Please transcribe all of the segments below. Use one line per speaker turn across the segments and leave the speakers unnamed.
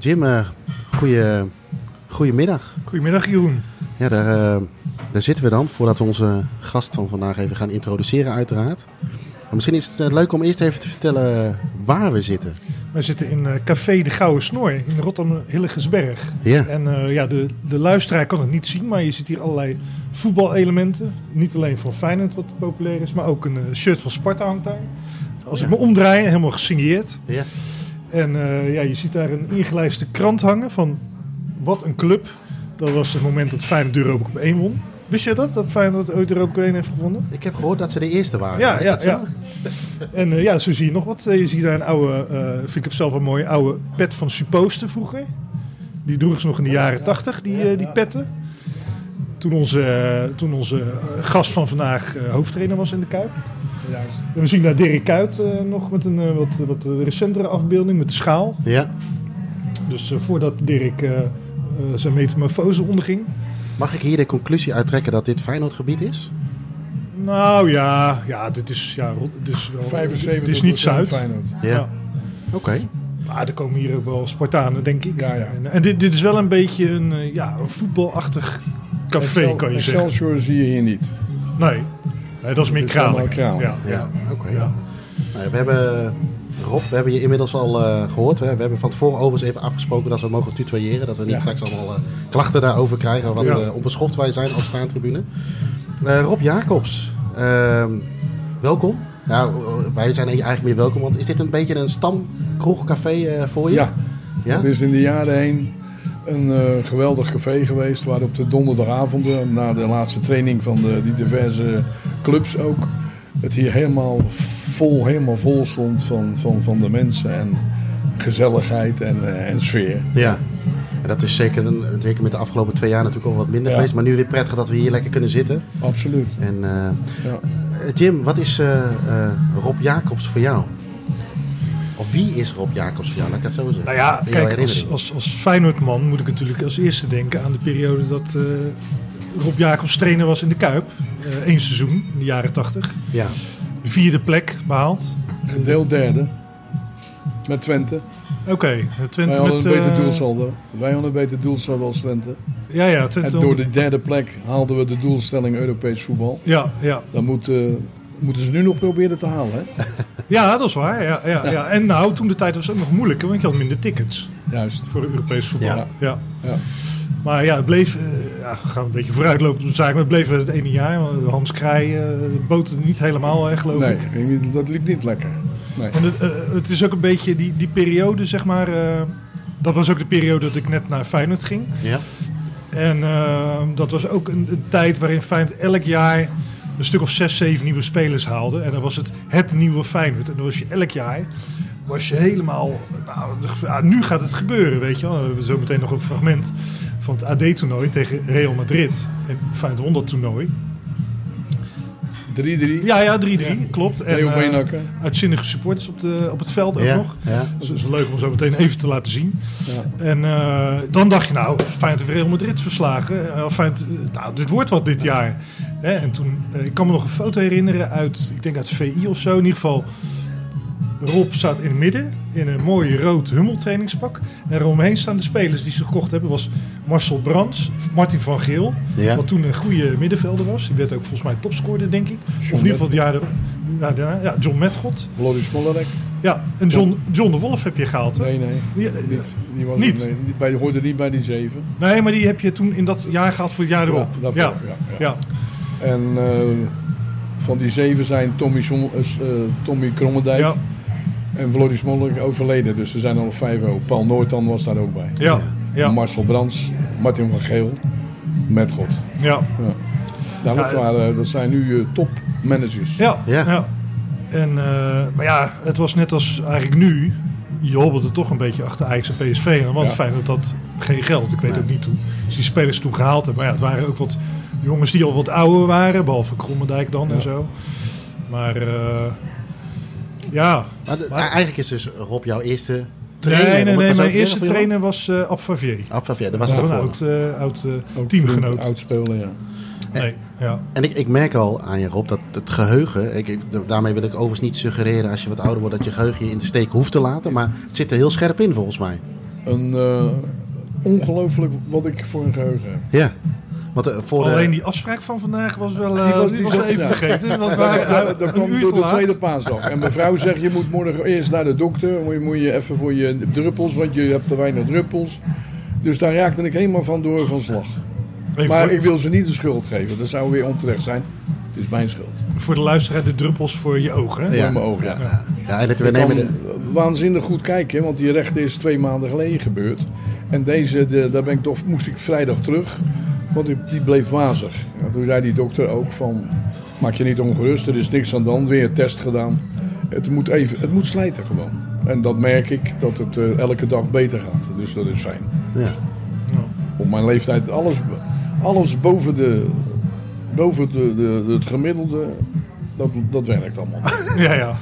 Jim, uh, goeie, goedemiddag.
Goedemiddag Jeroen.
Ja, daar, uh, daar zitten we dan, voordat we onze gast van vandaag even gaan introduceren uiteraard. Maar misschien is het leuk om eerst even te vertellen waar we zitten.
We zitten in Café de Gouden Snor in Rotterdam-Hilligersberg.
Ja.
En uh, ja, de, de luisteraar kan het niet zien, maar je ziet hier allerlei voetbalelementen. Niet alleen van Feyenoord wat populair is, maar ook een shirt van Sparta hangt daar. Als ja. ik me omdraai, helemaal gesigneerd.
Ja.
En ja, je ziet daar een ingelijste krant hangen van wat een club. Dat was het moment dat Feyenoord de Europa Cup 1 won. Wist je dat? Dat Feyenoord ooit de Europa Cup 1 heeft gewonnen?
Ik heb gehoord dat ze de eerste waren.
Ja, ja, ja. En uh, ja, zo zie je nog wat. Je ziet daar een oude, uh, vind ik het zelf wel mooi, oude pet van Supposter vroeger. Die droegen ze nog in de jaren tachtig, die, uh, die petten. Toen onze, toen onze gast van vandaag hoofdtrainer was in de Kuip.
Juist.
En we zien daar Dirk Kuyt nog met een wat, wat recentere afbeelding met de schaal.
Ja.
Dus voordat Dirk zijn metamorfose onderging.
Mag ik hier de conclusie uittrekken dat dit Feyenoordgebied is?
Nou ja, ja dit is, ja, dit is, wel,
75
dit is niet Zuid.
Feyenoord.
Ja. ja. Oké. Okay.
Maar er komen hier ook wel Spartanen, denk ik.
Ja, ja.
En, en dit, dit, is wel een beetje een, ja, een voetbalachtig café,
Excel,
kan je
Excelsior
zeggen.
Excelsior zie je hier niet.
Nee, nee dat is meer. Ja,
ja. ja. oké. Okay, ja. nou, we hebben... Rob, we hebben je inmiddels al uh, gehoord. Hè? We hebben van tevoren overigens even afgesproken dat we mogen tutoyeren. Dat we niet ja. straks allemaal uh, klachten daarover krijgen. Wat ja. uh, onbeschoft wij zijn als staantribune. Rob Jacobs, ehm, welkom. Nou, wij zijn eigenlijk meer welkom. Want is dit een beetje een stamkroegcafé voor je?
Ja. ja, het is in de jaren heen een geweldig café geweest. Waar op de donderdagavonden, na de laatste training van de, die diverse clubs ook... het hier helemaal vol, helemaal vol stond van, van, van de mensen en gezelligheid en, uh, en sfeer.
Ja, en dat is zeker, een, zeker met de afgelopen twee jaar natuurlijk al wat minder
Ja.
geweest. Maar nu weer prettig dat we hier lekker kunnen zitten.
Absoluut.
En uh,
Ja.
Jim, wat is Rob Jacobs voor jou? Of wie is Rob Jacobs voor jou? Laat ik het zo zeggen.
Nou ja, kijk, als, als, als Feyenoordman moet ik natuurlijk als eerste denken aan de periode dat eh, Rob Jacobs trainer was in de Kuip. Eén seizoen, in de jaren tachtig.
Ja,
Vierde plek behaald.
Gedeeld derde. Met Twente.
Oké,
Wij
Twente
hadden
met...
een beter
eh,
doelsaldo. Wij hadden een beter doelsaldo als Twente.
Ja, ja,
En
Twente.
door de derde plek haalden we de doelstelling Europees voetbal.
Ja, ja.
Dan moet, eh, moeten ze nu nog proberen te halen. Hè?
ja, dat is waar. Ja, ja, ja. En nou, toen de tijd was het ook nog moeilijker, want je had minder tickets
Juist.
voor de Europees voetbal.
Ja.
ja.
Ja.
Maar ja, het bleef, eh, ja, we gaan een beetje vooruitlopen op de zaak, maar het bleef wel het ene jaar. want Hans Krij uh, bood het niet helemaal, hè, geloof
Nee,
ik.
niet- dat liep niet lekker. Nee.
En het, eh, het is ook een beetje die, die periode, zeg maar. eh, dat was ook de periode dat ik net naar Feyenoord ging.
ja.
En eh, dat was ook een, een tijd waarin Feyenoord elk jaar een stuk of zes, zeven nieuwe spelers haalde. En dan was het het nieuwe Feyenoord. En dan was je elk jaar was je helemaal... Nou, ah, nu gaat het gebeuren, weet je wel. We hebben zo meteen nog een fragment van het AD-toernooi tegen Real Madrid. En Feyenoord won dat toernooi.
3-3.
Ja, ja, 3-3,
Ja.
klopt. En
Beenhakker.
uitzinnige supporters op, de, op het veld ook
Ja,
nog.
ja.
Dus dat is leuk om zo meteen even te laten zien.
Ja.
En eh, dan dacht je, nou, Feyenoord heeft Real Madrid verslagen. Eh, Feyenoord, eh, nou, dit wordt wat dit jaar. Hè, en toen, ik kan me nog een foto herinneren uit, ik denk uit VI of zo. In ieder geval, Rob staat in het midden in een mooi rood hummeltrainingspak. En eromheen staan de spelers die ze gekocht hebben. was Marcel Brands, Martin van Geel.
Ja.
Wat toen een goede middenvelder was. Die werd ook volgens mij topscorer, denk ik. of in ieder geval het jaar erop. Ja, daarna. ja, John Metgod.
Vloddy Smollerek.
Ja, en John, John de Wolf heb je gehaald. hè?
Nee, nee.
Ja,
Niet. Die was
Niet?
Nee, niet bij, hoorde niet bij die zeven.
Nee, maar die heb je toen in dat jaar gehaald voor het jaar erop.
Ja, daarvoor,
ja.
ja,
ja.
ja. En eh, van die zeven zijn Tommy, Som, eh, eh, Tommy Krommendijk
Ja.
En Vloddy Smollerek overleden. Dus er zijn al vijf ook. Paul Noortan was daar ook bij.
Ja. Ja.
Marcel Brands, Martin van Geel, met God.
Ja.
Ja. Nou, dat,
Ja,
waren, dat zijn nu eh, topmanagers.
Ja.
Ja.
ja. En, eh, maar ja, het was net als eigenlijk nu. Je hobbelde toch een beetje achter Ajax en PSV. En want
Ja.
fijn dat dat geen geld. Ik weet
Nee.
ook niet hoe. Dus die spelers toen gehaald hebben. Maar ja, het waren ook wat jongens die al wat ouder waren. Behalve Krommendijk dan en zo. Maar eh, ja.
Maar, de-
Maar-
eigenlijk is dus Rob jouw eerste trainer.
nee, nee, Mijn
te
eerste trainer was eh Ab Favier.
Ah, ja, dat was
een oud, eh, oud eh, teamgenoot.
Oud speler, ja.
Nee, ja.
En ik, ik merk al aan je Rob dat het geheugen, ik, ik- daarmee wil ik overigens niet suggereren als je wat ouder wordt dat je geheugen je in de steek hoeft te laten, maar het zit er heel scherp in volgens mij.
een uh, ongelooflijk wat ik voor een geheugen heb.
Ja. Want, uh, voor
Alleen
de...
die afspraak van vandaag was wel uh, die was, die was even ja. vergeten. Want
dat kwam door de tweede paasdag. En mevrouw zegt, je moet morgen eerst naar de dokter. Moet je, moet je even voor je druppels, want je hebt te weinig druppels. Dus daar raakte ik helemaal van door van slag. Even maar voor... ik wil ze niet de schuld geven. Dat zou weer onterecht zijn. Het is mijn schuld.
Voor de luisteraar de druppels voor je ogen. Hè?
Ja. Voor mijn ogen, ja. ja.
ja en dat we nemen de...
waanzinnig goed kijken, want die rechter is twee maanden geleden gebeurd. En deze, de, daar ben ik toch, moest ik vrijdag terug, want die, die bleef wazig. Ja, toen zei die dokter ook van, maak je niet ongerust, er is niks aan de hand, weer een test gedaan. Het moet, even, het moet slijten gewoon. En dat merk ik, dat het uh, elke dag beter gaat. Dus dat is fijn.
Ja.
Op mijn leeftijd, alles, alles boven, de, boven de, de, het gemiddelde, dat, dat werkt allemaal.
Ja, ja.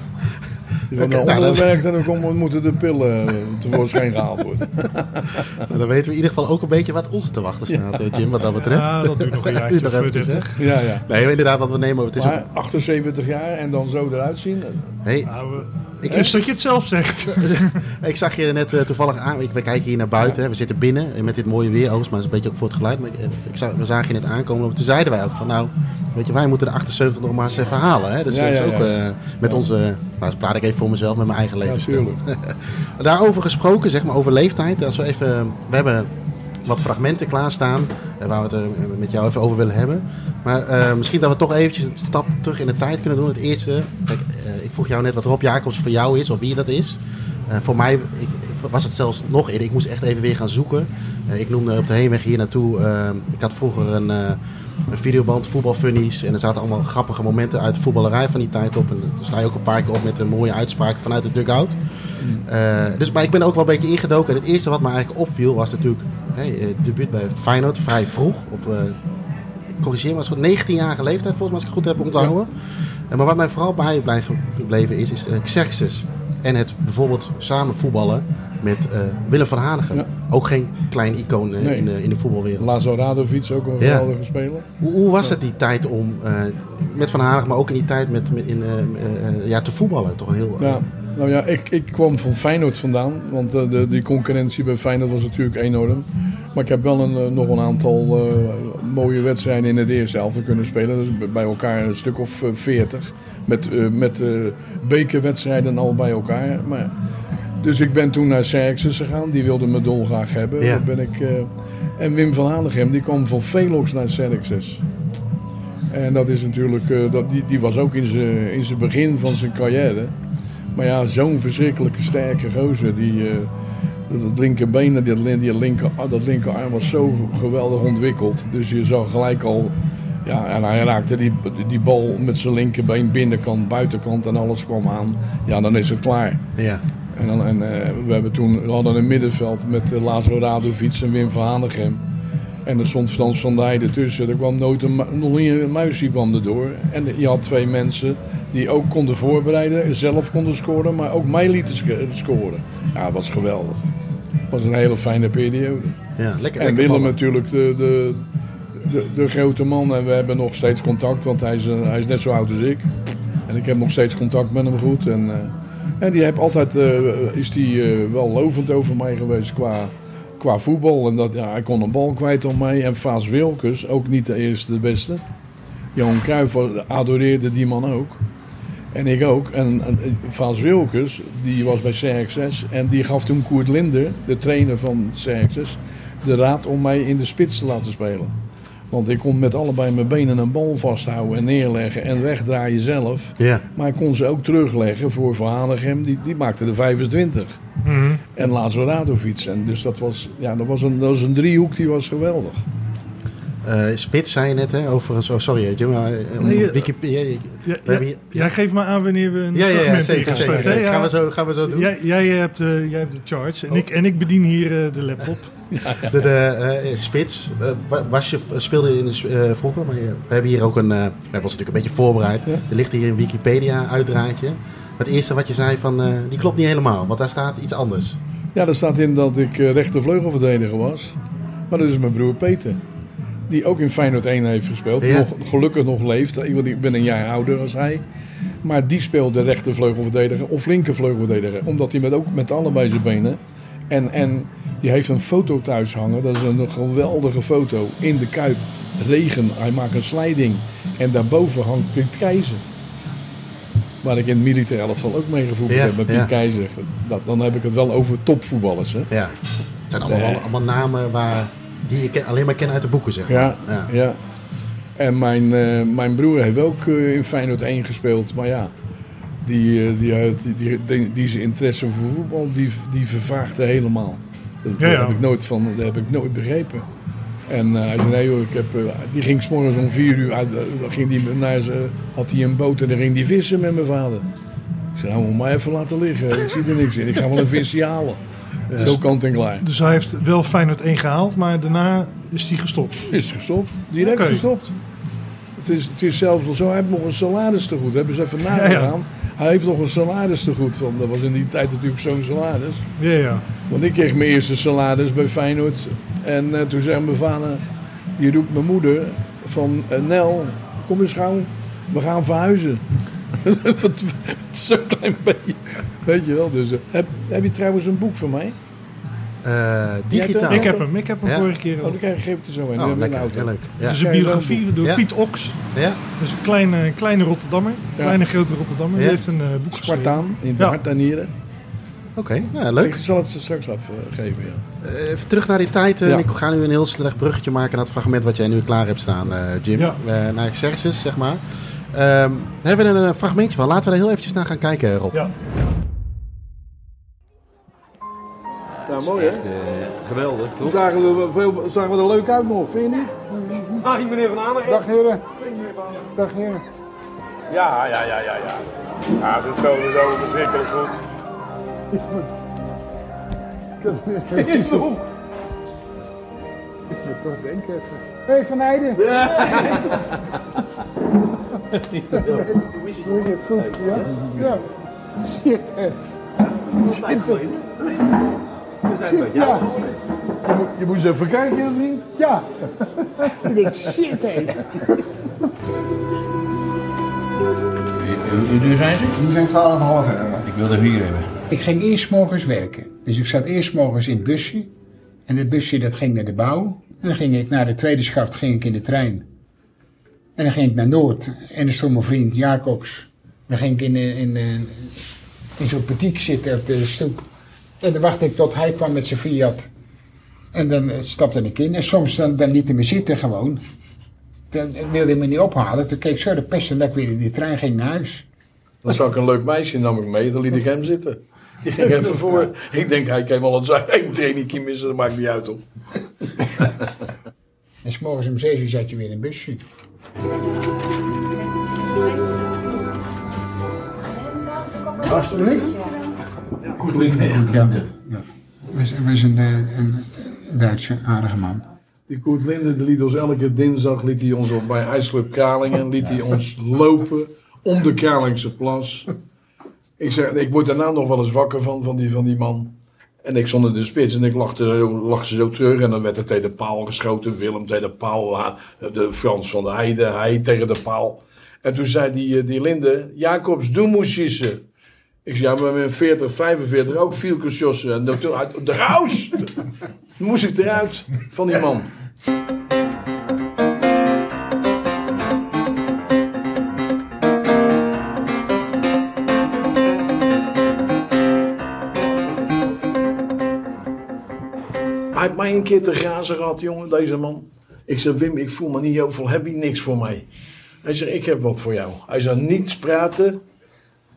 Die van okay, de nou, werkt en dan komen, moeten de pillen tevoorschijn gehaald worden.
nou, dan weten we in ieder geval ook een beetje wat ons te wachten staat, ja. Jim, wat dat betreft.
Ja, dat duurt nog een jaartje of 30.
Ja, ja.
Nee, inderdaad, wat we nemen... Het is
maar ook... 78 jaar en dan zo eruit zien.
Hey.
Nou, ik dat je het zelf zegt.
ik zag je net uh, toevallig aan. We kijken hier naar buiten. Hè. We zitten binnen met dit mooie weer. Overigens, maar is een beetje ook voor het geluid. Maar ik, ik zag, we zagen je net aankomen. Toen zeiden wij ook van nou, weet je, wij moeten de 78 nog maar eens even halen. Hè. Dus dat is ook uh, met onze... Nou, praat ik even voor mezelf met mijn eigen levensstijl. Daarover gesproken, zeg maar over leeftijd. Als we even... We hebben wat fragmenten klaarstaan uh, waar we het uh, met jou even over willen hebben. Maar uh, misschien dat we toch eventjes een stap terug in de tijd kunnen doen. Het eerste, kijk, ik vroeg jou net wat Rob Jacobs voor jou is of wie dat is. voor mij ik, was het zelfs nog eerder. Ik moest echt even weer gaan zoeken. ik noemde op de heenweg hier naartoe. ik had vroeger een, een videoband, voetbalfunnies. En er zaten allemaal grappige momenten uit de voetballerij van die tijd op. En dan sta je ook een paar keer op met een mooie uitspraak vanuit de dugout. Uh, dus, maar ik ben ook wel een beetje ingedoken. En het eerste wat me eigenlijk opviel was natuurlijk hey, debuut bij Feyenoord vrij vroeg. Op, uh, corrigeer maar, 19-jarige leeftijd volgens mij als ik het goed heb onthouden. Ja. Maar wat mij vooral bijgebleven is, is uh, Xerxes. En het bijvoorbeeld samen voetballen met uh, Willem van Hanegem. Ja. Ook geen klein icoon uh, nee. in, de, in de voetbalwereld.
Lazo Radovic, ook een geweldige ja. speler.
Hoe, hoe was het die tijd om uh, met Van Hanegem, maar ook in die tijd met, met in, ja, te voetballen? Toch heel,
ja. Nou ja, ik, ik kwam van Feyenoord vandaan. Want de, die concurrentie bij Feyenoord was natuurlijk enorm. Maar ik heb wel een, nog een aantal mooie wedstrijden in het eerste helft kunnen spelen. Dus bij elkaar een stuk of veertig. Met, met bekerwedstrijden al bij elkaar. Maar dus ik ben toen naar Xerxes gegaan. Die wilde me dolgraag hebben.
Ja.
Ben ik, en Wim van Hanegem die kwam van Velox naar Xerxes. En dat is natuurlijk, dat, die, die was ook in zijn in zijn begin van zijn carrière. Maar ja, zo'n verschrikkelijke sterke gozer. Die, uh, dat linkerbeen, dat, die linker, dat linkerarm was zo geweldig ontwikkeld. Dus je zag gelijk al ja, en hij raakte die, die bal met zijn linkerbeen, binnenkant, buitenkant en alles kwam aan. Ja, dan is het klaar.
Ja.
En, dan, en uh, we, hebben toen, we hadden een middenveld met uh, Lazo Radovic en Wim van Hanegem. En er stond Frans van Dijk ertussen. Er kwam nooit een, nog niet een muisje kwam erdoor. En je had twee mensen die ook konden voorbereiden, zelf konden scoren, maar ook mij lieten scoren. Ja, dat was geweldig. Het was een hele fijne periode.
Ja, lekker,
en Willem natuurlijk, de, de, de, de, grote man. En we hebben nog steeds contact, want hij is, hij is net zo oud als ik. En ik heb nog steeds contact met hem goed. En, uh, en die heeft altijd, uh, is die uh, wel lovend over mij geweest qua, qua voetbal. En dat, ja, hij kon een bal kwijt op mij. En Vaas Wilkes, ook niet de eerste, de beste. Johan Cruijff adoreerde die man ook. En ik ook. En, en Vaas Wilkes, die was bij CXS. En die gaf toen Koert Linder, de trainer van CXS, de raad om mij in de spits te laten spelen. Want ik kon met allebei mijn benen een bal vasthouden en neerleggen en wegdraaien zelf.
Ja.
Maar ik kon ze ook terugleggen voor Van Hanegem, die, die maakte de 25.
Mm -hmm.
En Lazo Radovic. En dus dat was, ja, dat, was een, dat was een driehoek die was geweldig.
Uh, Spits zei je net, hè, over... Oh, sorry, Jim, maar...
Nee,
Wikipedia...
Ja, ja, hier, jij geeft me aan wanneer we een
ja, ja, ja, zeker, zeker, zeker. Gaan, we zo, gaan we zo doen.
Jij, jij, hebt, uh, jij hebt de charge en, oh. ik, en ik bedien hier uh, de laptop.
De, de uh, spits, was je, speelde in de, vroeger, maar je, we hebben hier ook een... dat was natuurlijk een beetje voorbereid. Er ligt hier een Wikipedia-uitdraadje. Het eerste wat je zei van, die klopt niet helemaal, want daar staat iets anders.
Ja, daar staat in dat ik rechtervleugelverdediger was. Maar dat is mijn broer Peter die ook in Feyenoord 1 heeft gespeeld.
Ja.
Nog, gelukkig nog leeft. Ik ben een jaar ouder als hij. Maar die speelde rechtervleugelverdediger of linkervleugelverdediger. Omdat hij met, ook met allebei zijn benen En, en die heeft een foto thuis hangen. Dat is een geweldige foto. In de Kuip. Regen. Hij maakt een slijding. En daarboven hangt Piet Keizer. Waar ik in het militair elftal ook mee gevoetbald
Ja,
heb. Met Piet
ja.
Keizer. Dat, dan heb ik het wel over topvoetballers. Hè?
Ja. Het zijn allemaal, allemaal namen waar, die je ken- alleen maar kent uit de boeken, zeg maar.
Ja,
Ja.
ja. En mijn, eh, mijn broer heeft ook eh, in Feyenoord 1 gespeeld. Maar ja, die, eh, die, uit- die, die, die, die zijn interesse voor voetbal, die, die vervaagde helemaal. Dat,
Ja, ja.
heb ik nooit van, dat heb ik nooit begrepen. En eh, hij zei, nee hoor, ik heb, die ging s'morgens om vier uur uit, ging die naar zijn, had hij een boot en dan ging die vissen met mijn vader. Ik zei, nou moet maar even laten liggen, ik zie er niks in, ik ga wel een visje halen. Zo kant en klaar.
Dus hij heeft wel Feyenoord 1 gehaald, maar daarna is hij gestopt.
Is gestopt. Direct gestopt. Het is, het is zelfs wel zo, hij heeft nog een salaris te goed. Hebben ze even nagegaan. Hij heeft nog een salaris te goed. Van, dat was in die tijd natuurlijk zo'n salaris.
Ja, ja.
Want ik kreeg mijn eerste salaris bij Feyenoord. En eh, toen zei mijn vader, die roept mijn moeder van... eh, Nel, kom eens gauw, we gaan verhuizen. Zo'n klein beetje. Weet je wel. Dus, eh, heb, heb je trouwens een boek van mij?
Eh, digitaal.
Ik heb hem, ik heb hem
Ja?
vorige keer
Oh, dan krijg ik, geef het er zo in.
Oh,
in
lekker.
auto.
Heel leuk. Ja.
Het is een biografie door
Ja.
Piet Oks.
Ja?
Dat is een kleine, kleine Rotterdammer.
Ja.
Kleine grote Rotterdammer. Die heeft een eh, boek geschreven.
Spartaan, in de
Ja.
hart en nieren.
Oké, nou, leuk.
Ik zal het straks afgeven, ja.
Eh, even terug naar die tijd.
Ja.
Ik ga nu een heel slecht bruggetje maken naar het fragment wat jij nu klaar hebt staan, eh, Jim.
Ja.
Eh, naar Xerxes, zeg maar. Ehm, daar hebben we een, eh, fragmentje van. Laten we er heel eventjes naar gaan kijken, Rob.
Ja.
Ja, mooi hè?
Geweldig,
Toen zagen we, er veel, zagen we er leuk uit nog, vind je niet?
Ah, meneer Van Aanen.
Dag heren. Dag heren.
Ja, ja, ja, ja, ja. Ja, dit speelde zo verschrikkelijk goed.
Ik moet toch denken even. Hé hey, Van Heijden. Hoe is het? Goed, ja? Ja. Shit, hè. Shit, Shit, ja.
Je, moet- je moest even kijken, vriend.
Ja. Ik denk, shit, hé.
Hoe duur zijn ze?
Die zijn 12,5 euro.
Ik wil er vier hebben.
Ik ging eerst morgens werken. Dus ik zat eerst morgens in het busje. En het busje dat ging naar de bouw. En dan ging ik naar de tweede schaft ging ik in de trein. En dan ging ik naar Noord. En dan stond mijn vriend Jacobs. Dan ging ik in, eh, in, eh, in zo'n boutique zitten op de stoep. En dan wachtte ik tot hij kwam met zijn Fiat. En dan eh, stapte ik in. En soms dan, dan liet hij me zitten gewoon. Dan wilde hij me niet ophalen. Toen keek ik zo de pest en dat ik weer in die trein ging naar huis.
Dan zag ik een leuk meisje, nam ik mee, dan liet ik hem zitten. Die ging even voor. Ik denk, hij kan wel een zijn trainingje missen, dat maakt niet uit op.
En s morgens om 6 uur zat je weer in een busje. Alsjeblieft. Ja, ja. Was, was een, eh, een Duitse aardige man.
Die Koert Linde liet ons elke dinsdag liet hij ons op bij IJsclub Kralingen liet hij ons lopen om de Kralingse plas. Ik, zeg, ik word daarna nog wel eens wakker van, van, die, van die man. En ik stond in de spits en ik lachte, lag ze zo terug. En dan werd er tegen de paal geschoten. Willem tegen de paal. ha- De Frans van de Heide, hij tegen de paal. En toen zei die, eh, die Linde, Jacobs, doe moesjissen. Ik zei, ja, maar met 40, 45 ook viel kusjossen. En toen, uit- eruit! Toen moest ik eruit van die man. Een keer te grazen gehad, jongen, deze man. Ik zei, Wim, ik voel me niet heel veel. Heb je niks voor mij? Hij zegt, ik heb wat voor jou. Hij zei, niets praten.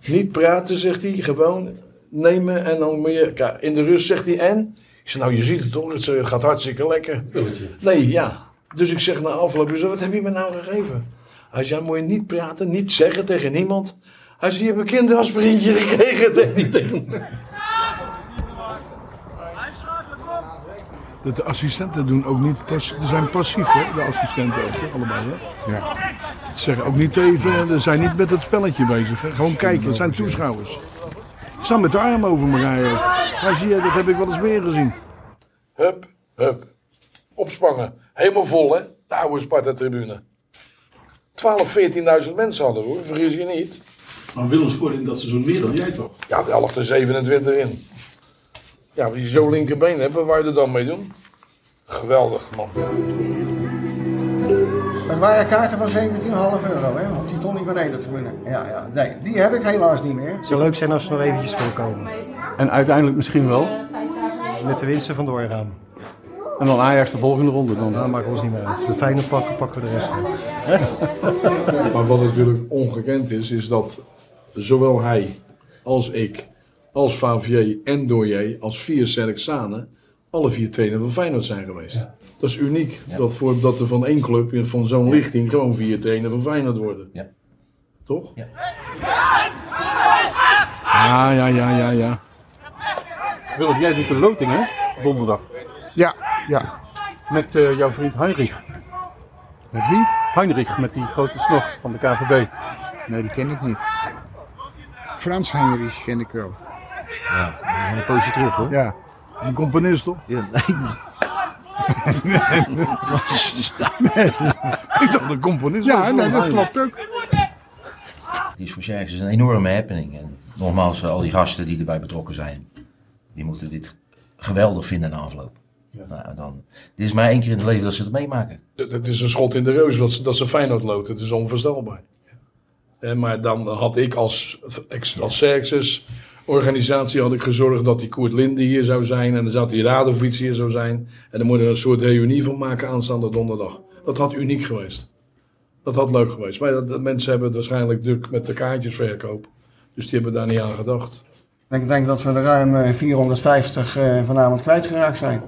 Niet praten, zegt hij. Gewoon nemen en dan moet je... In de rust zegt hij, en? Ik zei, nou, je ziet het toch? Het eh, gaat hartstikke lekker. Nee, ja. Dus ik zeg na afloop, zeg, wat heb je me nou gegeven? Hij zei, moet je niet praten, niet zeggen tegen niemand. Hij zei, je hebt een kinderaspirintje gekregen. Tegen
Dat de assistenten doen ook niet passief. Ze zijn passief, hè? De assistenten ook, hè? allebei. Hè?
Ja.
Ze zeggen ook niet even, ze zijn niet met het spelletje bezig. Hè? Gewoon kijken, het zijn toeschouwers. Ze staan met de armen over elkaar. Maar zie je, dat heb ik wel eens meer gezien.
Hup, hup. Opspangen. Helemaal vol, hè? De oude Sparta-tribune. 12, 14.000 mensen hadden we, hoor. Vergis je niet.
Maar Willem scoorde in dat seizoen meer dan jij toch?
Ja, de 11 er 27 in.
Ja, als je zo linkerbeen wat wou je er dan mee doen? Geweldig, man.
Het waren kaarten van 17,5 euro, hè? Om die Tony van Ede te winnen. Ja, ja. Nee, die heb ik helaas niet meer.
Het zou leuk zijn als ze nog eventjes voorkomen.
En uiteindelijk misschien wel.
Met de winsten van doorgaan.
En dan Ajax de volgende ronde dan.
Dat maakt ons niet meer uit. De fijne pakken, pakken we de rest. uit.
Maar wat natuurlijk ongekend is, is dat zowel hij als ik, als Favier en Doyer, als vier Serksane, alle vier trainer van Feyenoord zijn geweest. Dat is uniek, dat, voor, dat er van één club, van zo'n lichting, gewoon vier trainer van Feyenoord worden.
Ja.
Toch?
Ja.
Ja, ja, ja, ja, ja.
Willem, jij doet de loting hè? Donderdag.
Ja, ja.
Met eh, jouw vriend Heinrich.
Met wie?
Heinrich, met die grote snor van de KVB.
Nee, die ken ik niet. Frans Heinrich ken ik wel.
Ja, een poosje terug hoor.
Ja.
Een componist toch?
Ja, nee.
Ik dacht een componist.
Ja, nee, dat klopt ook.
Het is voor Sjerks een enorme happening. En nogmaals, al die gasten die erbij betrokken zijn, die moeten dit geweldig vinden na afloop. Nou, dan, dit is maar één keer in het leven dat ze het meemaken.
Het is een schot in de reus dat ze, dat ze Feyenoord loten. Het is onvoorstelbaar. Eh, maar dan had ik als, als Xerxes organisatie had ik gezorgd dat die Koert Linde hier zou zijn. En dan zou die Radovic hier zou zijn. En dan moeten we een soort reunie van maken aanstaande donderdag. Dat had uniek geweest. Dat had leuk geweest. Maar dat, dat mensen hebben het waarschijnlijk druk met de kaartjesverkoop. Dus die hebben daar niet aan gedacht.
Ik denk dat we er ruim eh, 450 eh, vanavond kwijtgeraakt zijn.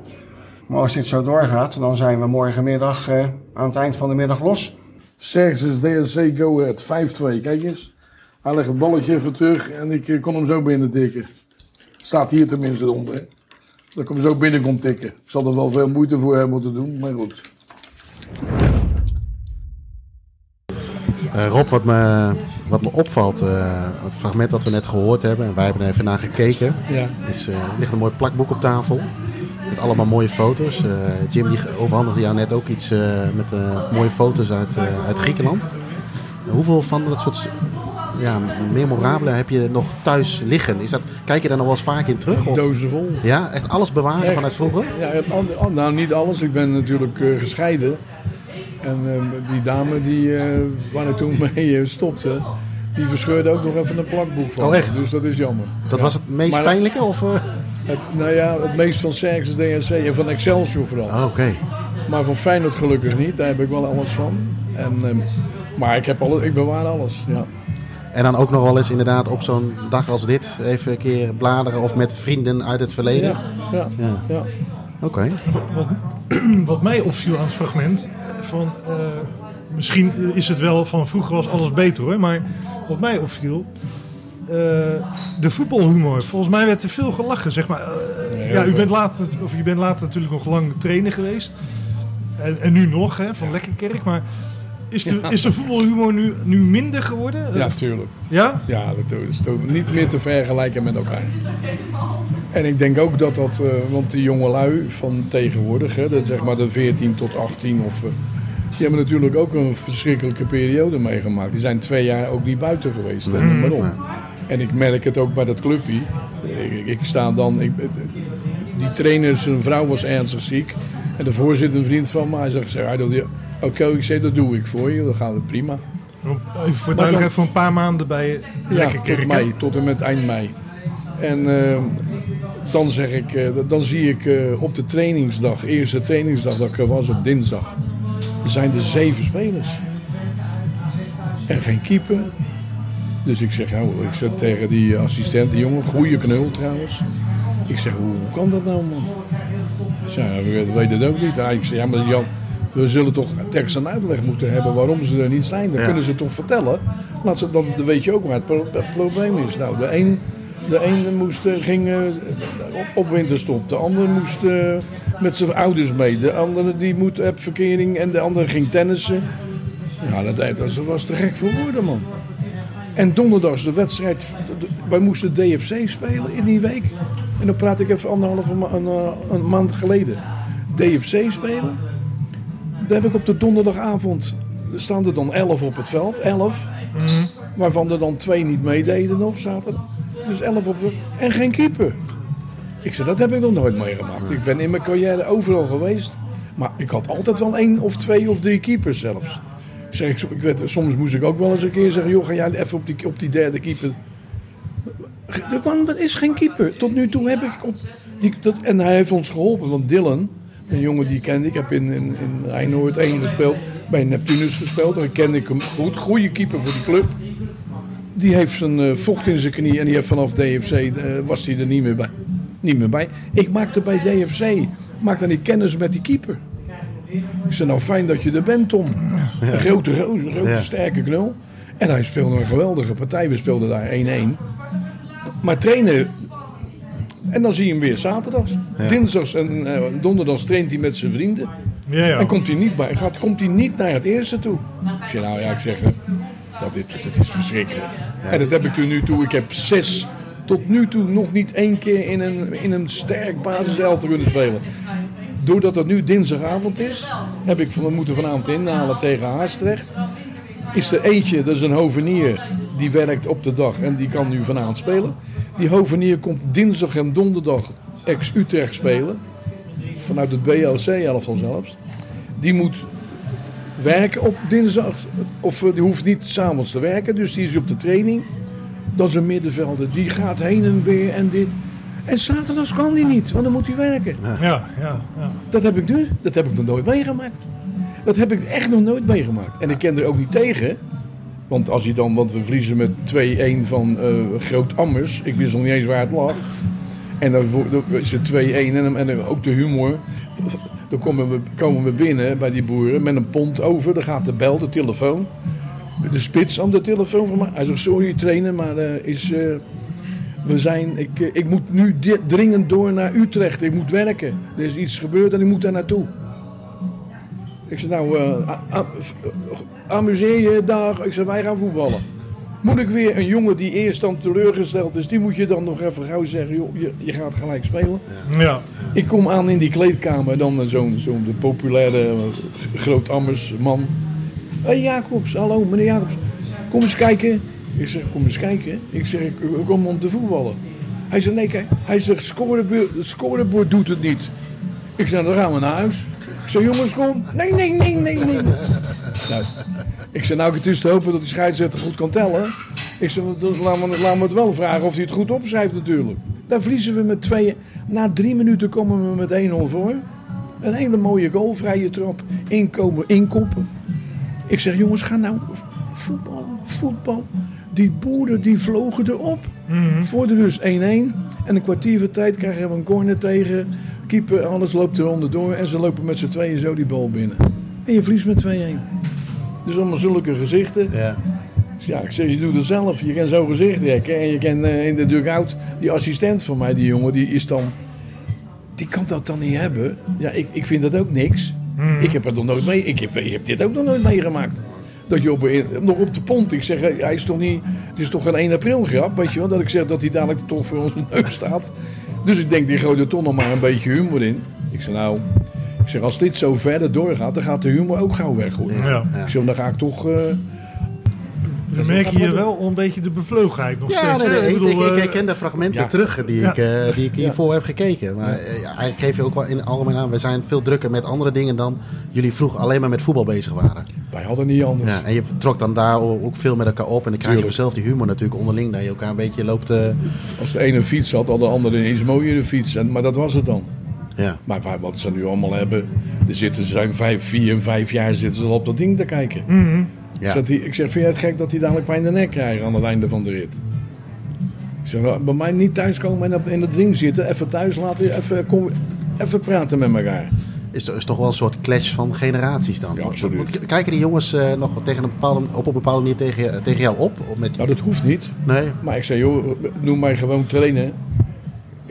Maar als dit zo doorgaat, dan zijn we morgenmiddag eh, aan het eind van de middag los.
Xerxes DSC Go Ahead 5-2. Kijk eens. Hij legt het balletje even terug en ik eh, kon hem zo binnen tikken. Staat hier tenminste onder. Hè? Dat ik hem zo binnen kon tikken. Ik zal er wel veel moeite voor hebben moeten doen, maar goed.
Eh, Rob, wat me, wat me opvalt, eh, het fragment dat we net gehoord hebben, en wij hebben er even naar gekeken,
Ja.
is, eh, er ligt een mooi plakboek op tafel. Met allemaal mooie foto's. Eh, Jim die overhandigde jou net ook iets eh, met eh, mooie foto's uit, eh, uit Griekenland. hoeveel van dat soort ja, memorabelen heb je nog thuis liggen? Is dat, kijk je daar nog wel eens vaak in terug? Of?
Dozen vol.
Ja, echt alles bewaren
Echt.
vanuit vroeger?
Ja, nou niet alles. Ik ben natuurlijk eh, gescheiden. En eh, die dame die, eh, waar ik toen mee eh, stopte, die verscheurde ook nog even een plakboek van.
Oh, echt?
Dus dat is jammer.
Dat
Ja.
was het meest
Maar-
pijnlijke? Of?
Het, nou ja, het meest van Xerxes DSC en van Excelsior vooral.
Oh, Oké.
Maar van Feyenoord gelukkig niet. Daar heb ik wel alles van. En, ehm, maar ik, heb alles, ik bewaar alles. Ja.
En dan ook nog wel eens inderdaad op zo'n dag als dit even een keer bladeren of met vrienden uit het verleden?
Ja, ja,
Ja.
ja.
Oké.
Wat, wat mij opviel aan het fragment, van, eh, misschien is het wel van vroeger was alles beter hoor, maar wat mij opviel, eh, de voetbalhumor. Volgens mij werd er veel gelachen, zeg maar. Eh, ja, u bent, later, of je bent later natuurlijk nog lang trainer geweest. En, en nu nog, hè, van Lekkerkerk. Maar is de, is de voetbalhumor nu, nu minder geworden?
Ja, tuurlijk.
Ja?
Ja, dat is toch niet meer te vergelijken met elkaar. En ik denk ook dat dat, eh, want die jonge lui van tegenwoordig, hè, dat zeg maar de 14 tot 18 of... eh, die hebben natuurlijk ook een verschrikkelijke periode meegemaakt. Die zijn twee jaar ook niet buiten geweest, en maar op. En ik merk het ook bij dat clubje. Ik, ik- ik sta dan... Ik, die trainer, zijn vrouw was ernstig ziek. En de voorzitter, een vriend van me, hij zegt... hij doet Oké, ik zeg, dat doe ik voor je. Dan gaat het prima.
Even voor duidelijkheid, voor een paar maanden bij
Ja,
Lekkerkerk.
tot mei, tot en met eind mei. En eh, dan zeg ik, eh, dan zie ik eh, op de trainingsdag, eerste trainingsdag dat ik er was op dinsdag, er zijn er zeven spelers. En geen keeper. Dus ik zeg, nou, ik zeg tegen die assistent, die jongen, goede knul trouwens. Ik zeg, hoe, hoe kan dat nou man? Ik zeg, ja, we weten het ook niet. Hij ik zeg, ja maar Jan, we zullen toch tekst en uitleg moeten hebben waarom ze er niet zijn. Dan
Ja.
kunnen ze toch vertellen. Laat ze, dan, weet je ook waar het, pro- het probleem is. Nou, de een, de een moest, eh, ging eh, op, op winterstop. De ander moest eh, met zijn ouders mee. De andere die moet verkering en de andere ging tennissen. Ja, dat, dat was te gek voor woorden, man. En donderdag is de wedstrijd. Wij moesten DFC spelen in die week. En dan praat ik even anderhalve ma een, een maand geleden. DFC spelen. Heb ik op de donderdagavond. Er staan er dan 11 op het veld. 11. Waarvan er dan twee niet meededen nog zaten. Dus 11 op de. En geen keeper. Ik zei, dat heb ik nog nooit meegemaakt. Ik ben in mijn carrière overal geweest. Maar ik had altijd wel één of twee of drie keepers zelfs. Ik zeg, ik, soms moest ik ook wel eens een keer zeggen... joh, ga jij even op die, op die derde keeper. De man, dat is geen keeper. Tot nu toe heb ik... Op die, dat, en hij heeft ons geholpen. Want Dylan, een jongen die ik kende... Ik heb in, in, in Eindhoven 1 gespeeld. Bij Neptunus gespeeld. En kende ik hem goed. Goede keeper voor die club. Die heeft zijn eh, vocht in zijn knie. En die heeft vanaf DFC... eh, was hij er niet meer bij. Niet meer bij. Ik maakte bij DFC... Maakte die kennis met die keeper. Ik zei, nou fijn dat je er bent, Tom. Een grote een grote
Ja.
sterke knul. En hij speelde een geweldige partij. We speelden daar 1-1. Maar trainen... En dan zie je hem weer zaterdags.
Ja.
Dinsdags en eh, donderdags traint hij met zijn vrienden.
Ja, ja.
En komt hij, niet bij, gaat, komt hij niet naar het eerste toe. Zeg, nou ja, ik zeg, eh, dat, dit, dat is verschrikkelijk. En dat heb ik tot nu toe. Ik heb zes, tot nu toe nog niet één keer in een, in een sterk basiselftal kunnen spelen. Doordat het nu dinsdagavond is, heb ik van, we moeten vanavond inhalen tegen Haastrecht. Is er eentje, dat is een hovenier, die werkt op de dag en die kan nu vanavond spelen. Die hovenier komt dinsdag en donderdag ex-Utrecht spelen. Vanuit het BLC-elftal zelfs. Die moet werken op dinsdag. Of eh, die hoeft niet s'avonds te werken, dus die is op de training. Dat is een middenvelder. Die gaat heen en weer en dit. En zaterdags kan die niet, want dan moet hij werken.
Ja, ja, ja.
Dat heb ik nu, dat heb ik nog nooit meegemaakt. Dat heb ik echt nog nooit meegemaakt. En ik ken er ook niet tegen. Want als je dan, want we verliezen met 2-1 van eh, Groot Ammers. Ik wist nog niet eens waar het lag. En dan is het 2-1 en, ook de humor. Dan komen we, komen we binnen bij die boeren met een pond over. Dan gaat de bel, de telefoon. De spits aan de telefoon van mij. Hij zegt, sorry trainer, maar eh, is... eh, we zijn, ik, eh, ik moet nu dringend door naar Utrecht. Ik moet werken. Er is iets gebeurd en ik moet daar naartoe. Ik zei, nou, amuseer je daar. Ik zei, wij gaan voetballen. Moet ik weer een jongen die eerst dan teleurgesteld is, die moet je dan nog even gauw zeggen, joh, je, je gaat gelijk spelen.
Ja.
Ik kom aan in die kleedkamer, dan eh, zo'n zo'n de populaire eh, groot Ammers man. Hé hey Jacobs, hallo meneer Jacobs, kom eens kijken. Ik zeg, kom eens kijken. Ik zeg, ik kom om te voetballen. Hij zegt, nee kijk, hij zegt, scorebord, scorebord doet het niet. Ik zeg, dan gaan we naar huis. Ik zeg, jongens, kom. Nee, nee, nee, nee, nee. Nou, ik zeg, nou, het is te hopen dat die scheidsrechter goed kan tellen. Ik we, laten we het wel vragen of hij het goed opschrijft natuurlijk. Daar verliezen we met tweeën. Na drie minuten komen we met 1-0 voor. Een hele mooie goal, vrije trap, inkomen, inkoppen. Ik zeg, jongens, ga nou voetballen, voetbal. Die boeren die vlogen erop. Voor de rust 1-1. En een kwartier voor tijd krijgen we een corner tegen. Keeper, alles loopt er onderdoor. En ze lopen met z'n tweeën zo die bal binnen. En je verliest met 2-1. Dus allemaal zulke gezichten.
Ja.
Dus ja, ik zeg, je doet het zelf. Je kan zo'n gezicht. En je kan eh, in de dugout, die assistent van mij, die jongen, die is dan... Die kan dat dan niet hebben. Ja, ik, ik vind dat ook niks. Ik heb het nog nooit mee. Ik heb, ik heb dit ook nog nooit meegemaakt. Dat je op, een- nog op de pont, ik zeg, hij is toch niet, het is toch een 1 april grap, weet je wel, dat ik zeg dat hij dadelijk toch voor onze neus staat. Dus ik denk, die gooit er toch nog maar een beetje humor in. Ik zeg, nou, ik zeg, als dit zo verder doorgaat, dan gaat de humor ook gauw weg hoor.
Ja.
Ik zeg, dan ga ik toch... eh,
We merken hier wel een beetje de bevlogenheid nog
Ja,
steeds.
nee,
hè?
nee,
Ik
ik,
bedoel,
ik
eh,
herken de fragmenten
ja.
terug die, ik,
Ja.
eh, die ik hiervoor heb gekeken. Maar eh, ja, eigenlijk geef je ook wel in het algemeen aan, we zijn veel drukker met andere dingen dan jullie vroeger alleen maar met voetbal bezig waren.
wij hadden niet anders.
Ja, en je trok dan daar ook veel met elkaar op en dan krijg je vanzelf die humor natuurlijk onderling, dat je elkaar een beetje loopt... eh,
Als de ene een fiets had, had de andere een iets mooiere fiets. En, maar dat was het dan.
Ja.
Maar waar- wat ze nu allemaal hebben, er zitten, ze zijn vijf, vier en vijf jaar zitten ze al op dat ding te kijken.
mhm.
Ja.
Ik, zeg, die- ik zeg, vind jij het gek dat die dadelijk pijn in de nek krijgen aan het einde van de rit? Ik zeg, nou, bij mij niet thuiskomen en op- in het ding zitten, even thuis laten, even, kom, even praten met elkaar.
Is, is toch wel een soort clash van generaties dan?
Ja, absoluut.
Kijken die jongens eh, nog tegen een bepaalde, op een bepaalde manier tegen, tegen jou op? Of met,
Nou, dat hoeft niet.
nee?
Maar ik zeg, joh, noem mij gewoon trainen.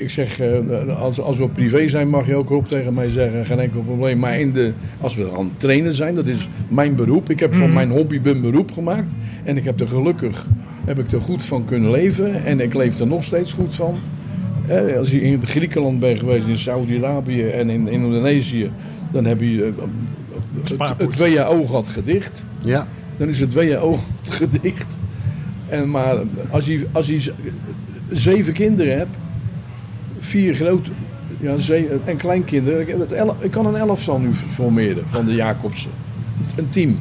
Ik zeg, eh, als, als we op privé zijn, mag je ook op tegen mij zeggen, geen enkel probleem. Maar in de, als we aan het trainen zijn, dat is mijn beroep. Ik heb van mijn hobby mijn beroep gemaakt. En ik heb er gelukkig heb ik er goed van kunnen leven. En ik leef er nog steeds goed van. Als je in Griekenland bent geweest, in Saudi-Arabië en in, Indonesië, dan heb je eh, het, WHO-gat gedicht
Ja.
dan is het WHO gedicht. En maar als je, als je zeven kinderen hebt, vier grote ja, en kleinkinderen. Ik, heb het el- ik kan een elftal nu formeren van de Jacobsen. Een team.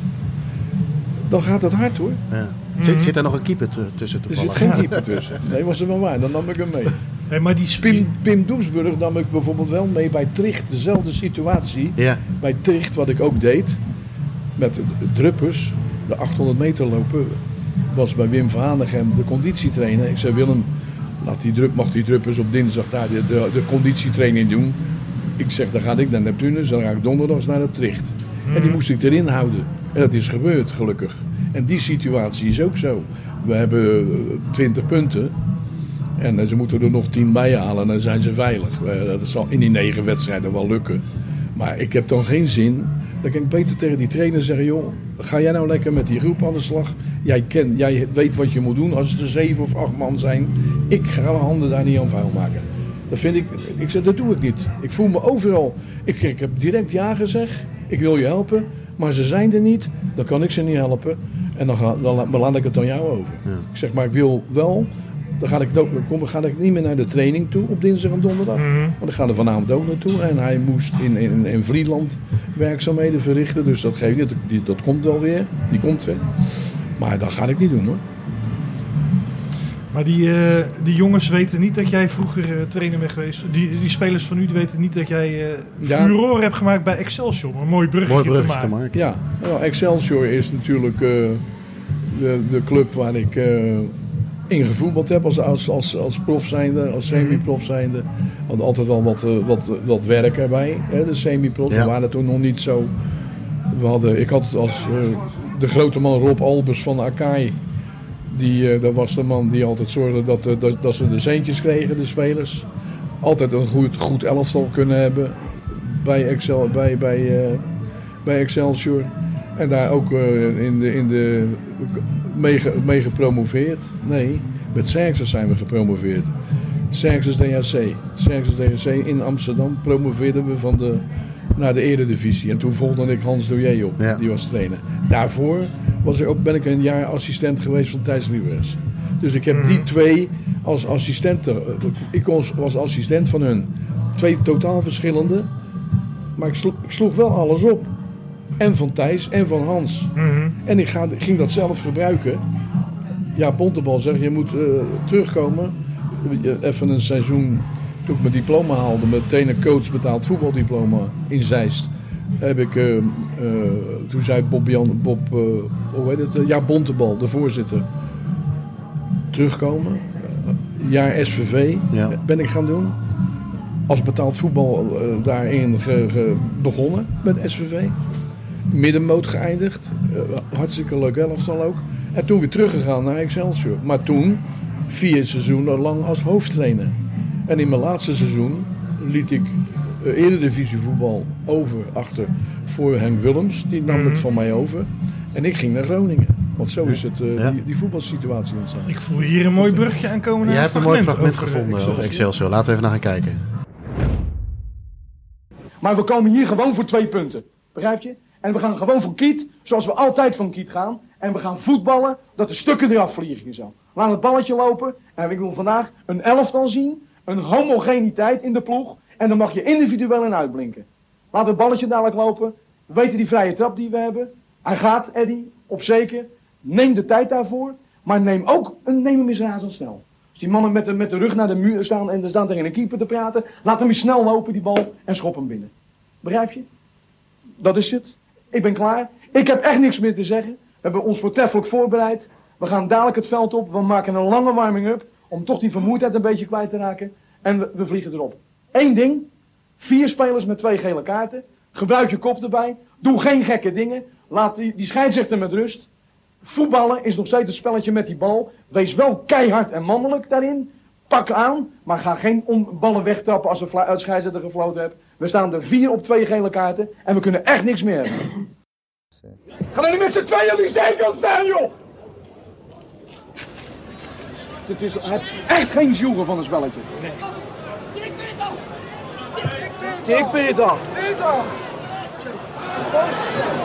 Dan gaat het hard hoor.
Ja. Zit, zit er nog een keeper tu- tussen
Er
toevallig?
zit geen keeper tussen. Nee, was er wel waar. Dan nam ik hem mee.
Hey, maar die
Pim, Pim Doesburg nam ik bijvoorbeeld wel mee bij Tricht. Dezelfde situatie.
Ja.
Bij Tricht, wat ik ook deed. Met de druppers. De 800 meter lopen. Was bij Wim van Hanegem de conditietrainer. Ik zei Willem, laat die drup, mag die druppers op dinsdag daar de, de, de conditietraining doen. Ik zeg, dan ga ik naar Neptunus. Dan ga ik donderdags naar de Tricht. En die moest ik erin houden. En dat is gebeurd, gelukkig. En die situatie is ook zo. We hebben eh, 20 punten. En eh, ze moeten er nog 10 bij halen en dan zijn ze veilig. Eh, Dat zal in die negen wedstrijden wel lukken. Maar ik heb dan geen zin. Dan kan ik beter tegen die trainer zeggen: joh, ga jij nou lekker met die groep aan de slag? Jij, kent, jij weet wat je moet doen als het er zeven of acht man zijn. Ik ga mijn handen daar niet aan vuil maken. Dat vind ik, ik zeg, dat doe ik niet. Ik voel me overal. Ik, ik heb direct ja gezegd. Ik wil je helpen. Maar ze zijn er niet. Dan kan ik ze niet helpen. En dan, ga, dan la- laat ik het aan jou over. Ik zeg, maar ik wil wel. Dan ga ik, ook, kom, ga ik niet meer naar de training toe op dinsdag en donderdag. Want ik ga er vanavond ook naartoe. En hij moest in, in, in Vlieland werkzaamheden verrichten. Dus dat geeft niet. Dat, dat komt wel weer. Die komt weer. Maar dat ga ik niet doen hoor.
Maar die, eh, die jongens weten niet dat jij vroeger eh, trainer bent geweest. Die, die spelers van u die weten niet dat jij eh
Ja.
furore hebt gemaakt bij Excelsior. Een mooi bruggetje, te maken.
Ja, nou, Excelsior is natuurlijk eh, de, de club waar ik eh, in gevoetbald heb als, als, als, als prof zijnde, als semi-prof zijnde. We hadden altijd wel wat, eh, wat, wat werk erbij, hè, de semi-prof.
Ja.
We waren toen nog niet zo... We hadden, ik had als eh, de grote man Rob Albers van Akai. Die, eh, dat was de man die altijd zorgde dat, eh, dat, dat ze de centjes kregen, de spelers. Altijd een goed, goed elftal kunnen hebben bij, Excel, bij, bij, eh, bij Excelsior. En daar ook eh, in de, in de, mee, mee gepromoveerd. Nee, met Xerxes zijn we gepromoveerd. Xerxes DHC. Xerxes DHC in Amsterdam promoveerden we van de, naar de eredivisie. En toen volgde ik Hans Douillet op, die was trainer. Daarvoor was ik ook, ben ik een jaar assistent geweest van Thijs Liewers. Dus ik heb die twee als assistenten. eh, Ik was, was assistent van hun. Twee totaal verschillende. Maar ik sloeg, ik sloeg wel alles op. En van Thijs en van Hans. En ik ga, ging dat zelf gebruiken. Ja, Bontebal zegt, je moet eh, terugkomen. Eh, Even een seizoen, toen ik mijn diploma haalde, mijn trainer-coach betaald voetbaldiploma in Zeist. Heb ik, eh, eh, toen zei Bob, Jan, Bob eh, hoe heet het? Ja, Bontebal, de voorzitter. Terugkomen. Jaar SVV ben ik gaan doen. Als betaald voetbal daarin ge- ge- begonnen met SVV middenmoot geëindigd. Eh, hartstikke leuk elftal ook. En toen weer teruggegaan naar Excelsior. Maar toen vier seizoenen lang als hoofdtrainer. En in mijn laatste seizoen liet ik uh, eredivisievoetbal over achter voor Henk Willems. Die nam het van mij over. En ik ging naar Groningen. Want zo is het, eh, die, die voetbalsituatie ontstaan.
Ik voel hier een mooi bruggetje aankomen naar
Jij hebt een mooi fragment
over,
gevonden
eh,
over Excelsior. Laten we even naar gaan kijken.
Maar we komen hier gewoon voor twee punten. Begrijp je? En we gaan gewoon voor Kiet, zoals we altijd van Kiet gaan. En we gaan voetballen, dat de stukken eraf vliegen en zo. Laat het balletje lopen. En ik wil vandaag een elftal zien. Een homogeniteit in de ploeg. En dan mag je individueel in uitblinken. Laat het balletje dadelijk lopen. We weten die vrije trap die we hebben. Hij gaat, Eddy, op zeker. Neem de tijd daarvoor. Maar neem ook een, neem hem eens razendsnel. Als die mannen met de, met de rug naar de muur staan en er staan tegen een keeper te praten. Laat hem eens snel lopen, die bal. En schop hem binnen. Begrijp je? Dat is het. Ik ben klaar. Ik heb echt niks meer te zeggen. We hebben ons voortreffelijk voorbereid. We gaan dadelijk het veld op. We maken een lange warming-up. Om toch die vermoeidheid een beetje kwijt te raken. En we, vliegen erop. Eén ding. Vier spelers met twee gele kaarten. Gebruik je kop erbij. Doe geen gekke dingen. Laat die, die scheidsrechter met rust. Voetballen is nog steeds een spelletje met die bal. Wees wel keihard en mannelijk daarin. Pak aan, maar ga geen ballen wegtrappen als de scheidsrechter gefloten hebt. We staan er vier op twee gele kaarten en we kunnen echt niks meer. Ga er niet met z'n tweeën op die zijkant staan, joh! Het is echt geen joegen van een spelletje. Nee. Tik Peter! Peter!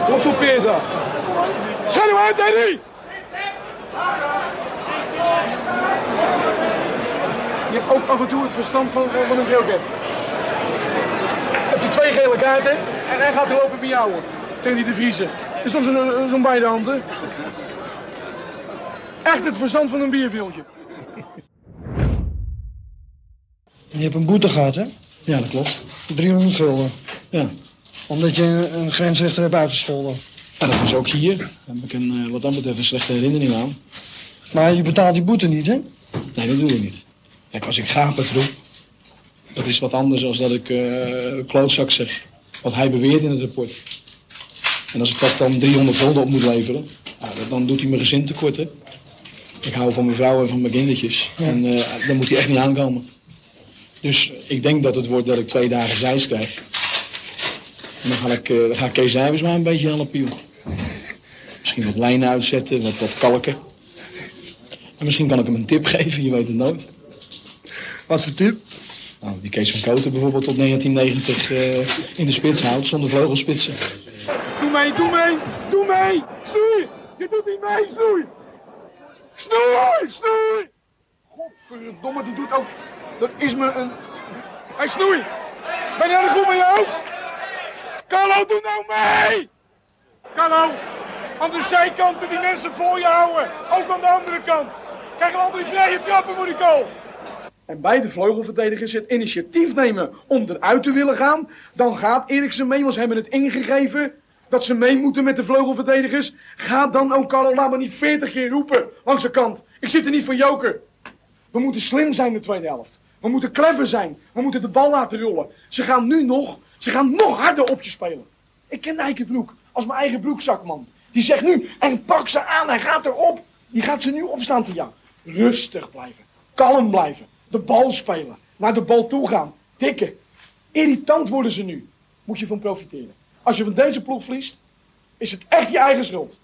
Kom zo, Peter! Schijn hem uit, Eddie!
Die ook af en toe het verstand van, van een kroket. Heb je twee gele kaarten en hij gaat er lopen bij jou tegen die de Vriezen. Is toch zo'n zo'n beide handen? Echt het verstand van een bierveeltje.
Je hebt een boete gehad, hè?
Ja, dat klopt.
300 gulden.
Ja.
Omdat je een grensrechter hebt uitgescholden.
Ja, dat was ook hier. Daar heb ik een, eh, wat dat betreft een slechte herinnering aan.
Maar je betaalt die boete niet, hè?
Nee, dat doe ik niet. Kijk, als ik gapen roep, dat is wat anders dan dat ik eh, klootzak zeg. Wat hij beweert in het rapport. En als ik dat dan 300 gulden op moet leveren, ja, dan doet hij mijn gezin tekort, hè. Ik hou van mijn vrouw en van mijn kindertjes. En eh, dan moet hij echt niet aankomen. Dus ik denk dat het wordt dat ik twee dagen zeis krijg. En dan ga ik, eh, dan ga ik Kees maar een beetje helpen, joh. Misschien wat lijnen uitzetten, wat, wat kalken. En misschien kan ik hem een tip geven, je weet het nooit.
Wat voor tip?
Nou, die Kees van Koten bijvoorbeeld tot 1990 eh, in de spits houdt, zonder vleugelspitsen. Doe mee, doe mee, doe mee! Snoei! Je doet niet mee, snoei! Snoei, snoei! Godverdomme, die doet ook... Dat is me een... Hé, snoei! Ben je er goed met je hoofd? Carlo, doe nou mee! Carlo, aan de zijkanten die mensen voor je houden. Ook aan de andere kant. Krijgen we al die vrije trappen voor die goal. En beide vleugelverdedigers het initiatief nemen om eruit te willen gaan. Dan gaat Eriksen mee, want ze hebben het ingegeven. Dat ze mee moeten met de vleugelverdedigers. Ga dan ook, Carlo, laat me niet 40 keer roepen langs de kant. Ik zit er niet voor joker. We moeten slim zijn in de tweede helft. We moeten clever zijn. We moeten de bal laten rollen. Ze gaan nu nog, ze gaan nog harder op je spelen. Ik ken Nijkenbroek als mijn eigen broekzakman. Die zegt nu, en pak ze aan, hij gaat erop. Die gaat ze nu opstaan te jou. Rustig blijven. Kalm blijven. De bal spelen. Naar de bal toe gaan. Tikken. Irritant worden ze nu. Moet je van profiteren. Als je van deze ploeg verliest, is het echt je eigen schuld.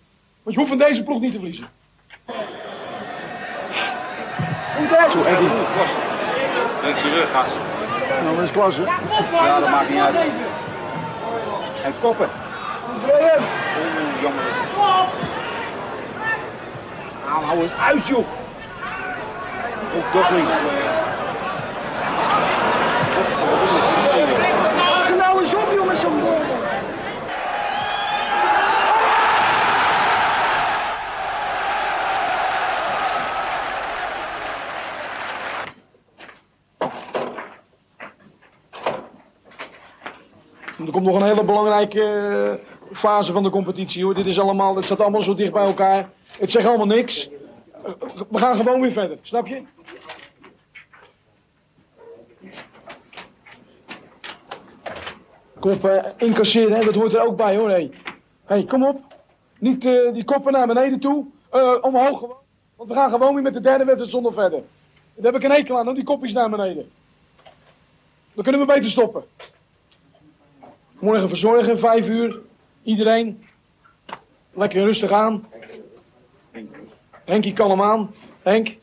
Want je hoeft van deze ploeg niet te verliezen.
Zo, Eddie. Klasse. Links je rug, gast.
Nou, dat is klasse.
Ja, dat maakt niet uit. En koppen.
Tweeën.
Oeh, jammer. Haal nou eens uit, joh. Ook dat niet.
Doe nou eens op, jongens, zo'n bal. Er komt nog een hele belangrijke eh, fase van de competitie hoor. Dit is allemaal, het staat allemaal zo dicht bij elkaar. Het zegt allemaal niks. Eh, We gaan gewoon weer verder, snap je? Kom op, eh, incasseren, hè? dat hoort er ook bij hoor. Hé, hey, kom op. Niet eh, die koppen naar beneden toe. Eh, omhoog gewoon. Want we gaan gewoon weer met de derde wedstrijd zonder verder. Daar heb ik een hekel aan, hoor, die kopjes naar beneden. Dan kunnen we beter stoppen. Morgen verzorgen, vijf uur. Iedereen. Lekker rustig aan. Henkie, kalm aan. Henk,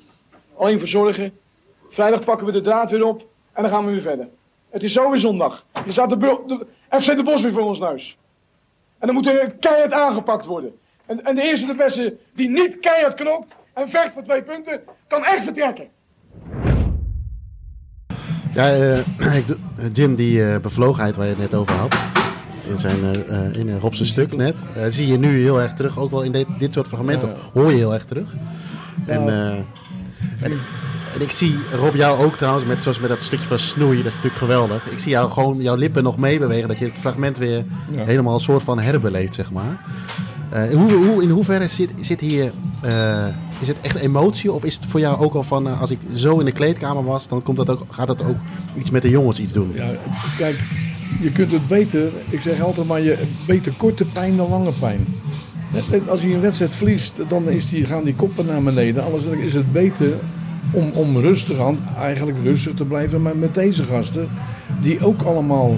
alleen verzorgen. Vrijdag pakken we de draad weer op. En dan gaan we weer verder. Het is zo weer zondag. Er staat de, FC de Bos weer voor ons neus. En dan moet er keihard aangepakt worden. En, en de eerste de beste die niet keihard knokt en vecht voor twee punten, kan echt vertrekken.
Ja, eh, eh, Jim, die eh, bevlogenheid waar je het net over had. In, zijn, eh, eh, in Rob's stuk net. zie je nu heel erg terug. Ook wel in dit, dit soort fragmenten.
Ja.
Of hoor je heel erg terug. En, eh, en, en ik zie Rob jou ook trouwens. Met, zoals met dat stukje van snoei. Dat is natuurlijk geweldig. Ik zie jou gewoon jouw lippen nog meebewegen. Dat je het fragment weer
Ja.
helemaal een soort van herbeleeft, zeg maar. Eh, hoe, hoe, in hoeverre zit, zit hier... eh, is het echt emotie? Of is het voor jou ook al van... eh, als ik zo in de kleedkamer was... dan komt dat ook, gaat dat ook iets met de jongens iets doen?
Ja, kijk, je kunt het beter, ik zeg altijd maar, je, beter korte pijn dan lange pijn. Als je een wedstrijd verliest, dan is die, gaan die koppen naar beneden. Anders is het beter om, om rustig aan, eigenlijk rustig te blijven. Maar met deze gasten, die ook allemaal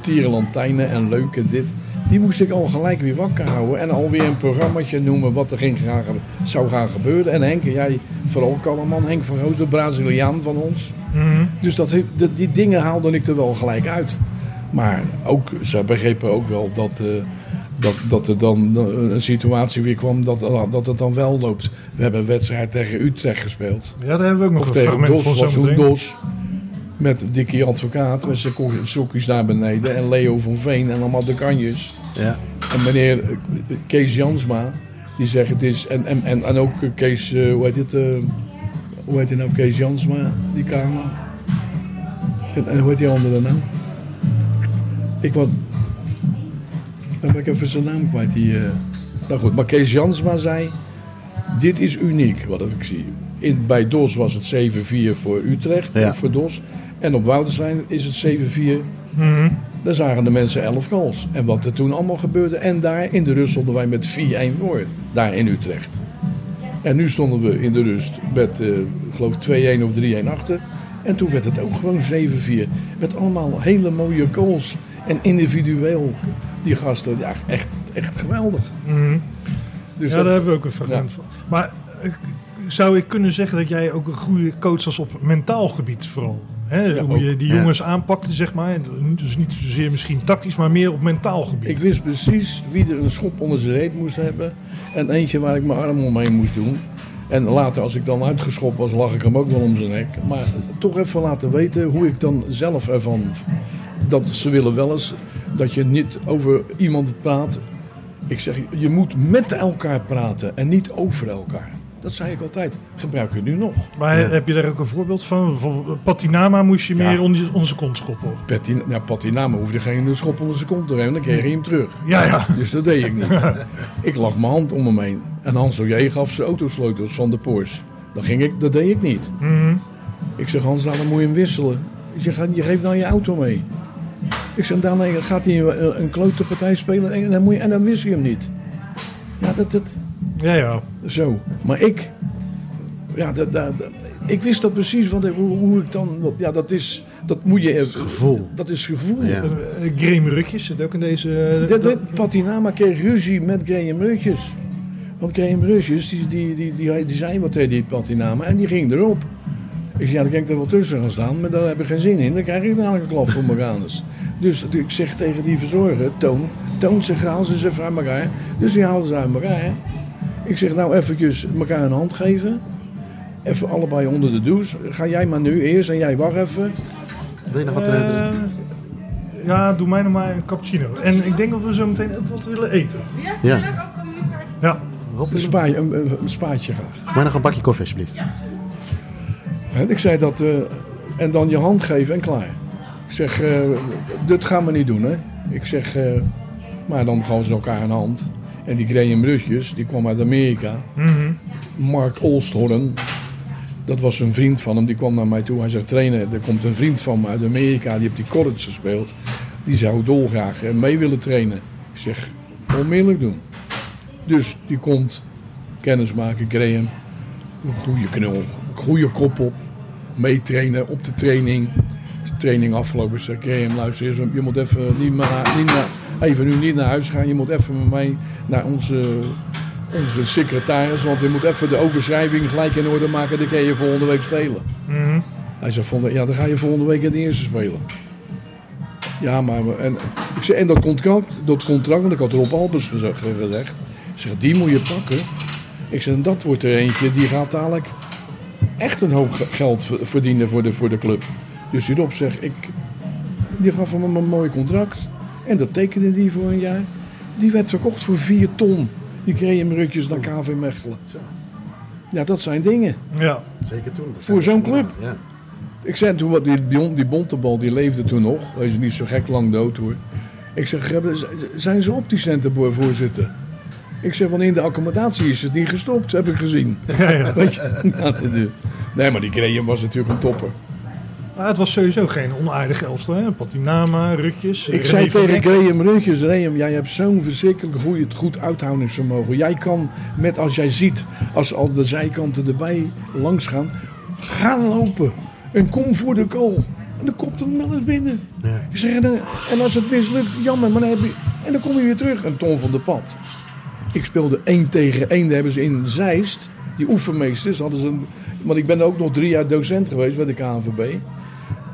tierenlantijnen en leuk en dit. Die moest ik al gelijk weer wakker houden. En alweer een programmaatje noemen wat er ging gaan, zou gaan gebeuren. En Henk, jij vooral Kallerman, Henk van Roos, de Braziliaan van ons.
Mhm.
Dus dat, die dingen haalde ik er wel gelijk uit. Maar ook, ze begrepen ook wel dat, eh,
dat, dat er dan eh, een situatie weer kwam dat, dat het dan wel loopt. We hebben een wedstrijd tegen Utrecht gespeeld.
Ja, daar hebben we ook nog
Of
een
tegen
fragment
Dos,
van
was toen. Dos. Met Dikkie Advocaat, met zijn sokjes daar beneden. En Leo van Veen en allemaal de kanjes.
Ja.
En meneer eh, Kees Jansma, die zegt het is... En, en, en, en ook eh, Kees, eh, hoe heet het... eh, hoe heet hij nou, Kees Jansma, die kamer? En, en hoe heet die andere nou? Ik wat... Dan ben ik even zijn naam kwijt. Die, eh, nou goed, maar Kees Jansma zei... Dit is uniek, wat ik zie. In, bij DOS was het 7-4 voor Utrecht,
Ja.
voor DOS. En op Woudenstein is het 7-4.
Mhm.
Daar zagen de mensen 11 goals. En wat er toen allemaal gebeurde. En daar in de rust stonden wij met 4-1 voor. Daar in Utrecht. En nu stonden we in de rust met, eh, ik geloof 2-1 of 3-1 achter. En toen werd het ook gewoon 7-4. Met allemaal hele mooie goals. En individueel, die gasten, ja, echt, echt geweldig.
Mhm.
Dus
ja,
dat-
daar hebben we ook een fragment
Ja.
van. Maar eh, zou ik kunnen zeggen dat jij ook een goede coach was op mentaal gebied vooral? Hè?
Ja,
Hoe je die jongens aanpakte, zeg maar. Dus niet zozeer misschien tactisch, maar meer op mentaal gebied.
Ik wist precies wie er een schop onder zijn reet moest hebben. En eentje waar ik mijn arm omheen moest doen. En later, als ik dan uitgeschopt was, lag ik hem ook wel om zijn nek. Maar toch even laten weten hoe ik dan zelf ervan. Dat ze willen wel eens dat je niet over iemand praat. Ik zeg, je moet met elkaar praten en niet over elkaar. Dat zei ik altijd. Gebruik het nu nog.
Maar heb je daar ook een voorbeeld van? Bijvoorbeeld Patinama moest je
Ja.
meer onder je- onze kont schoppen.
Patin, ja, Patinama hoefde geen schop onder zijn kont te hebben, dan kreeg hij hem terug.
Ja, ja.
Dus dat deed ik niet. ik lag mijn hand om hem heen. En Hans Oje gaf zijn autosleutels van de Porsche. Dat, ging ik, dat deed ik niet.
Mhm.
Ik zeg, Hans, nou, dan moet je hem wisselen. Ik zeg, je geeft nou je auto mee. Ik zeg, dan gaat hij een, een klote partij spelen en dan, moet je, en dan wist je hem niet. Ja, dat, dat...
Ja, ja.
Zo. Maar ik... Ja, dat, dat, dat- ik wist dat precies, want hoe, hoe ik dan... Ja, dat is... Dat moet je...
Gevoel.
Dat is gevoel.
Ja. Uh, Graham Rutjes zit ook in deze... eh,
De, de, Patinama kreeg ruzie met Graham Rutjes. Want Graham Rutjes, die, die, die, die, die zei wat tegen die Patinama en die ging erop. Ik zei, ja, dan kan ik er wel tussen gaan staan, maar daar heb ik geen zin in. Dan krijg ik dadelijk een klap voor mijn anus. Dus ik zeg tegen die verzorger, Toon, Toon zegt, haal ze eens even uit elkaar. Dus die haalden ze uit elkaar. Ik zeg, nou eventjes elkaar een hand geven. Even allebei onder de douche. Ga jij maar nu eerst en jij wacht even.
Wil je nog wat
Eh,
drinken?
ja, doe mij nog maar een cappuccino. En ik denk dat we zo meteen ook wat willen eten.
Ja.
Ja.
Een, spa, een, een, een spaatje graag.
Maar nog een bakje koffie, alsjeblieft.
En ik zei dat, eh, en dan je hand geven en klaar. Ik zeg, eh, dit gaan we niet doen, hè. Ik zeg, eh, maar dan gaan ze elkaar een hand. En die Graham Rutjes, die kwam uit Amerika.
Mhm.
Mark Olsthorn, dat was een vriend van hem, die kwam naar mij toe. Hij zegt, trainer, er komt een vriend van me uit Amerika, die heeft die college gespeeld. Die zou dolgraag eh, mee willen trainen. Ik zeg, onmiddellijk doen. Dus die komt, kennis maken, Graham. Een goede knul, goede kop op. Meetrainen op de training. De training afgelopen. Ik zeg, Graham, luister eens, je moet even niet, maar, niet naar, even nu niet naar huis gaan. Je moet even met mij naar onze, onze secretaris. Want je moet even de overschrijving gelijk in orde maken. Dan kan je volgende week spelen.
Mhm.
Hij zegt, van, ja, dan ga je volgende week het eerste spelen. Ja, maar en, ik zeg, en dat contract, dat contract, want ik had Rob Albers gezegd, zeg, die moet je pakken. Ik zeg, en dat wordt er eentje, die gaat dadelijk echt een hoop ge- geld ver- verdienen voor de, voor de club. Dus die Rob zegt, ik, die gaf hem een mooi contract. En dat tekende die voor een jaar. Die werd verkocht voor 4 ton. Die kreeg hem rutjes naar KV Mechelen. Ja, dat zijn dingen.
Ja.
Zeker toen. Dat
Voor zo'n club.
Ja.
Ik zei toen, wat, die, die, die Bontebal die leefde toen nog. Hij is niet zo gek lang dood hoor. Ik zeg, zijn ze op die centenboor voorzitter? Ik zeg, want in de accommodatie is het niet gestopt, heb ik gezien.
Ja, ja.
Weet je? Nou, nee, maar die Graham was natuurlijk een topper.
Maar het was sowieso geen onaardige elftal. Hè? Patinama, Rutjes.
Ik
René
zei tegen. Graham Rutjes, Graham, jij hebt zo'n verschrikkelijk goeie, goed uithoudingsvermogen. Jij kan, met als jij ziet, als al de zijkanten erbij langs gaan, gaan lopen. En kom voor de goal. En dan komt hem wel eens binnen. Ik zeg, en, dan- en als het mislukt, jammer, maar dan heb je... En dan kom je weer terug. En Ton van de Pad. Ik speelde 1 tegen 1. Daar hebben ze in Zeist, die oefenmeesters, hadden ze... Een, want ik ben ook nog drie jaar docent geweest bij de KNVB.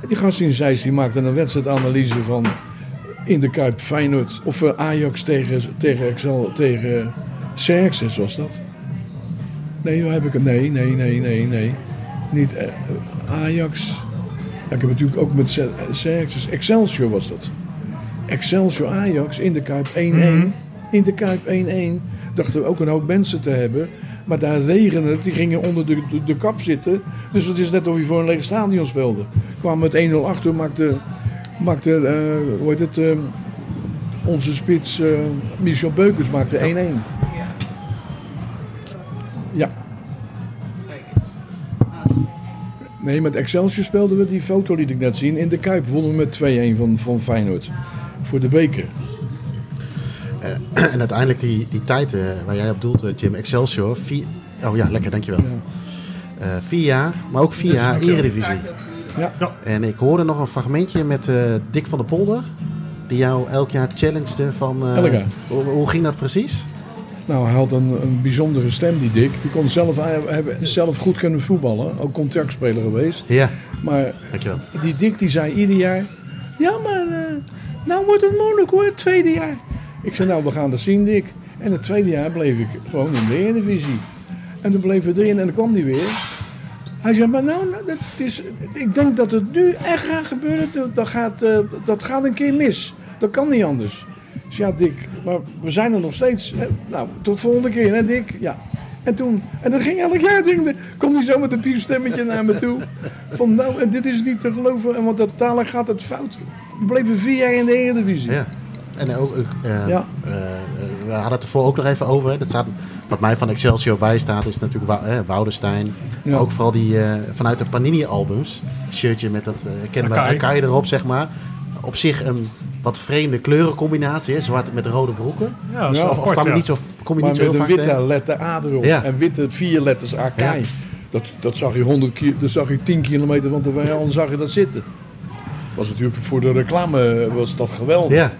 Die gast in Zeist die maakte een wedstrijdanalyse van In de Kuip Feyenoord. Of eh, Ajax tegen, tegen, Excel, tegen Xerxes was dat. Nee, hoe heb ik het? Nee, nee, nee, nee, nee. Niet eh, Ajax. Ja, ik heb natuurlijk ook met Xe- Xerxes. Excelsior was dat. Excelsior Ajax in de Kuip 1-1.
Mhm.
In de Kuip 1-1. Dachten we ook een hoop mensen te hebben. Maar daar regende het. Die gingen onder de, de, de kap zitten. Dus het is net of je voor een leeg stadion speelde. Kwamen met 1-0 achter. Maakte, maakte eh, hoe heet het, eh, onze spits eh, Michel Beukers maakte 1-1. Ja. Nee, met Excelsior speelden we die foto liet ik net zien. In de Kuip wonnen we met 2-1 van, van Feyenoord. Voor de beker.
Eh, en uiteindelijk die, die tijd eh, waar jij op doelt, eh, Jim, Excelsior. Vier, oh ja, lekker, dankjewel. Eh vier jaar, maar ook vier jaar Eredivisie.
Ja.
En ik hoorde nog een fragmentje met eh, Dick van der Polder. Die jou elk jaar challengede van... eh. Hoe, hoe ging dat precies?
Nou, hij had een, een bijzondere stem, die Dick. Die kon zelf, hij hebben zelf goed kunnen voetballen. Ook contractspeler geweest.
Ja,
Maar
dankjewel.
die Dick die zei ieder jaar... Ja, maar eh, nou wordt het moeilijk hoor, het tweede jaar. Ik zei, nou, we gaan dat zien, Dick. En het tweede jaar bleef ik gewoon in de Eredivisie. En toen bleef we erin en dan kwam hij weer. Hij zei, maar nou, nou, dat is, ik denk dat het nu echt gaat gebeuren. Dat- Dat gaat, eh, dat gaat een keer mis. Dat kan niet anders. Zei, ja, Dick, maar we zijn er nog steeds. Nou, tot volgende keer, hè, Dick? Ja. En toen, en dan ging elk jaar, de, kwam hij zo met een piepstemmetje naar me toe. Van nou, dit is niet te geloven, en want uiteindelijk gaat het fout. We bleven vier jaar in de Eredivisie.
Ja. En ook, eh,
Ja.
eh, eh, we hadden het ervoor ook nog even over. Hè. Dat staat, wat mij van Excelsior bijstaat is natuurlijk Wou- hè, Woudenstein.
Ja.
Ook vooral die eh, vanuit de Panini-albums. Shirtje met dat uh, kenbare
Akai.
Erop, zeg maar. Op zich een wat vreemde kleurencombinatie. Hè. Zwart met rode broeken.
Ja, dat is wel
of, kwam je
ja.
niet zo, kom je
maar
niet zo
met
heel
een
vaak
witte
tegen.
letter A erop.
Ja.
En witte vier letters Akai.
Ja.
Dat, dat zag je 100 ki- dat zag je 10 kilometer van de vijand, zag je dat zitten. Was natuurlijk voor de reclame was dat geweldig.
Ja.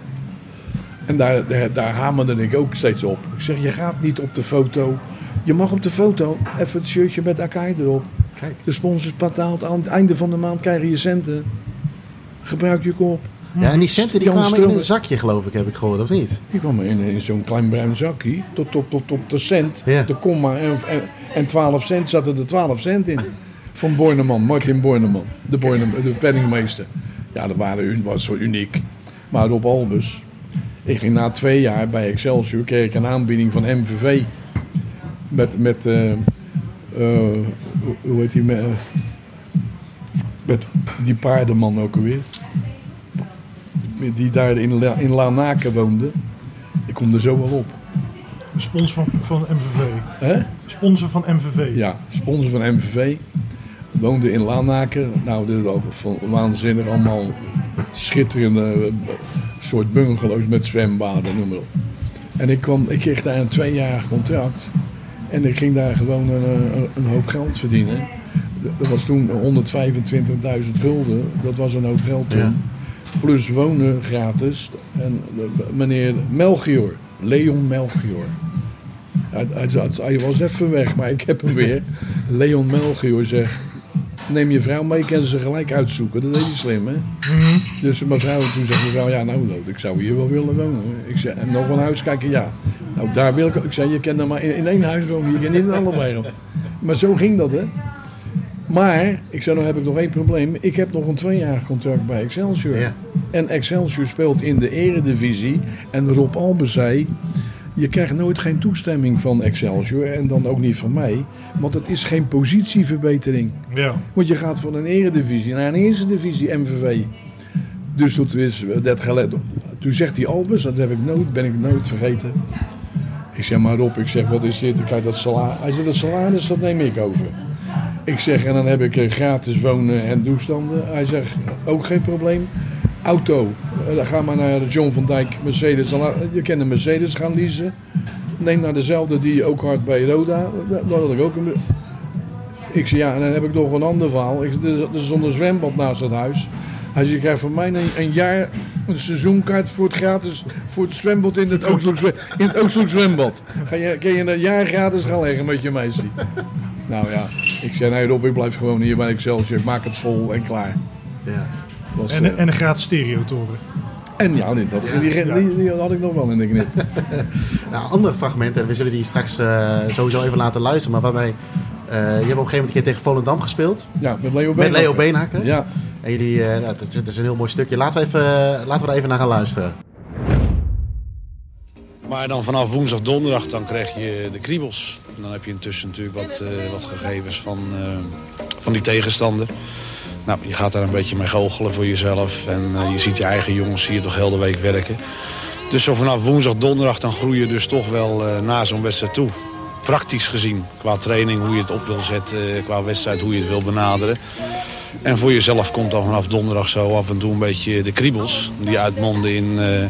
En daar, daar, daar hamerde ik ook steeds op. Ik zeg, je gaat niet op de foto. Je mag op de foto even het shirtje met Akai erop.
Kijk.
De sponsors betaalt aan het einde van de maand krijg je centen. Gebruik je kop.
Ja, en die centen die kwamen in een zakje, geloof ik, heb ik gehoord, of niet?
Die kwamen in, in zo'n klein bruin zakje. Tot, tot, tot, tot de cent.
Ja.
De komma en, en, en 12 cent zaten er 12 cent in. Van Borneman, Martin Borneman. De, Borneman, de penningmeester. Ja, dat waren, was zo uniek. Maar op Albus. Ik ging na twee jaar bij Excelsior. Kreeg ik een aanbieding van MVV. Met, met eh, eh, hoe- heet die? Met, met die paardenman ook alweer. Die daar in, La, in Lanaken woonde. Ik kom er zo wel op.
Sponsor van, van MVV.
Hè?
Sponsor van MVV.
Ja, sponsor van MVV. Woonde in Lanaken. Nou, dit was van- waanzinnig. Allemaal schitterende eh, soort bungalows met zwembaden, noem maar op. En ik, kwam, ik kreeg daar een tweejarig contract. En ik ging daar gewoon een, een, een hoop geld verdienen. Dat was toen 125.000 gulden. Dat was een hoop geld toen.
Ja.
Plus wonen gratis. En de- meneer Melchior, Leon Melchior. Hij, hij, hij was even weg, maar ik heb hem weer. Leon Melchior zegt, neem je vrouw mee, kan ze gelijk uitzoeken. Dat deed hij slim, hè? Dus mevrouw, toen zegt mevrouw, ja nou, ik zou hier wel willen wonen. Ik zei, en nog een huis kijken, ja. Nou, daar wil ik, ik zei, je kan er maar in, in één huis wonen, je kan niet in allebei. Maar zo ging dat, hè? Maar, ik zei, nou heb ik nog één probleem. Ik heb nog een tweejarig contract bij Excelsior.
Ja.
En Excelsior speelt in de eredivisie. En Rob Albe zei, je krijgt nooit geen toestemming van Excelsior. En dan ook niet van mij. Want het is geen positieverbetering.
Ja.
Want je gaat van een eredivisie naar een eerste divisie MVV. Dus toen is dat gelet. Toen zegt die Albus, dat heb ik nooit, ben ik nooit vergeten. Ik zeg maar Rob, ik zeg wat is dit? Ik krijg dat salaris. Hij zegt dat salaris, dat neem ik over. Ik zeg en dan heb ik eh, gratis wonen en toestanden. Hij zegt ook geen probleem. Auto, eh, dan ga maar naar de John van Dijk Mercedes. Je kan een Mercedes gaan leasen. Neem naar dezelfde die ook hard bij Roda. Dat had ik ook een. Ik zei ja, en dan heb ik nog een ander verhaal. Ik, er is zonder zwembad naast het huis. Hij zegt, je krijgt van mij een, een jaar een seizoenkaart voor het gratis voor het zwembad in het Oostelijk, zwembad. Ga je, kan je een jaar gratis gaan leggen met je meisje. Nou ja, ik zei nee Rob, ik blijf gewoon hier bij Excelsior. Ik maak het vol en klaar.
Ja.
Was,
En,
eh,
en een gratis stereotoren. En ja, die, dat, die, die, die had ik nog wel in de knip.
Nou, andere fragmenten, we zullen die straks eh, sowieso even laten luisteren. Maar waarbij, eh, je hebt op een gegeven moment een keer tegen Volendam gespeeld.
Ja, met Leo
Met
Beenhakker.
Leo Beenhakker.
Ja.
En jullie, eh, nou, dat, is, dat is een heel mooi stukje. Laten we, even, laten we er even naar gaan luisteren.
Maar dan vanaf woensdag, donderdag, dan krijg je de kriebels. En dan heb je intussen natuurlijk wat, eh, wat gegevens van, eh, van die tegenstander. Nou, je gaat daar een beetje mee goochelen voor jezelf. En eh, je ziet je eigen jongens hier toch heel de week werken. Dus zo vanaf woensdag, donderdag, dan groei je dus toch wel eh, na zo'n wedstrijd toe. Praktisch gezien, qua training, hoe je het op wil zetten, eh, qua wedstrijd, hoe je het wil benaderen. En voor jezelf komt dan vanaf donderdag zo af en toe een beetje de kriebels. Die uitmonden in, eh,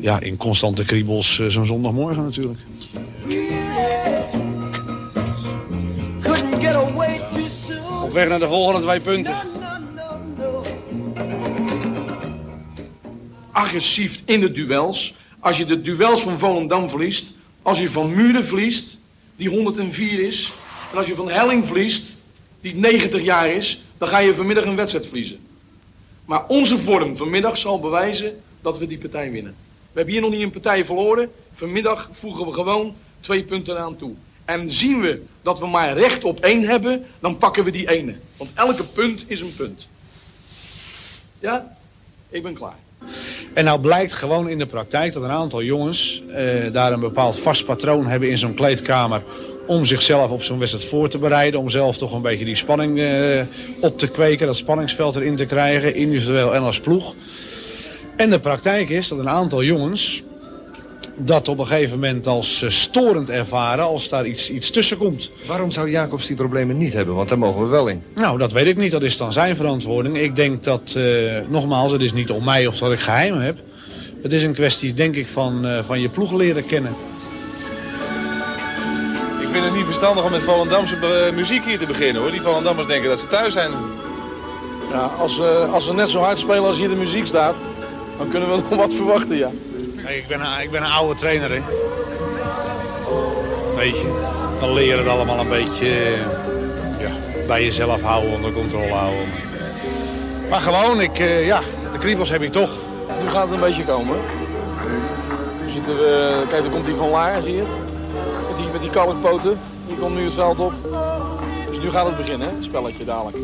ja, in constante kriebels zo'n zondagmorgen natuurlijk. Op weg naar de volgende twee punten.
Agressief in de duels. Als je de duels van Volendam verliest, als je van Muren verliest, die 104 is, en als je van Helling verliest, die 90 jaar is, dan ga je vanmiddag een wedstrijd verliezen. Maar onze vorm vanmiddag zal bewijzen dat we die partij winnen. We hebben hier nog niet een partij verloren. Vanmiddag voegen we gewoon twee punten aan toe. En zien we dat we maar recht op één hebben, dan pakken we die ene. Want elke punt is een punt. Ja? Ik ben klaar.
En nou blijkt gewoon in de praktijk dat een aantal jongens eh, daar een bepaald vast patroon hebben in zo'n kleedkamer. Om zichzelf op zo'n wedstrijd voor te bereiden. Om zelf toch een beetje die spanning eh, op te kweken. Dat spanningsveld erin te krijgen. Individueel en als ploeg. En de praktijk is dat een aantal jongens dat op een gegeven moment als eh, storend ervaren als daar iets, iets tussen komt.
Waarom zou Jacobs die problemen niet hebben? Want daar mogen we wel in.
Nou, dat weet ik niet. Dat is dan zijn verantwoording. Ik denk dat, eh, nogmaals, het is niet om mij of dat ik geheimen heb. Het is een kwestie, denk ik, van, eh, van je ploeg leren kennen.
Ik vind het niet verstandig om met Volendamse muziek hier te beginnen hoor. Die Volendammers denken dat ze thuis zijn.
Ja, als, eh, als we net zo hard spelen als hier de muziek staat, dan kunnen we nog wat verwachten, ja.
Ik, ben een, ik ben een oude trainer, hè. Weet je, dan leer je het allemaal een beetje eh, ja, bij jezelf houden, onder controle houden. Maar gewoon, ik, eh, ja, de kriebels heb ik toch.
Nu gaat het een beetje komen. We, kijk, daar komt die van Laar, zie je het? Met die, met die kalkpoten. Die komt nu het veld op. Dus nu gaat het beginnen, hè, het spelletje dadelijk.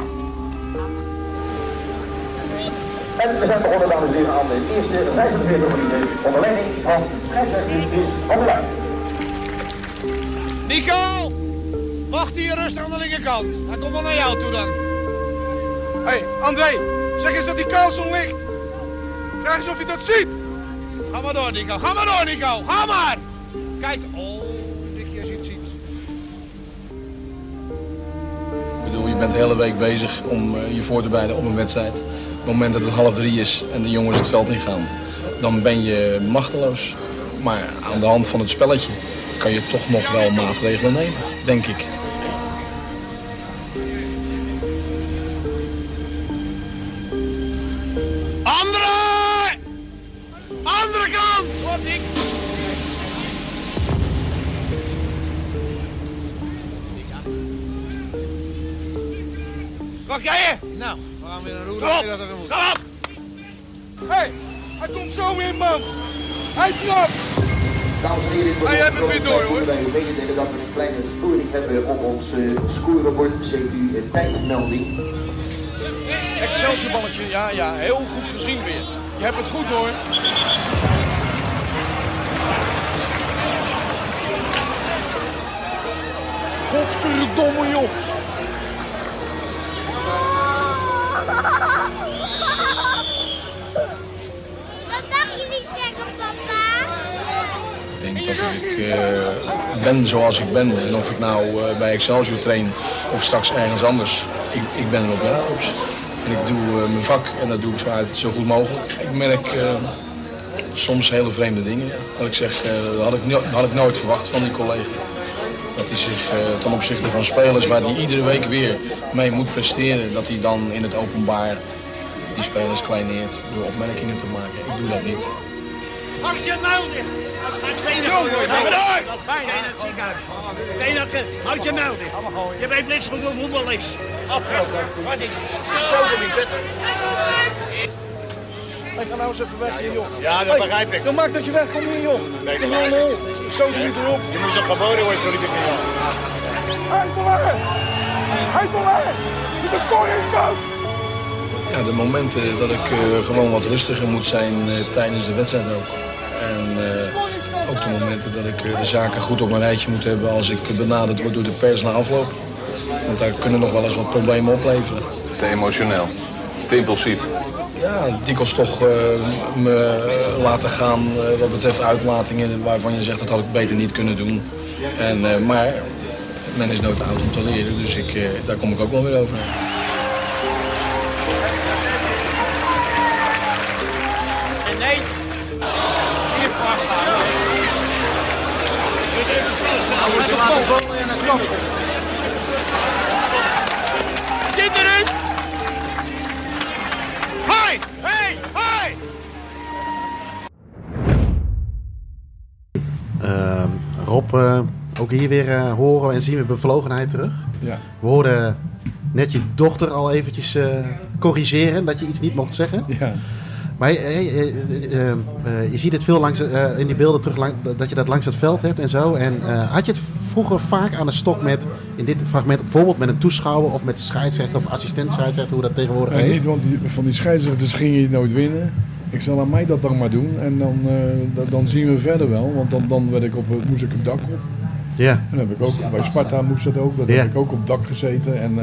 En we zijn begonnen, dames en heren, aan de eerste 45 minuten onder leiding van scheidsrechter van der.
Nico! Wacht hier rustig aan de linkerkant. Hij komt wel naar jou toe dan.
Hé, hey, André, zeg eens dat die Carlson ligt. Vraag eens of je dat ziet.
Ga maar door, Nico. Ga maar door, Nico. Ga maar! Kijk. Oh, Nicky, als je het ziet.
Ik bedoel, je bent de hele week bezig om eh, je voor te bereiden op een wedstrijd. Op het moment dat het half drie is en de jongens het veld in gaan, dan ben je machteloos. Maar aan de hand van het spelletje kan je toch nog wel maatregelen nemen, denk ik.
Andere! Andere kant! Wat ik... Wat jij je? Nou, gaan weer een roer. Kom op! Kom op!
Hé, hey, hij komt zo in, man. Hij trapt.
Dames en heren,
Hij heeft het weer door, hoor.
wij mededelen dat we een kleine storing hebben op ons uh, scoreboard. CQ tijdmelding.
Excelsior balletje, ja, ja, heel goed gezien weer. Je hebt het goed hoor. Godverdomme joh.
Ik eh, ben zoals ik ben. En of ik nou eh, bij Excelsior train of straks ergens anders. Ik, ik ben er op. En ik doe eh, mijn vak en dat doe ik zo, zo goed mogelijk. Ik merk soms hele vreemde dingen. Dat ik zeg, dat, had ik, had ik nooit verwacht van die collega. Dat hij zich ten opzichte van spelers waar hij iedere week weer mee moet presteren, dat hij dan in het openbaar die spelers kleineert door opmerkingen te maken. Ik doe dat niet.
Houd je muil dicht! Als ik stenen gooi, hoor. Ga maar door! Ben je in het ziekenhuis? Beenhakker, houd je muil dicht. Je weet niks van hoe voetbal is. Afgesproken. Wat is Zo, de niet.
Hey, ga nou eens even weg hier, joh.
Ja, dat begrijp ik.
Dan maak dat je weg, kom hier, joh.
Nee, dat
lol. Zo doe je erop.
Je moet toch geboren worden door die.
Hey, Toller! Hey, Toller! De score is fout!
Ja, de momenten dat ik eh, gewoon wat rustiger moet zijn eh, tijdens de wedstrijd ook. En eh, ook de momenten dat ik eh, de zaken goed op mijn rijtje moet hebben als ik benaderd word door de pers na afloop. Want daar kunnen nog wel eens wat problemen opleveren.
Te emotioneel. Te impulsief.
Ja, dikwijls toch eh, me laten gaan eh, wat betreft uitlatingen waarvan je zegt dat had ik beter niet kunnen doen. En, eh, maar men is nooit oud om te leren, dus ik, eh, daar kom ik ook wel weer over.
En nee. Laten vallen en een. Zit erin! Hoi! Hey! Hoi!
Rob, eh, ook hier weer eh, horen en zien we bevlogenheid terug.
Ja.
We hoorden net je dochter al eventjes eh, corrigeren dat je iets niet mocht zeggen.
Ja.
Maar eh, eh, eh, je ziet het veel langs, in die beelden terug lang, dat je dat langs het veld hebt en zo. En had je het vroeger vaak aan de stok met, in dit fragment bijvoorbeeld met een toeschouwer of met de scheidsrechter of assistent scheidsrechter, hoe dat tegenwoordig
Nee,
heet?
niet, want die, van die scheidsrechters ging je nooit winnen. Ik zal aan mij dat dan maar doen en dan, dan, zien we verder wel. Want dan, dan werd ik op, moest ik het dak op.
Ja.
En heb ik ook, bij Sparta moest dat ook. Dat heb ik ook op dak gezeten. En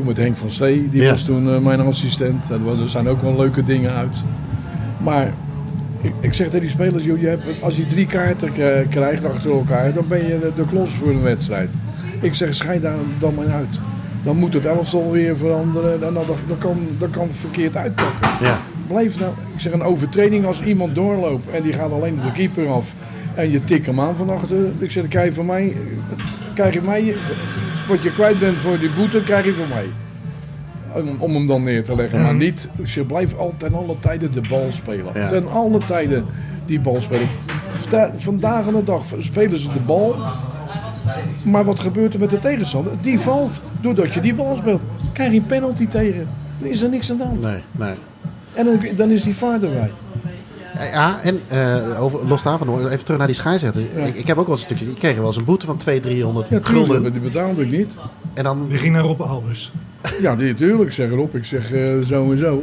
toen met Henk van Stee, die
Ja.
was toen eh, mijn assistent. Dat was- Er zijn ook wel leuke dingen uit. Maar ik, ik zeg tegen die spelers, joh, je hebt, als je drie kaarten krijgt achter elkaar, dan ben je de, de klos voor een wedstrijd. Ik zeg, scheid daar dan maar uit. Dan moet het elftal weer veranderen. Dan, dan, dan, kan, dan kan verkeerd uitpakken.
Ja.
Blijf nou, ik zeg een overtreding als iemand doorloopt en die gaat alleen op de keeper af en je tikt hem aan van achter. Ik zeg, je van mij, krijg je mij, wat je kwijt bent voor die boete, krijg je van mij. Om, om hem dan neer te leggen. Maar niet, je blijft altijd alle tijden de bal spelen.
Ja.
Ten alle tijden die bal spelen. Vanda- Vandaag aan de dag spelen ze de bal. Maar wat gebeurt er met de tegenstander? Die valt doordat je die bal speelt. Krijg je een penalty tegen. Dan is er niks aan de hand.
Nee, nee.
En dan, dan is die vaart erbij.
Ja, en eh, over, los daarvan hoor, even terug naar die scheidsrechter. Ik, ik heb ook wel eens een stukje, ik kreeg wel eens een boete van 200, 300
Ja,
gulden.
die betaalde ik niet.
En dan...
Die ging naar Rob Albers.
Ja, die, tuurlijk. Ik zeg erop. Ik zeg eh, zo en zo.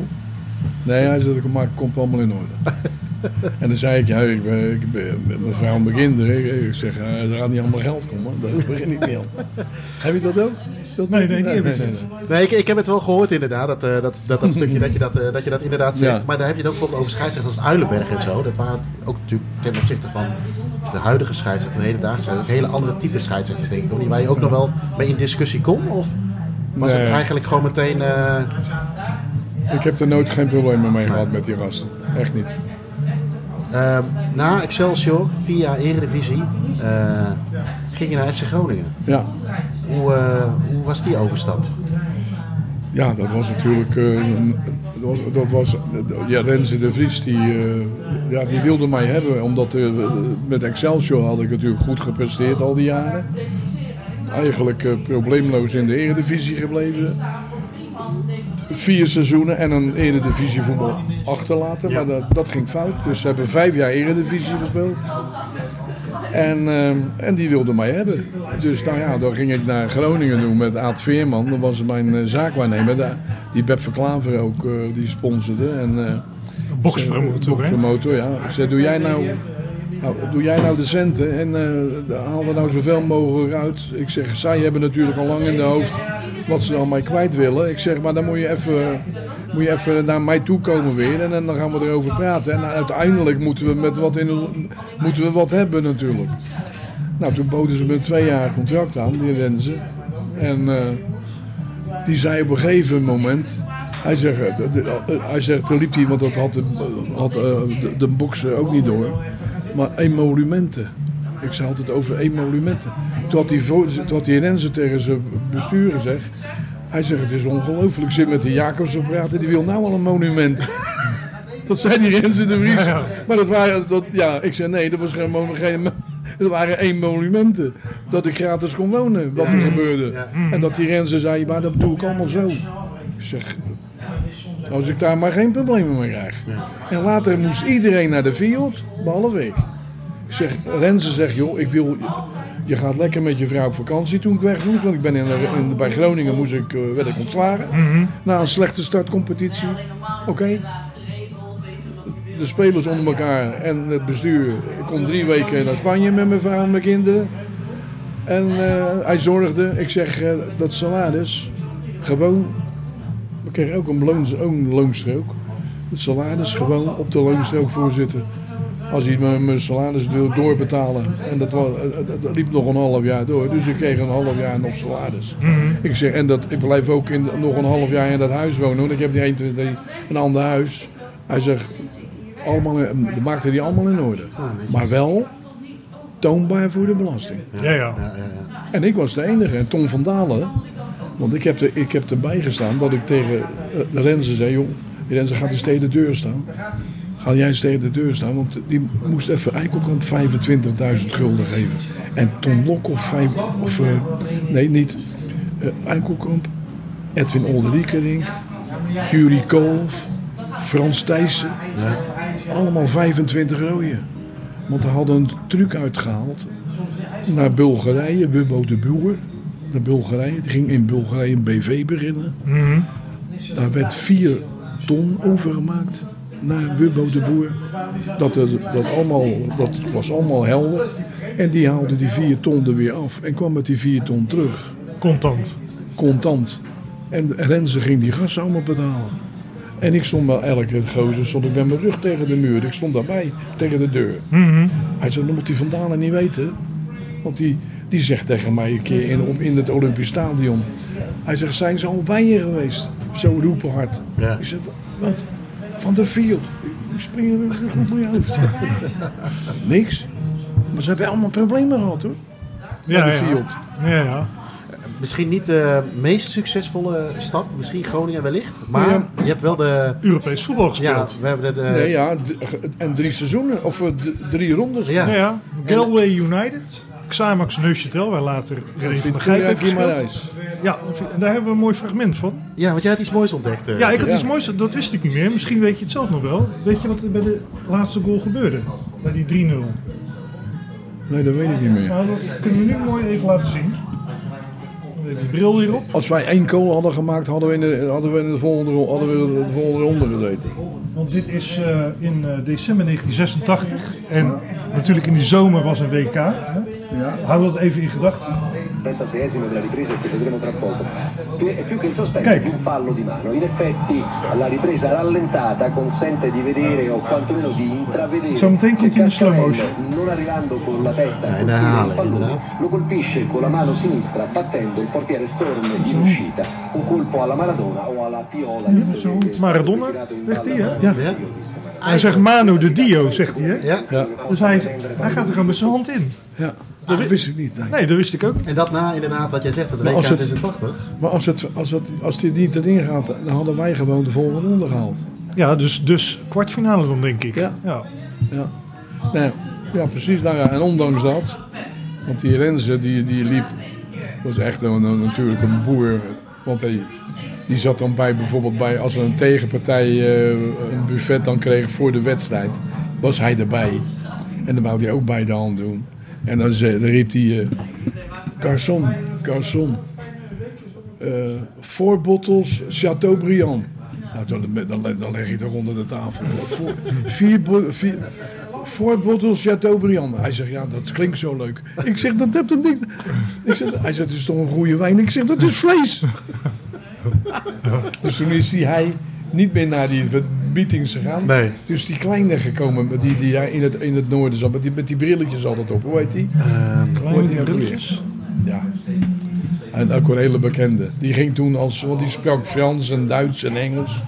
Nee, hij zegt, maar het komt allemaal in orde. en dan zei ik, ja, ik ben, ik ben met mijn vrouw en mijn kinderen. Ik zeg, eh, er gaat niet allemaal geld komen. Daar begin ik niet aan. Heb je dat ook? Dat
Nee, nee, niet.
Nee, ik, ik heb het wel gehoord inderdaad, dat, eh, dat, dat, dat stukje dat je dat, eh, dat je dat inderdaad zegt.
Ja.
Maar daar heb je het ook bijvoorbeeld over scheidsrechters als Uilenberg en zo. Dat waren ook natuurlijk ten opzichte van de huidige scheidsrechter, de hedendaagse scheidsrechter, ook hele andere type scheidsrechters denk ik. Of niet, waar je ook nog wel mee in discussie kon? Of was
Nee.
het eigenlijk gewoon meteen... eh,
Ik heb er nooit geen problemen mee gehad met die gasten. Echt niet.
Ehm, na Excelsior, via Eredivisie, ging je naar FC Groningen.
Ja.
Hoe, eh, hoe was die overstap?
Ja, dat was natuurlijk. eh, een- dat was, dat was, ja, Renze de Vries die, eh, ja, die wilde mij hebben. Omdat eh, met Excelsior had ik natuurlijk goed gepresteerd al die jaren. Eigenlijk probleemloos in de Eredivisie gebleven. Vier seizoenen en een Eredivisie voetbal achterlaten. Maar dat, dat ging fout. Dus ze hebben vijf jaar Eredivisie gespeeld. En, eh, en die wilde mij hebben. Dus nou ja, dan ging ik naar Groningen doen met Aad Veerman. Dat was mijn eh, zaakwaarnemer. Daar- Die Beb Verklaver ook, eh, die sponsorde. En, eh,
bokspromotor, hè?
bokspromotor, ja. Ik zei, doe jij nou, nou, doe jij nou de centen en haal er nou zoveel mogelijk uit. Ik zeg, zij hebben natuurlijk al lang in de hoofd wat ze aan mij kwijt willen. Ik zeg, maar dan moet je even, moet je even naar mij toe komen weer en, dan gaan we erover praten. En uiteindelijk moeten we, met wat in, moeten we wat hebben natuurlijk. Nou, toen boden ze me een jaar contract aan, die Renze. En eh, die zei op een gegeven moment... Hij zegt, eh, de- hij zegt er liep iemand, dat had, de, had eh, de, boksen ook niet door. Maar emolumenten. Ik zei altijd over emolumenten. Toen had die, toen had die Renze tegen zijn bestuur gezegd... Hij zegt, het is ongelooflijk. Ik zit met de Jacobs te praten, die wil nou al een monument. Dat zei die Renze de Vries. Maar dat waren, dat, ja, ik zei nee, dat was geen, mon- geen dat waren één monumenten. Dat ik gratis kon wonen, wat er gebeurde. En dat die Renze zei, maar dat doe ik allemaal zo. Ik zeg, als ik daar maar geen problemen mee krijg. En later moest iedereen naar de field, behalve ik. Ik zeg, Renze zegt, joh, ik wil, je gaat lekker met je vrouw op vakantie toen ik weg moest. Want ik ben in, in, bij Groningen moest ik, eh, werd ik ontslagen.
Mhm.
Na een slechte startcompetitie. Oké. De spelers onder elkaar en het bestuur. Ik kom drie weken naar Spanje met mijn vrouw en mijn kinderen. En eh, hij zorgde, ik zeg, eh, dat salaris gewoon... We kregen ook een, loon, ook een loonstrook. Het salaris gewoon op de loonstrook voorzitten. Als hij mijn, mijn salaris wil doorbetalen. En dat, wa- dat, dat liep nog een half jaar door. Dus ik kreeg een half jaar nog salaris.
Mhm.
Ik zeg, en dat, ik blijf ook in, nog een half jaar in dat huis wonen. Want ik heb niet 1, 2, 3, een ander huis. Hij zegt, allemaal, dat maakte hij allemaal in orde. Maar wel toonbaar voor de belasting.
Ja, ja.
En ik was de enige. En Tom van Dalen, want ik heb, er, ik heb erbij gestaan dat ik tegen eh, de Renze zei: joh, die Renze gaat eens tegen de deur staan. Ga jij eens tegen de deur staan, want die moest even Eikelkamp 25.000 gulden geven. En Tom Lokhoff, vijf, of eh, nee, niet eh, Eikelkamp, Edwin Olderiekerink, Jurie Koolhoff, Frans Thijssen. Allemaal 25 rooien. Want hij had een truc uitgehaald naar Bulgarije, Wubbo de Boer. Naar Bulgarije. Die ging in Bulgarije een BV beginnen.
Mhm.
Daar werd 4 ton overgemaakt naar Wubbo de Boer. Dat, dat, allemaal, dat was allemaal helder. En die haalde die 4 ton er weer af en kwam met die 4 ton terug.
Contant.
Contant. En Renze ging die gas allemaal betalen. En ik stond bij elke gozer stond ik met mijn rug tegen de muur. Ik stond daarbij, tegen de deur.
Mhm.
Hij zei, dat moet die Van Dalen niet weten. Want die, die zegt tegen mij een keer in, in het Olympisch Stadion. Hij zegt, zijn ze al bij je geweest? Zo roepen hard. Ik zeg, wat? Van de field. Ik spring er op mijn hoofd. Niks. Maar ze hebben allemaal problemen gehad hoor.
Ja,
de
ja.
field.
Ja, ja.
Misschien niet de meest succesvolle stap, misschien Groningen wellicht. Maar
Ja.
je hebt wel de...
Europees voetbal gespeeld.
Ja, we hebben de... de-
Nee, ja, en drie seizoenen, of eh, drie rondes.
Ja, ja. Galway United. Xamax Neuchâtel, waar later René van der Gijp heeft gespeeld. Ja, en daar hebben we een mooi fragment van.
Ja, want jij had iets moois ontdekt. eh.
Ja, ik had iets moois, dat wist ik niet meer. Misschien weet je het zelf nog wel. Weet je wat er bij de laatste goal gebeurde? Bij die 3-0.
Nee, dat weet ik niet meer.
Nou, dat kunnen we nu mooi even laten zien. Die bril hierop.
Als wij één kool hadden gemaakt, hadden we in de, hadden we in de, volgende, hadden we in de volgende ronde gezeten.
Want dit is eh, in eh, december 1986. En natuurlijk in die zomer was een WK. hè? Hou dat even in gedachten.
36esimo della ripresa che vedremo tra poco. Più- È più che il sospetto
Kijk.
di un fallo di mano. In effetti la ripresa rallentata consente di vedere o quantomeno di intravedere
Zometeen komt hij in de slow motion.
non arrivando con la testa a
in
colpire il
herhaling,
pallone,
inderdaad.
lo colpisce con la mano sinistra battendo il portiere Storm in uscita. Un colpo alla Maradona o alla Piola.
Maradona, zegt hij hè?
Ja.
Hij zegt Manu de Dio, zegt hij hè?
Ja.
Ja.
Dus hij, hij gaat er gewoon met zijn hand in.
Ja, dat wist ik niet. Nee.
Nee, dat wist ik ook.
En dat na inderdaad wat jij zegt, het
Maar
WK
als het-
86.
Maar als, het, als, het, als die niet erin gaat, dan hadden wij gewoon de volgende ronde gehaald.
Ja, dus, dus kwartfinale dan denk ik.
Ja.
ja.
Ja, nee, ja precies. Nou ja, en ondanks dat, want die Renze die, die liep, was echt een, een- natuurlijk een boer. Want hij, die zat dan bij bijvoorbeeld bij, als een tegenpartij eh, een buffet dan kreeg voor de wedstrijd, was hij erbij. En dan wou hij ook bij de hand doen. En dan, zei, riep hij, eh Garçon, garçon, eh four bottles Chateaubriand. Nou, dan, dan, leg je toch onder de tafel. Voor, vier, vier, four bottles Chateaubriand. Hij zegt, ja, dat klinkt zo leuk. Ik zeg, dat heb dat niks. Ik zeg, hij zegt, het is toch een goede wijn? Ik zeg, dat is vlees. dus toen is hij niet meer naar die meetings gegaan.
Nee.
Dus die kleine gekomen, met die, die daar in het, in het noorden zat, met die, met die brilletjes altijd op. Hoe heet die? Hoe heet
met die brilletjes?
Ja. En ook een hele bekende. Die ging toen als, want die sprak Frans en Duits en Engels.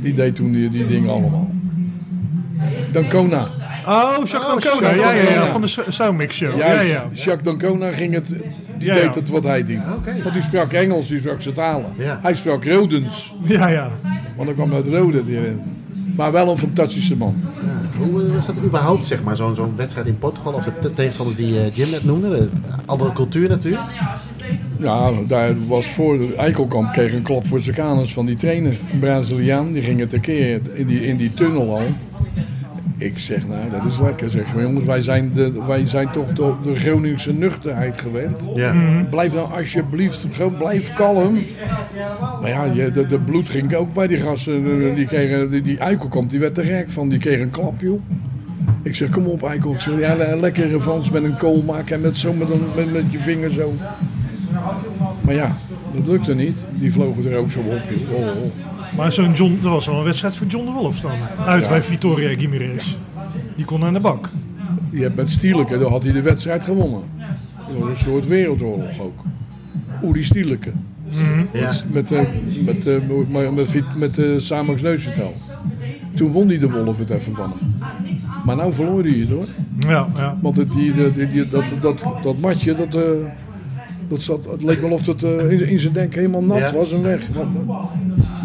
Die deed toen die, die dingen allemaal. Dancona.
Oh, Jacques Dancona. Ja, ja, ja, van de Sou- Soundmix Show. Ja, ja.
Jacques Dancona ging het, die
Ja,
deed het wat hij deed. Want die sprak Engels, die sprak zijn talen.
Ja.
Hij sprak Rodens.
Ja, ja.
Want dan kwam uit Rode erin. Maar wel een fantastische man.
Hoe was dat überhaupt, zeg maar, zo'n zo'n wedstrijd in Portugal? Of de te- tegenstanders die eh, Jim net noemde? De andere cultuur natuurlijk.
Ja, daar was voor Eikelkamp kreeg een klap voor zijn kanus van die trainer. Een Braziliaan, die ging tekeer in die, in die tunnel al. Ik zeg, nou, dat is lekker. Zeg maar, jongens, wij zijn, de, wij zijn toch de, de Groningse nuchterheid gewend.
Ja.
Blijf nou alsjeblieft, gewoon blijf kalm. Maar ja, je, de, de bloed ging ook bij die gasten. Die, kregen, die, die Eikelkamp, die werd er gek van. Die kreeg een klap, joh. Ik zeg, kom op Eikel. Ik zeg, ja, le- lekker met een kool maken en met, zo met, een, met, met je vinger zo. Maar ja, dat lukte niet. Die vlogen er ook zo op. joh. Oh, oh.
Maar zo'n John, dat was wel een wedstrijd voor John de Wolf dan. Uit
Ja.
bij Vitoria Gimenez. Die kon aan de bak.
Die heeft met Stieleke, daar had hij de wedstrijd gewonnen. Dat was een soort wereldoorlog ook. Uri Stieleke.
Mhm.
Met, met, eh, met, eh, met, met, met, met eh, Samax Neuchâtel. Toen won hij de Wolf het even van hem. Maar nou verloor hij het hoor.
Ja, ja.
Want het, die, die, die, die- dat, dat, dat matje, dat, eh, dat zat, het leek wel of het eh, in, in zijn denk helemaal nat
Ja.
was en weg. Eh,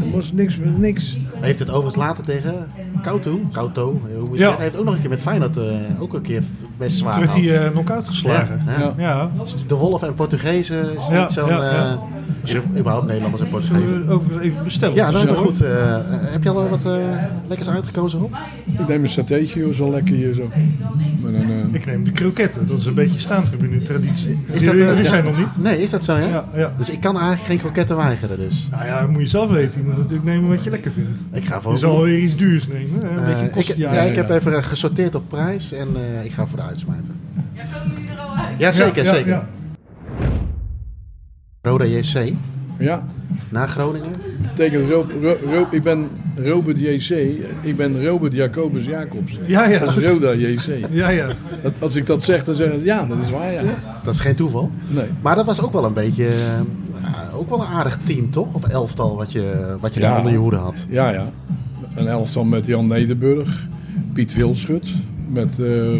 er was niks, niks.
Hij heeft het overigens later tegen Kauto, Kauto, hoe moet je
Ja.
hij heeft ook nog een keer met Feyenoord eh, ook een keer best zwaar
Toen werd hij
gehad.
eh, knock-out geslagen.
Ja, ja.
Ja.
De Wolf en Portugezen is
Ja,
niet zo'n...
ja, ja.
eh, überhaupt Nederlanders en Portugezen.
overigens even bestellen?
Ja, dat is wel goed. Eh, heb je al wat eh, lekkers uitgekozen, Rob?
Ik neem een satéetje, zo lekker hier zo. Een, eh,
Ik neem de kroketten. Dat is een beetje staantribune traditie.
Is dat,
die,
eh,
die
ja?
zijn nog niet.
Nee, is dat zo, ja?
Ja, ja.
Dus ik kan eigenlijk geen kroketten weigeren, dus.
Nou ja, dat moet je zelf weten. Je moet natuurlijk nemen wat je lekker vindt.
Ik ga voor...
Je zal weer iets duurs nemen. Een beetje
ik,
kost,
ja, ik heb even gesorteerd op prijs en eh, ik ga voor de uitsmijter. Ja, zeker,
Ja, ja,
zeker.
ja.
Roda JC,
ja,
na Groningen.
tegen Ro, Ro- Ro- ik ben Robert JC, ik ben Robert Jacobus Jacobs.
Ja, ja.
Dat is Roda JC.
Ja, ja.
Dat, als ik dat zeg, dan zeggen ze, ja, dat is waar, ja.
Dat is geen toeval.
Nee.
Maar dat was ook wel een beetje, eh, ja, ook wel een aardig team, toch? Of elftal wat je, wat je daar onder je hoede had.
Ja, ja. Een elftal met Jan Nederburg, Piet Wildschut. Met, eh,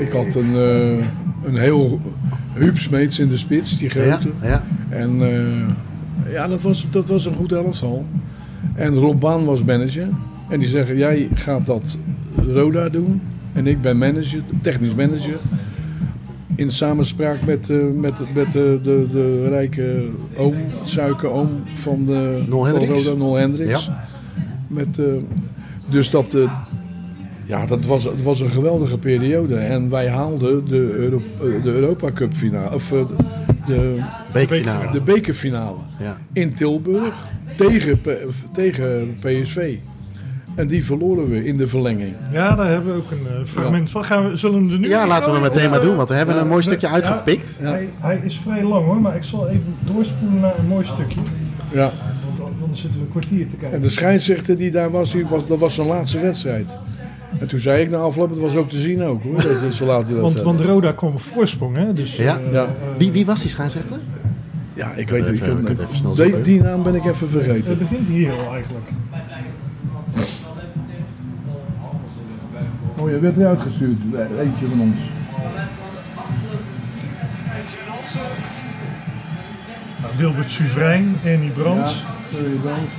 ik had een, eh, een heel Huub Smeets in de spits, die grote.
Ja, ja.
En eh, ja, dat was, dat was een goed elftal. En Rob Baan was manager. En die zeggen, jij gaat dat Roda doen. En ik ben manager, technisch manager. In samenspraak met, met, met de, de, de rijke oom, suikeroom van, de,
Nol
van. Roda, Nol Hendricks.
Ja.
Met, dus dat, ja, dat was, het was een geweldige periode. En wij haalden de, Euro, eh, de Europa Cup finale. Of eh, de,
Bekerfinale.
de bekerfinale.
Ja.
In Tilburg tegen, tegen PSV. En die verloren we in de verlenging.
Ja, daar hebben we ook een eh, fragment van. Gaan we, zullen we er nu
Ja, laten we hem meteen maar doen, want we hebben een mooi stukje
ja,
uitgepikt.
Hij, hij is vrij lang hoor, maar ik zal even doorspoelen naar een mooi stukje.
Ja.
Want dan- anders zitten we een kwartier te kijken.
En de scheidsrechter die daar was, die was dat was zijn laatste wedstrijd. En toen zei ik na afloop, het was ook te zien ook hoor. Dat
Want, Roda kwam op voorsprong, hè? Dus,
Ja?
eh,
Ja.
eh,
Wie, wie was die scheidsrechter?
Ja, ik weet
kan
niet.
even-
ik-
ik kan even snel
die, die naam ben ik even vergeten.
het begint hier al eigenlijk.
Oh, je werd eruit gestuurd, eentje van ons.
Wilbert Suvrijn, Ernie Brands,
sorry, Brands.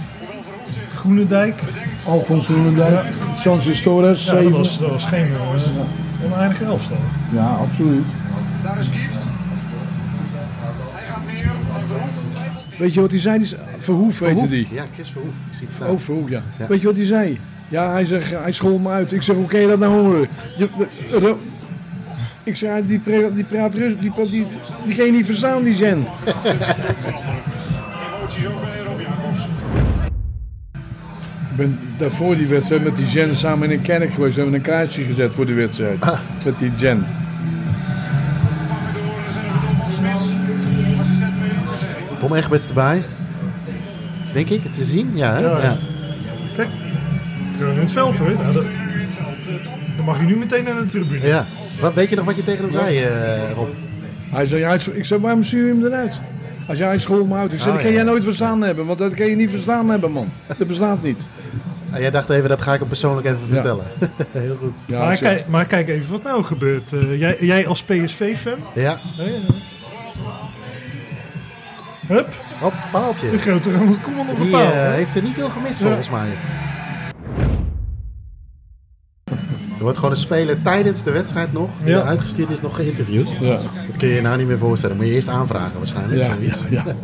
Groenendijk.
Alfons Hoenendijk, Sanchez Torres,
Ja, dat
zeven.
was, dat was geen uh, onaardige elftal.
Ja, absoluut.
Daar is Kieft. Hij gaat neer en Verhoef.
Weet je wat hij zei? Die, Verhoef heette
Verhoef?
die.
Ja, Chris Verhoef. Ik zie het vrij.
Oh, Verhoef, ja.
Ja.
Weet je wat hij zei? Ja, hij zegt, hij schold me uit. Ik zeg, hoe kan je dat nou horen? Je, de- de- ik zeg, die, pra- die praat rust, die, praat- die, die kan je niet verstaan, die Zen. ben daarvoor die wedstrijd met die Jen samen in een kerk geweest. We hebben een kaartje gezet voor die wedstrijd. Met die Jen.
Tom Egberts erbij. Denk ik, te zien? Ja, hè?
Ja.
ja.
Kijk, in het veld hoor. Nou, dat, dan mag je nu meteen naar de tribune.
Ja. Wat, weet je nog wat je tegen hem zei, eh, Rob?
Hij zei, ja, ik zei, waarom stuur je hem eruit? Als jij school me uit. Ik zei,
Oh,
dat kan
ja.
jij nooit verstaan hebben. Want dat kan je niet verstaan hebben, man. Dat bestaat niet.
Ah, jij dacht even, dat ga ik hem persoonlijk even
Ja.
vertellen. Heel goed.
Ja,
maar, kijk, maar kijk even wat nou gebeurt. Eh, jij, jij als PSV-fan.
Ja.
Hup,
Op, paaltje.
de grote Ronald Koeman op
Die
paal.
eh, heeft er niet veel gemist
Ja.
volgens mij. Wordt gewoon een speler tijdens de wedstrijd nog, die
Ja.
uitgestuurd is, nog geïnterviewd.
Ja.
Dat kun je je nou niet meer voorstellen. Moet je eerst aanvragen waarschijnlijk,
Ja,
zoiets.
ja,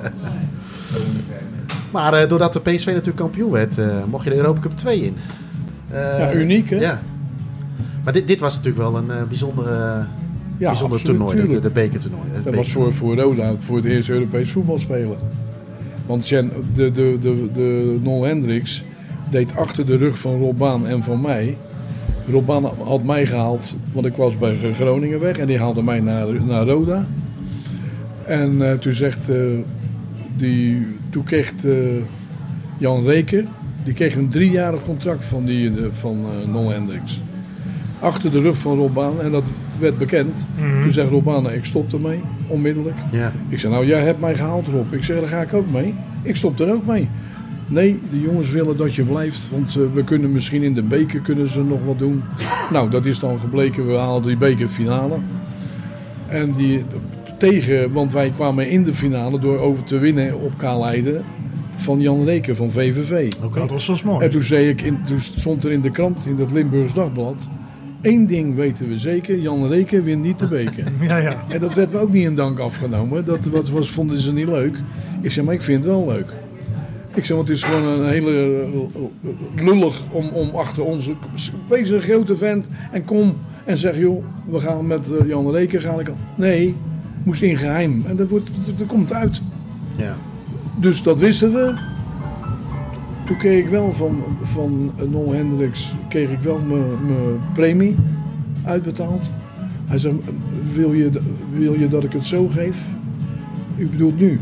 maar eh, doordat de PSV natuurlijk kampioen werd, eh, mocht je de Europa Cup 2 in. Eh,
Ja, uniek, hè?
Ja. Maar dit, dit was natuurlijk wel een bijzondere,
Ja,
bijzonder
absoluut,
toernooi, de, de bekertoernooi.
Dat was voor, voor Roda voor het eerst Europees voetbal spelen. Want Jen, de, de, de, de Nol Hendricks deed achter de rug van Rob Baan en van mij. Rob Baan had mij gehaald, want ik was bij Groningen weg. En die haalde mij naar, naar Roda. En eh, toen zegt... eh, die, toen kreeg eh, Jan Reken... Die kreeg een driejarig contract van, die, van eh, Nol Hendricks. Achter de rug van Rob Baan. En dat werd bekend.
Mhm.
Toen zegt Rob Baan, ik stop ermee. Onmiddellijk.
Ja.
Ik zeg, nou jij hebt mij gehaald Rob. Ik zeg, daar ga ik ook mee. Ik stop er ook mee. Nee, de jongens willen dat je blijft. Want eh, we kunnen misschien in de beker kunnen ze nog wat doen. Nou, dat is dan gebleken. We haalden die bekerfinale. En die tegen, want wij kwamen in de finale door over te winnen op Kaaleide van Jan Reken van VVV.
Dat was wel mooi.
En toen, zei ik in, toen stond er in de krant, in het Limburgs Dagblad... Eén ding weten we zeker, Jan Reken wint niet de beker.
Ja, ja.
En dat werd me ook niet in dank afgenomen. Dat was, was, vonden ze niet leuk. Ik zeg, maar ik vind het wel leuk. Ik zeg, want het is gewoon een hele eh, lullig om, om achter onze... Wees een grote vent en kom en zeg, joh, we gaan met eh, Jan Reken gaan. Ik, nee, moest in geheim. En dat, wordt, dat, komt uit.
Ja.
Dus dat wisten we. Toen kreeg ik wel van, van Nol Hendricks kreeg ik wel mijn mijn premie uitbetaald. Hij zei, wil je, wil je dat ik het zo geef? U bedoelt nu?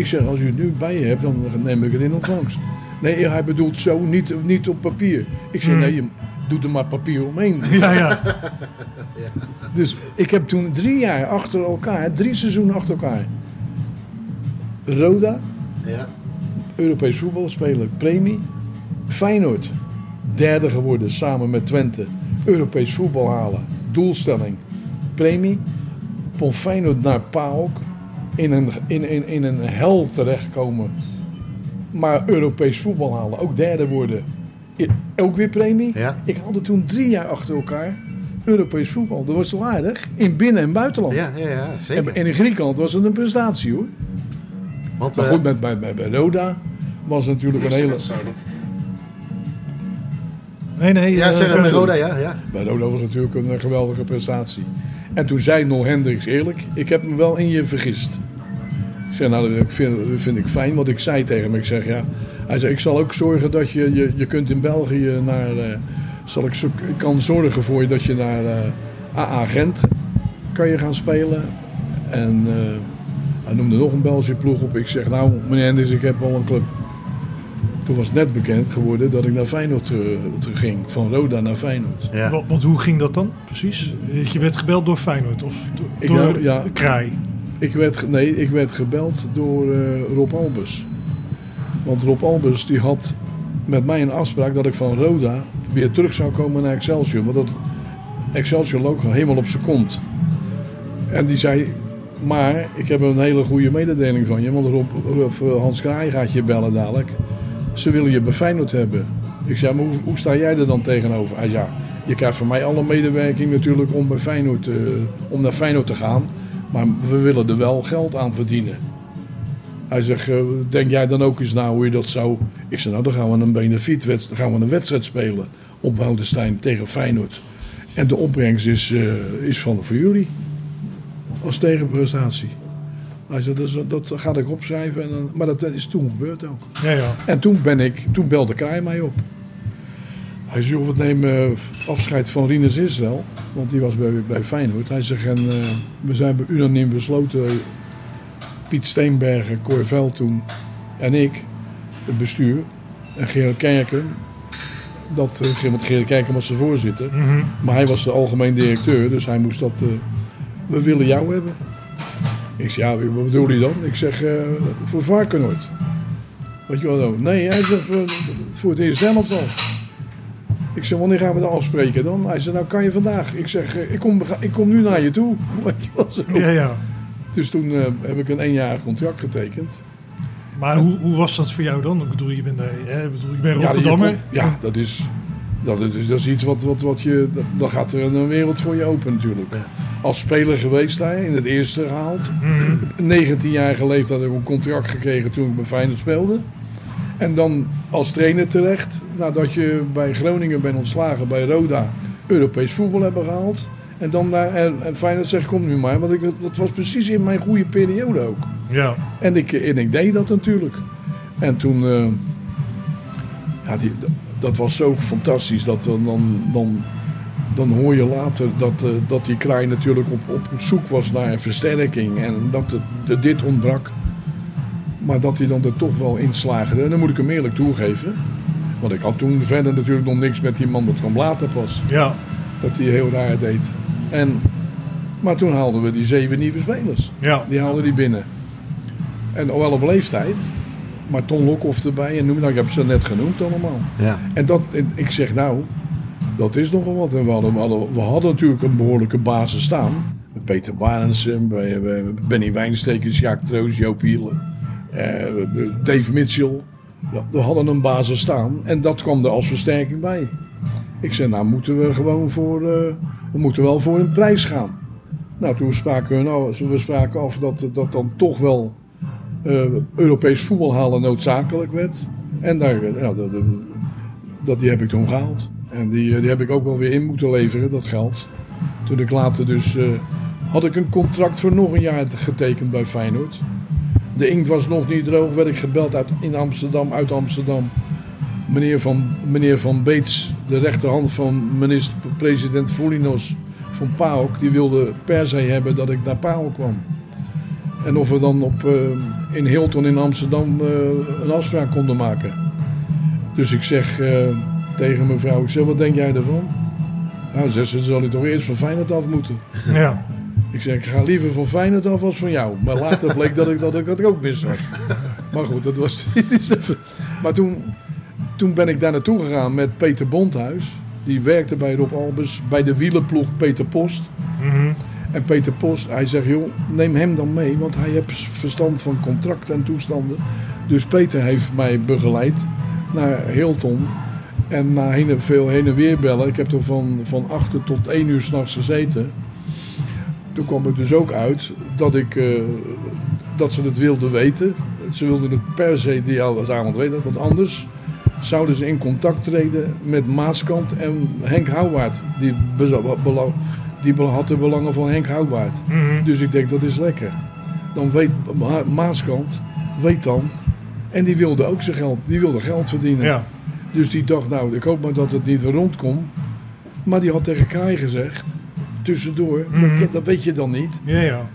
Ik zeg, als u het nu bij je hebt, dan neem ik het in ontvangst. Nee, hij bedoelt zo, niet, niet op papier. Ik zeg,
Hmm.
nee, je doet er maar papier omheen.
Ja, ja.
Dus ik heb toen drie jaar achter elkaar, drie seizoenen achter elkaar. Roda,
Ja.
Europees voetbalspeler, premie. Feyenoord, derde geworden samen met Twente. Europees voetbal halen, doelstelling, premie. Van Feyenoord naar PAOK, in een, in, in, in een hel terechtkomen. Maar Europees voetbal halen, ook derde worden, ook weer premie.
Ja.
Ik haalde toen drie jaar achter elkaar Europees voetbal. Dat was toch aardig? In binnen- en buitenland.
Ja, ja, ja, zeker.
En, en in Griekenland was het een prestatie hoor.
Want,
maar
eh,
goed, met, bij, bij, bij Roda was het natuurlijk een hele...
Nee, nee.
Ja,
eh,
zeg maar
Roda.
Roda, ja. ja.
Bij Roda was het natuurlijk een eh, geweldige prestatie. En toen zei Nol Hendricks eerlijk, ik heb me wel in je vergist. Ik zei, nou, dat vind, dat vind ik fijn, want ik zei tegen hem, ik zeg, ja... Hij zei, ik zal ook zorgen dat je, je, je kunt in België naar... eh, zal ik, zo, ik kan zorgen voor je dat je naar eh, AA Gent kan je gaan spelen. En eh, hij noemde nog een Belgische ploeg op. Ik zeg, nou, meneer Hendricks, ik heb wel een club. Toen was net bekend geworden dat ik naar Feyenoord terug, ging. Van Roda naar Feyenoord.
Wat, wat, hoe ging dat dan precies? Je werd gebeld door Feyenoord of do-
Ik
door
nou, ja,
Kraai?
Ik werd, nee, ik werd gebeld door eh, Rob Albers. Want Rob Albers die had met mij een afspraak dat ik van Roda weer terug zou komen naar Excelsior. Want dat Excelsior logo helemaal op zijn kont. En die zei, maar ik heb een hele goede mededeling van je. Want Rob, Rob, eh, Hans Kraai gaat je bellen dadelijk. Ze willen je bij Feyenoord hebben. Ik zei, maar hoe, sta jij er dan tegenover? Hij zei, je krijgt van mij alle medewerking natuurlijk om, bij Feyenoord, eh, om naar Feyenoord te gaan. Maar we willen er wel geld aan verdienen. Hij zegt, eh, denk jij dan ook eens na hoe je dat zou... Ik zei, nou dan gaan we een benefietwedstrijd, gaan we een wedstrijd spelen op Boudestein tegen Feyenoord. En de opbrengst is, eh, is van voor jullie. Als tegenprestatie. Hij zei, dat, is- dat ga ik opschrijven. En dan, maar dat is toen gebeurd ook.
Ja, ja.
En toen, ben ik, toen belde Kraai mij op. Hij zei, we nemen eh, afscheid van Rinus Israël. Want die was bij, bij Feyenoord. Hij zegt, en eh, we zijn unaniem besloten... Piet Steenbergen, Cor Veldtoen en ik, het bestuur... en Gerard Kerken... Dat, eh, want Gerard Kerken was de voorzitter.
Mhm.
Maar hij was de algemeen directeur, dus hij moest dat... we willen jou hebben. Ik zeg, ja, wat bedoel je dan? Ik zeg, voor Varkenoord. Weet je wel? Nee, hij zegt, voor, voor het al. Ik zeg, wanneer gaan we dat afspreken dan? Hij zei, nou kan je vandaag. Ik zeg, eh, ik kom, ik kom nu naar je toe. Je.
Ja, ja.
Dus toen eh, heb ik een eenjarig contract getekend.
Maar hoe, hoe was dat voor jou dan? Ik bedoel, je bent, daar, hè, ik bedoel,
Ja, die-
Rotterdammer.
Ja, dat is... Dat is, dat is iets wat, wat, wat je. dat- Dan gaat er een wereld voor je open natuurlijk. Als speler geweest daar, in het eerste gehaald. 19-jarige leeftijd heb ik een contract gekregen toen ik bij Feyenoord speelde. En dan als trainer terecht, nadat je bij Groningen bent ontslagen, bij Roda, Europees voetbal hebben gehaald. En dan daar, en, en Feyenoord zegt, kom nu maar. Want ik, dat was precies in mijn goede periode ook.
Ja.
En ik, en ik deed dat natuurlijk. En toen, eh, ja, die, dat was zo fantastisch. Dat dan, dan, dan, hoor je later dat, eh, dat die kraai natuurlijk op, op zoek was naar een versterking. En dat het, dat dit ontbrak. Maar dat hij dan er toch wel in slaagde. En dan moet ik hem eerlijk toegeven. Want ik had toen verder natuurlijk nog niks met die man. Dat kwam later pas.
Ja.
Dat hij heel raar deed. En, maar toen haalden we die zeven nieuwe spelers.
Ja.
Die haalden die binnen. En wel op leeftijd. Maar Ton Lokhoff erbij. En noem, nou, ik heb ze net genoemd allemaal.
Ja.
En dat, en ik zeg nou, dat is nogal wat. En we hadden, we hadden, we hadden natuurlijk een behoorlijke basis staan. Met Peter Barendsen, bij, bij Benny Wijnstekers, Jaak Troos, Joop Hielen, eh, Dave Mitchell. We hadden een basis staan en dat kwam er als versterking bij. Ik zei, nou moeten we gewoon voor, eh, we moeten wel voor een prijs gaan. Nou, toen spraken we, nou, we spraken af dat, dat dan toch wel eh, Europees voetbal halen noodzakelijk werd. En daar, ja, dat, die heb ik toen gehaald. En die, eh, die heb ik ook wel weer in moeten leveren, dat geld. Toen ik later dus... eh, had ik een contract voor nog een jaar getekend bij Feyenoord. De inkt was nog niet droog, werd ik gebeld uit, in Amsterdam, uit Amsterdam. Meneer van, meneer van Beets, de rechterhand van minister-president Foulinos van PAOK... die wilde per se hebben dat ik naar PAOK kwam. En of we dan op, eh, in Hilton in Amsterdam eh, een afspraak konden maken. Dus ik zeg eh, tegen mijn vrouw, ik zeg, wat denk jij ervan? Nou, ze, zal ik toch eerst van Feyenoord af moeten.
Ja.
Ik zeg, ik ga liever van Feyenoord af als van jou. Maar later bleek dat ik dat, ik, dat ook mis had. Maar goed, dat was... even- Maar toen, toen ben ik daar naartoe gegaan met Peter Bondhuis. Die werkte bij Rob Albers, bij de wielerploeg Peter Post.
Mhm.
En Peter Post, hij zegt, joh, neem hem dan mee, want hij heeft verstand van contracten en toestanden. Dus Peter heeft mij begeleid naar Hilton. En na heen, veel heen en weer bellen, ik heb er van, van 8 uur tot 1 uur s'nachts gezeten. Toen kwam het dus ook uit dat, ik, eh, dat ze het wilden weten. Ze wilden het per se die avond weten, want anders zouden ze in contact treden met Maaskant en Henk Houwaard. Die, belang, die had de belangen van Henk Houwaard.
Mhm.
Dus ik denk dat is lekker. Dan weet Ma- Maaskant, weet dan. En die wilde ook zijn geld, die wilde geld verdienen.
Ja.
Dus die dacht, nou, ik hoop maar dat het niet rondkomt. Maar die had tegen Kraai gezegd, tussendoor,
Mhm.
dat, weet je dan niet.
Ja, ja.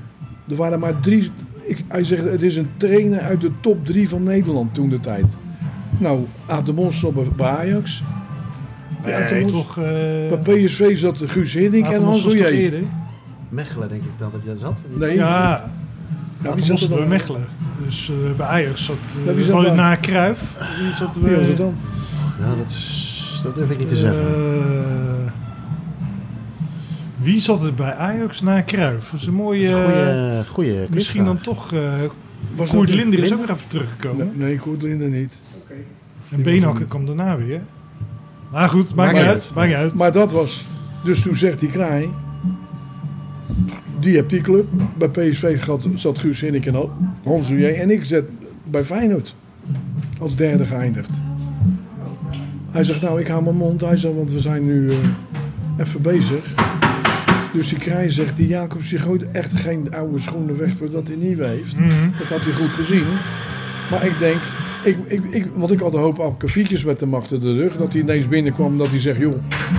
Er waren maar drie. Ik, hij zegt, het is een trainer uit de top drie van Nederland toen de tijd. Nou, Ademos zat bij- bij Ajax. Bij
Nee, toch... eh,
Bij PSV zat Guus Hiddink en Hans
eerder?
Mechelen denk ik dan dat je zat.
Nee.
Ja,
Ja,
ja toen
zat er
bij? Mechelen. Dus eh, bij Ajax zat...
Ja,
Uh,
wie zat
na Cruijff. Wie zat er bij...
was het dan?
Ja, dat, is, dat durf ik niet te zeggen.
Wie zat er bij Ajax na Cruijff? Dat is een mooie...
Dat is een goeie-
eh, Misschien dan toch... eh
Was
Koert Linder is ook weer even teruggekomen.
Nee, nee Koert Linder niet.
En Beenhakker kwam daarna weer. Maar goed, maakt niet uit. Maakt uit.
Maar dat was. Dus toen zegt die kraai. Die hebt die club. Bij PSV zat, zat Guus Hinnink en Hans Oeje. En ik zet bij Feyenoord. Als derde geëindigd. Hij zegt nou ik hou mijn mond. Hij zegt want we zijn nu eh, even bezig. Dus die kraai zegt die Jacobs die gooit echt geen oude schoenen weg voordat hij nieuwe heeft.
Mhm.
Dat had hij goed gezien. Maar ik denk, ik, ik, ik, want ik had een hoop akkefietjes met hem achter de rug. Dat hij ineens binnenkwam en dat hij zegt, joh,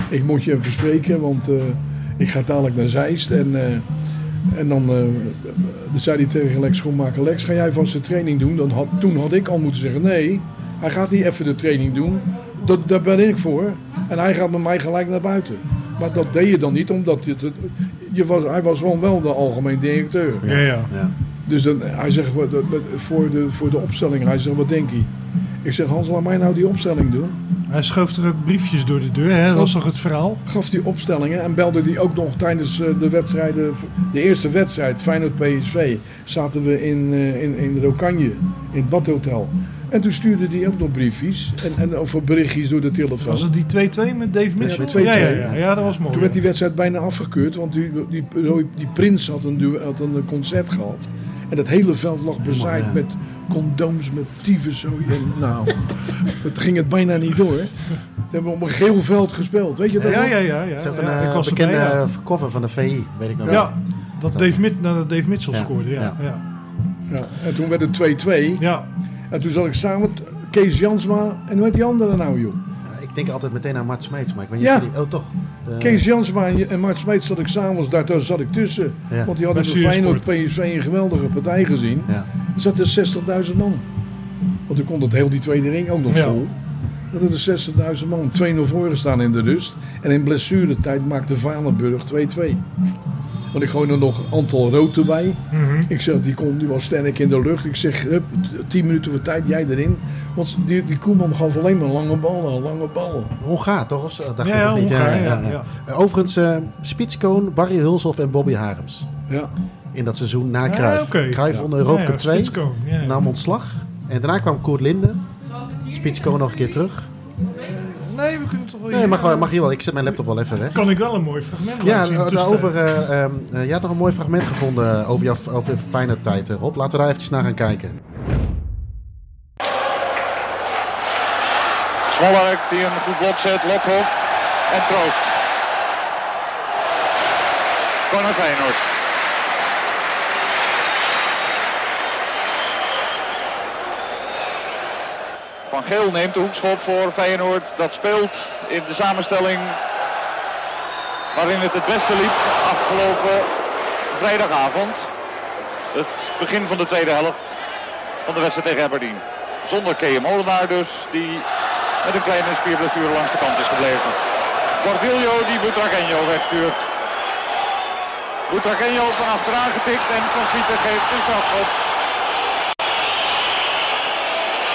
ik moet je even spreken, want eh, ik ga dadelijk naar Zeist. En, eh, en dan, eh, dan zei hij tegen Lex Schoenmaker, Lex, ga jij vast de training doen? Dan had, toen had ik al moeten zeggen, nee, hij gaat niet even de training doen. Dat, daar ben ik voor. En hij gaat met mij gelijk naar buiten. Maar dat deed je dan niet, omdat je, je was, hij was gewoon wel de algemeen directeur.
Ja, ja.
Ja.
Dus dan, hij zegt wat- wat- wat- voor de, voor de opstelling, hij zegt, wat denk je? Ik zeg, Hans, laat mij nou die opstelling doen.
Hij schoof er ook briefjes door de deur, hè? Dat was toch het verhaal?
Gaf die opstellingen en belde die ook nog tijdens eh, de wedstrijden, de eerste wedstrijd, Feyenoord PSV, zaten we in, eh, in, in Rokanje, in het badhotel. En toen stuurde hij ook nog briefjes en, en over berichtjes door de telefoon.
Was het die 2-2 met Dave Mitchell?
met 2-2.
ja, ja, ja, ja, dat was mooi.
Toen werd die wedstrijd bijna afgekeurd, want die, die, die, die Prins had een, had een concert gehad. En dat hele veld lag bezaaid
ja.
met condooms, met tyfuszooi. En nou, dat ging het bijna niet door. Toen hebben we op een geel veld gespeeld, weet je dat
Ja, ja, ja. ja,
Dat is ook
ja,
een
ik
eh,
was
bekende
erbij, ja.
eh, cover van de VI, weet ik nog.
Ja, dat Dave, nadat Dave Mitchell
Ja,
scoorde. Ja,
ja.
ja.
Ja, en toen werd het 2-2.
Ja.
En toen zat ik samen met Kees Jansma en hoe heet die andere nou, joh?
Ja, Ik denk altijd meteen aan Mart Smeets, maar ik weet niet
Ja.
of die... Oh, toch? De-
Kees Jansma en en Mart Smeets zat ik s'avonds, daar daar zat ik tussen.
Ja.
Want die hadden
Bij
bij Feyenoord PSV een geweldige partij gezien.
Ja.
Er zaten 60.000 man. Want toen kon het heel die tweede ring ook nog
Ja.
vol. Dat er 60.000 man 2-0 voor gestaan in de rust. En in blessuretijd maakte Valenburg 2-2. Want ik gooi er nog een aantal rood erbij.
Mhm.
Ik zeg, die, kon, die was sterk in de lucht. Ik zeg, hup, 10 minuten voor tijd, jij erin. Want die, die Koeman gaf alleen maar lange ballen, lange ballen.
Hongaar, toch? Of? Dacht
Ja,
ik
ja,
nog niet.
Hongaar, ja, ja.
Overigens, Spitskoon, Barry Hulshoff en Bobby Harms.
Ja.
In dat seizoen na Cruijff. Cruijff
Ja.
won de Europa
Ja, ja,
Cup 2.
Spitskoon, ja, ja.
Nam ontslag. En daarna kwam Koert Linden. Spitskoon nog een keer terug.
Nee, we kunnen toch wel...
Nee, mag, wel- mag hier wel. Ik zet mijn laptop wel even weg.
Kan ik wel een mooi fragment
Ja,
laten zien in de
daarover,
tussentijd.
eh, ehm, eh, je had nog een mooi fragment gevonden over jouw over je fijne tijd, eh, Rob. Laten we daar eventjes naar gaan kijken.
Smollerk die een goed blok zet, Lokhoff en Troost. Corner Feyenoord. Van Geel neemt de hoekschop voor Feyenoord. Dat speelt in de samenstelling waarin het het beste liep afgelopen vrijdagavond. Het begin van de tweede helft van de wedstrijd tegen Aberdeen. Zonder Kees Molenaar dus, die met een kleine spierblessure langs de kant is gebleven. Cordillo die Butragueño wegstuurt. Butragueño van achteraan getikt en Van Vlieten geeft een strafschop.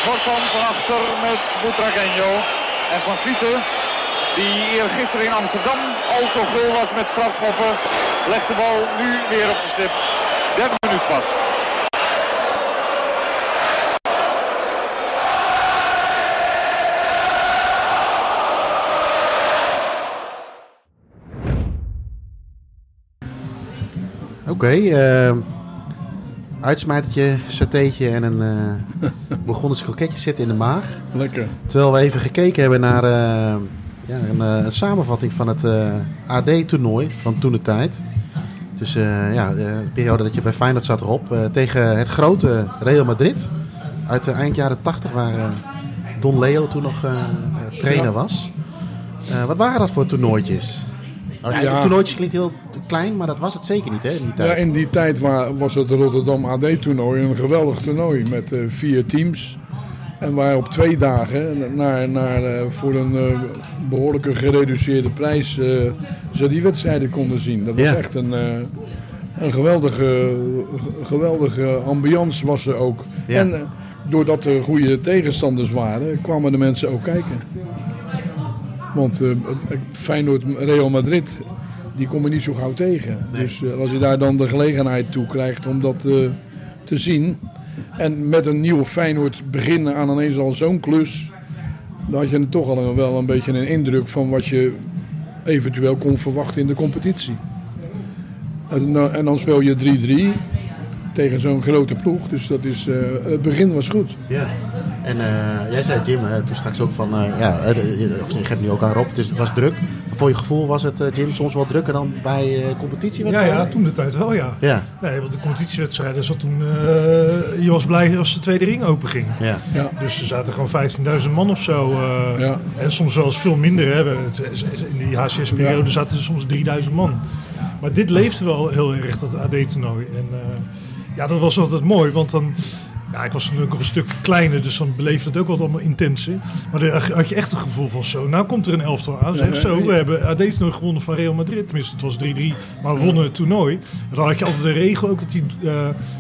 Gortan van achter met Butragueño. En Van Vlieten, die eergisteren in Amsterdam al zo gul was met strafschoppen, legt de bal nu weer op de stip. Derde minuut pas.
Oké, eh, uitsmijtertje, satéetje en een eh begonnen kroketje zitten in de maag.
Lekker.
Terwijl we even gekeken hebben naar eh, ja, een, eh, een samenvatting van het AD-toernooi van toen de tijd. Dus ja, de periode dat je bij Feyenoord zat erop. tegen het grote Real Madrid. Uit de eind jaren 80 waar Don Leo toen nog trainer was. Wat waren dat voor toernooitjes? Ja,
Ja.
Toernooitjes klinkt heel klein, maar dat was het zeker niet hè, in die tijd.
Ja, in die tijd wa- was het Rotterdam AD-toernooi een geweldig toernooi met eh, vier teams. En waar op twee dagen naar, naar, eh, voor een eh, behoorlijke gereduceerde prijs ze die wedstrijden konden zien. Dat was
Ja.
echt een, een geweldige, ge- geweldige ambiance was er ook.
Ja.
En doordat er goede tegenstanders waren, kwamen de mensen ook kijken. Want eh, Feyenoord Real Madrid, die kom je niet zo gauw tegen. Dus eh, als je daar dan de gelegenheid toe krijgt om dat eh, te zien. En met een nieuwe Feyenoord beginnen aan ineens al zo'n klus. Dan had je toch al wel een beetje een indruk van wat je eventueel kon verwachten in de competitie. En, dan- en dan speel je 3-3 tegen zo'n grote ploeg. Dus dat is, het begin was goed.
Ja. En eh, jij zei Jim eh, toen straks ook van, eh, ja, of je geeft nu ook aan Rob, het, is, het was druk. Voor je gevoel was het, Jim, soms wel drukker dan bij eh
Ja,
competitiewedstrijden?
ja, toen de tijd wel, ja.
Ja.
Nee, want de competitiewedstrijden zat toen... eh, je was blij als de tweede ring open ging.
Ja.
Ja.
Dus er zaten gewoon 15.000 man of zo. eh,
Ja.
En soms wel eens veel minder. Hè. In die HCS-periode
Ja.
zaten er soms 3000 man. Maar dit leefde wel heel erg, dat AD-toernooi. En eh, ja, dat was altijd mooi, want dan... Ja, ik was natuurlijk nog een stuk kleiner, dus dan beleefde het ook wat allemaal intenser. Maar dan had je echt het gevoel van zo, nou komt er een elftal aan. Zeg, zo, we hebben AD-toernooi gewonnen van Real Madrid. Tenminste, het was 3-3, maar we wonnen het toernooi. En dan had je altijd een regel ook dat die, eh,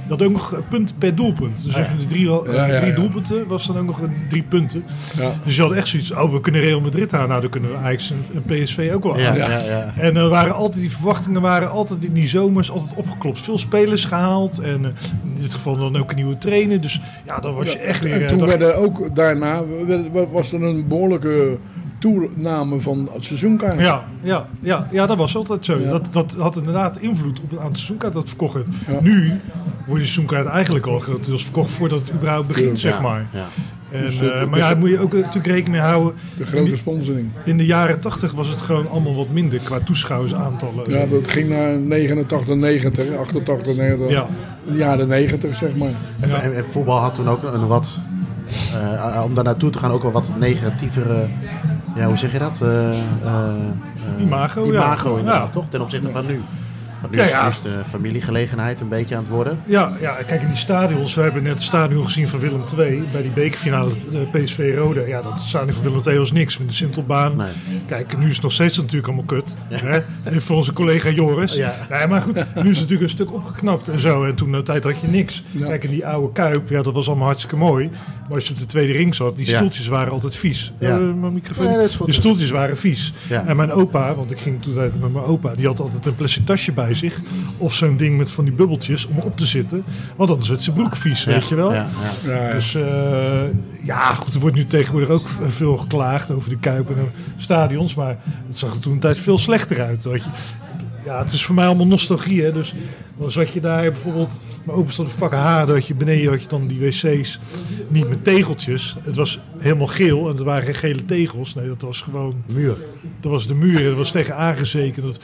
je had ook nog een punt per doelpunt. Dus als je de drie, eh, drie doelpunten was dan ook nog een drie punten.
Ja.
Dus je had echt zoiets, oh, we kunnen Real Madrid aan. Nou, dan kunnen we Ajax en, en PSV ook wel
Ja,
aan.
ja, ja.
En er waren altijd, die verwachtingen waren altijd in die zomers altijd opgeklopt. Veel spelers gehaald. En eh, in dit geval dan ook een nieuwe trainer Dus ja, dan was je echt weer...
En
eh,
toen
dacht-
werden ook daarna werd- was er een behoorlijke toename van het seizoenkaart.
Ja, ja, ja, ja, dat was altijd zo.
Ja.
Dat, dat had inderdaad invloed op het aantal seizoenkaart dat verkocht werd.
Ja.
Nu wordt die seizoenkaart eigenlijk al grotendeels verkocht voordat het überhaupt begint,
Ja.
zeg maar. En,
Dus,
eh,
eh,
maar ja, daar moet je ook natuurlijk rekening mee houden.
De
In
grote
die-
sponsoring.
In de jaren 80 was het gewoon allemaal wat minder qua toeschouwersaantallen.
Ja, dat ging naar 89, 90, 88, 90.
Ja.
De jaren 90, zeg maar.
En, en- en voetbal had toen ook een wat, eh, om daar naartoe te gaan, ook wel wat negatievere, ja, hoe zeg je dat? Eh, eh, eh,
Imago, ja.
Imago inderdaad,
Ja.
toch? Ten opzichte van nu. Nu,
Ja,
is,
ja.
is de familiegelegenheid een beetje aan het worden.
Ja, ja, kijk in die stadions. We hebben net het stadion gezien van Willem II. Bij die bekerfinale de PSV Rode. Ja, dat stadion van Willem II was niks. Met de Sintelbaan. Kijk, nu is het nog steeds natuurlijk allemaal kut. Hè? Even voor onze collega Joris.
Ja.
Nee, maar goed, nu is het natuurlijk een stuk opgeknapt en zo. En toen de tijd had je niks. Kijk, in die oude Kuip, ja, dat was allemaal hartstikke mooi. Maar als je op de tweede ring zat, die
Ja.
stoeltjes waren altijd vies.
Ja.
Eh, mijn microfoon.
Nee, dat is goed.
de stoeltjes waren vies.
Ja.
En mijn opa, want ik ging toen altijd met mijn opa, die had altijd een plastic tasje bij zich. Of zo'n ding met van die bubbeltjes om op te zitten. Want anders werd zijn broek vies,
Ja,
weet je wel.
ja, ja.
Ja, ja.
Dus eh, ja, goed, er wordt nu tegenwoordig ook veel geklaagd over de Kuipen en stadions. Maar het zag er toen een tijd veel slechter uit. Weet je. Ja, het is voor mij allemaal nostalgie. Hè? Dus dan zat je daar bijvoorbeeld, mijn open stond de vak H, daar had je beneden had je dan die wc's niet met tegeltjes. Het was helemaal geel en er waren geen gele tegels. Nee, dat was gewoon...
Muur.
Dat was de muur, dat was tegen aangezeken. Dat,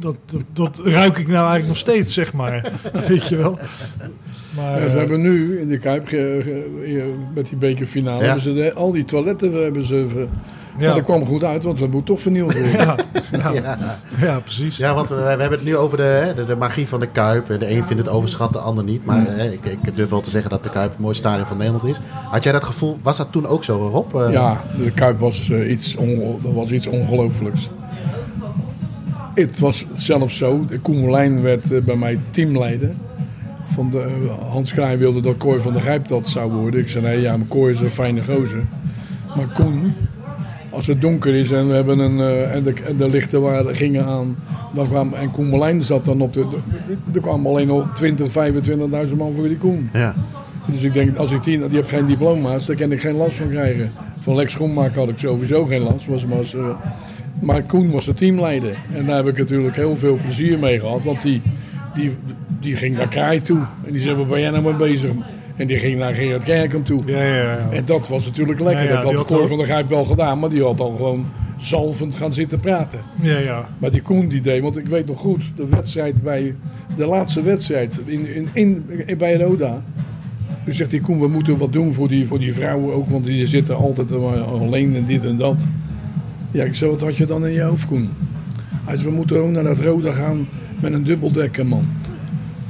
dat, dat, dat ruik ik nou eigenlijk nog steeds, zeg maar. Weet je wel. Maar,
Ja, ze
eh,
hebben nu in de Kuip met die bekerfinale
Ja.
hebben ze de- al die toiletten hebben ze.
Ja.
Maar dat kwam goed uit, want dat moet toch vernield worden.
ja, ja,
Ja.
ja, precies.
Ja, want we, we hebben het nu over de, hè, de, de magie van de Kuip. En De een vindt het overschat, de ander niet. Maar hè, ik, ik durf wel te zeggen dat de Kuip het mooiste stadion van Nederland is. Had jij dat gevoel, was dat toen ook zo, Rob? Eh,
Ja, de Kuip was, eh, iets, was iets ongelooflijks. Het was zelfs zo, de Koen Merlijn werd eh, bij mij teamleider. Van de, Hans Kraai wilde dat Kooi van der Grijp dat zou worden. Ik zei nee, ja, maar Kooi is een fijne gozer. Maar Koen, als het donker is en we hebben een eh, en, de, en de lichten waren, gingen aan, dan kwam en Koen Merlijn zat dan op de, er kwamen alleen al 20, 25.000 man voor die Koen.
Ja.
Dus ik denk, als ik die, die heb geen diploma's, daar kan ik geen last van krijgen. Van Lex Schoenmaker had ik sowieso geen last. Was, was, eh, maar Koen was de teamleider. En daar heb ik natuurlijk heel veel plezier mee gehad. Want die, die, die ging naar Kraai toe. En die zei, waar ben jij nou mee bezig? En die ging naar Gerard Kerkem toe.
Ja, ja, ja.
En dat was natuurlijk lekker. Dat had
had
Cor
al-
van der Grijp wel gedaan. Maar die had al gewoon zalvend gaan zitten praten.
Ja, ja.
Maar die Koen die deed, want ik weet nog goed, de wedstrijd bij de laatste wedstrijd in, in, in, in- bij Roda. Toen zegt die Koen, we moeten wat doen voor die, voor die vrouwen ook, want die zitten altijd alleen en dit en dat. Ja, ik zei, wat had je dan in je hoofd, Koen? Hij zei, we moeten ook naar dat Roda gaan met een dubbeldekker, man.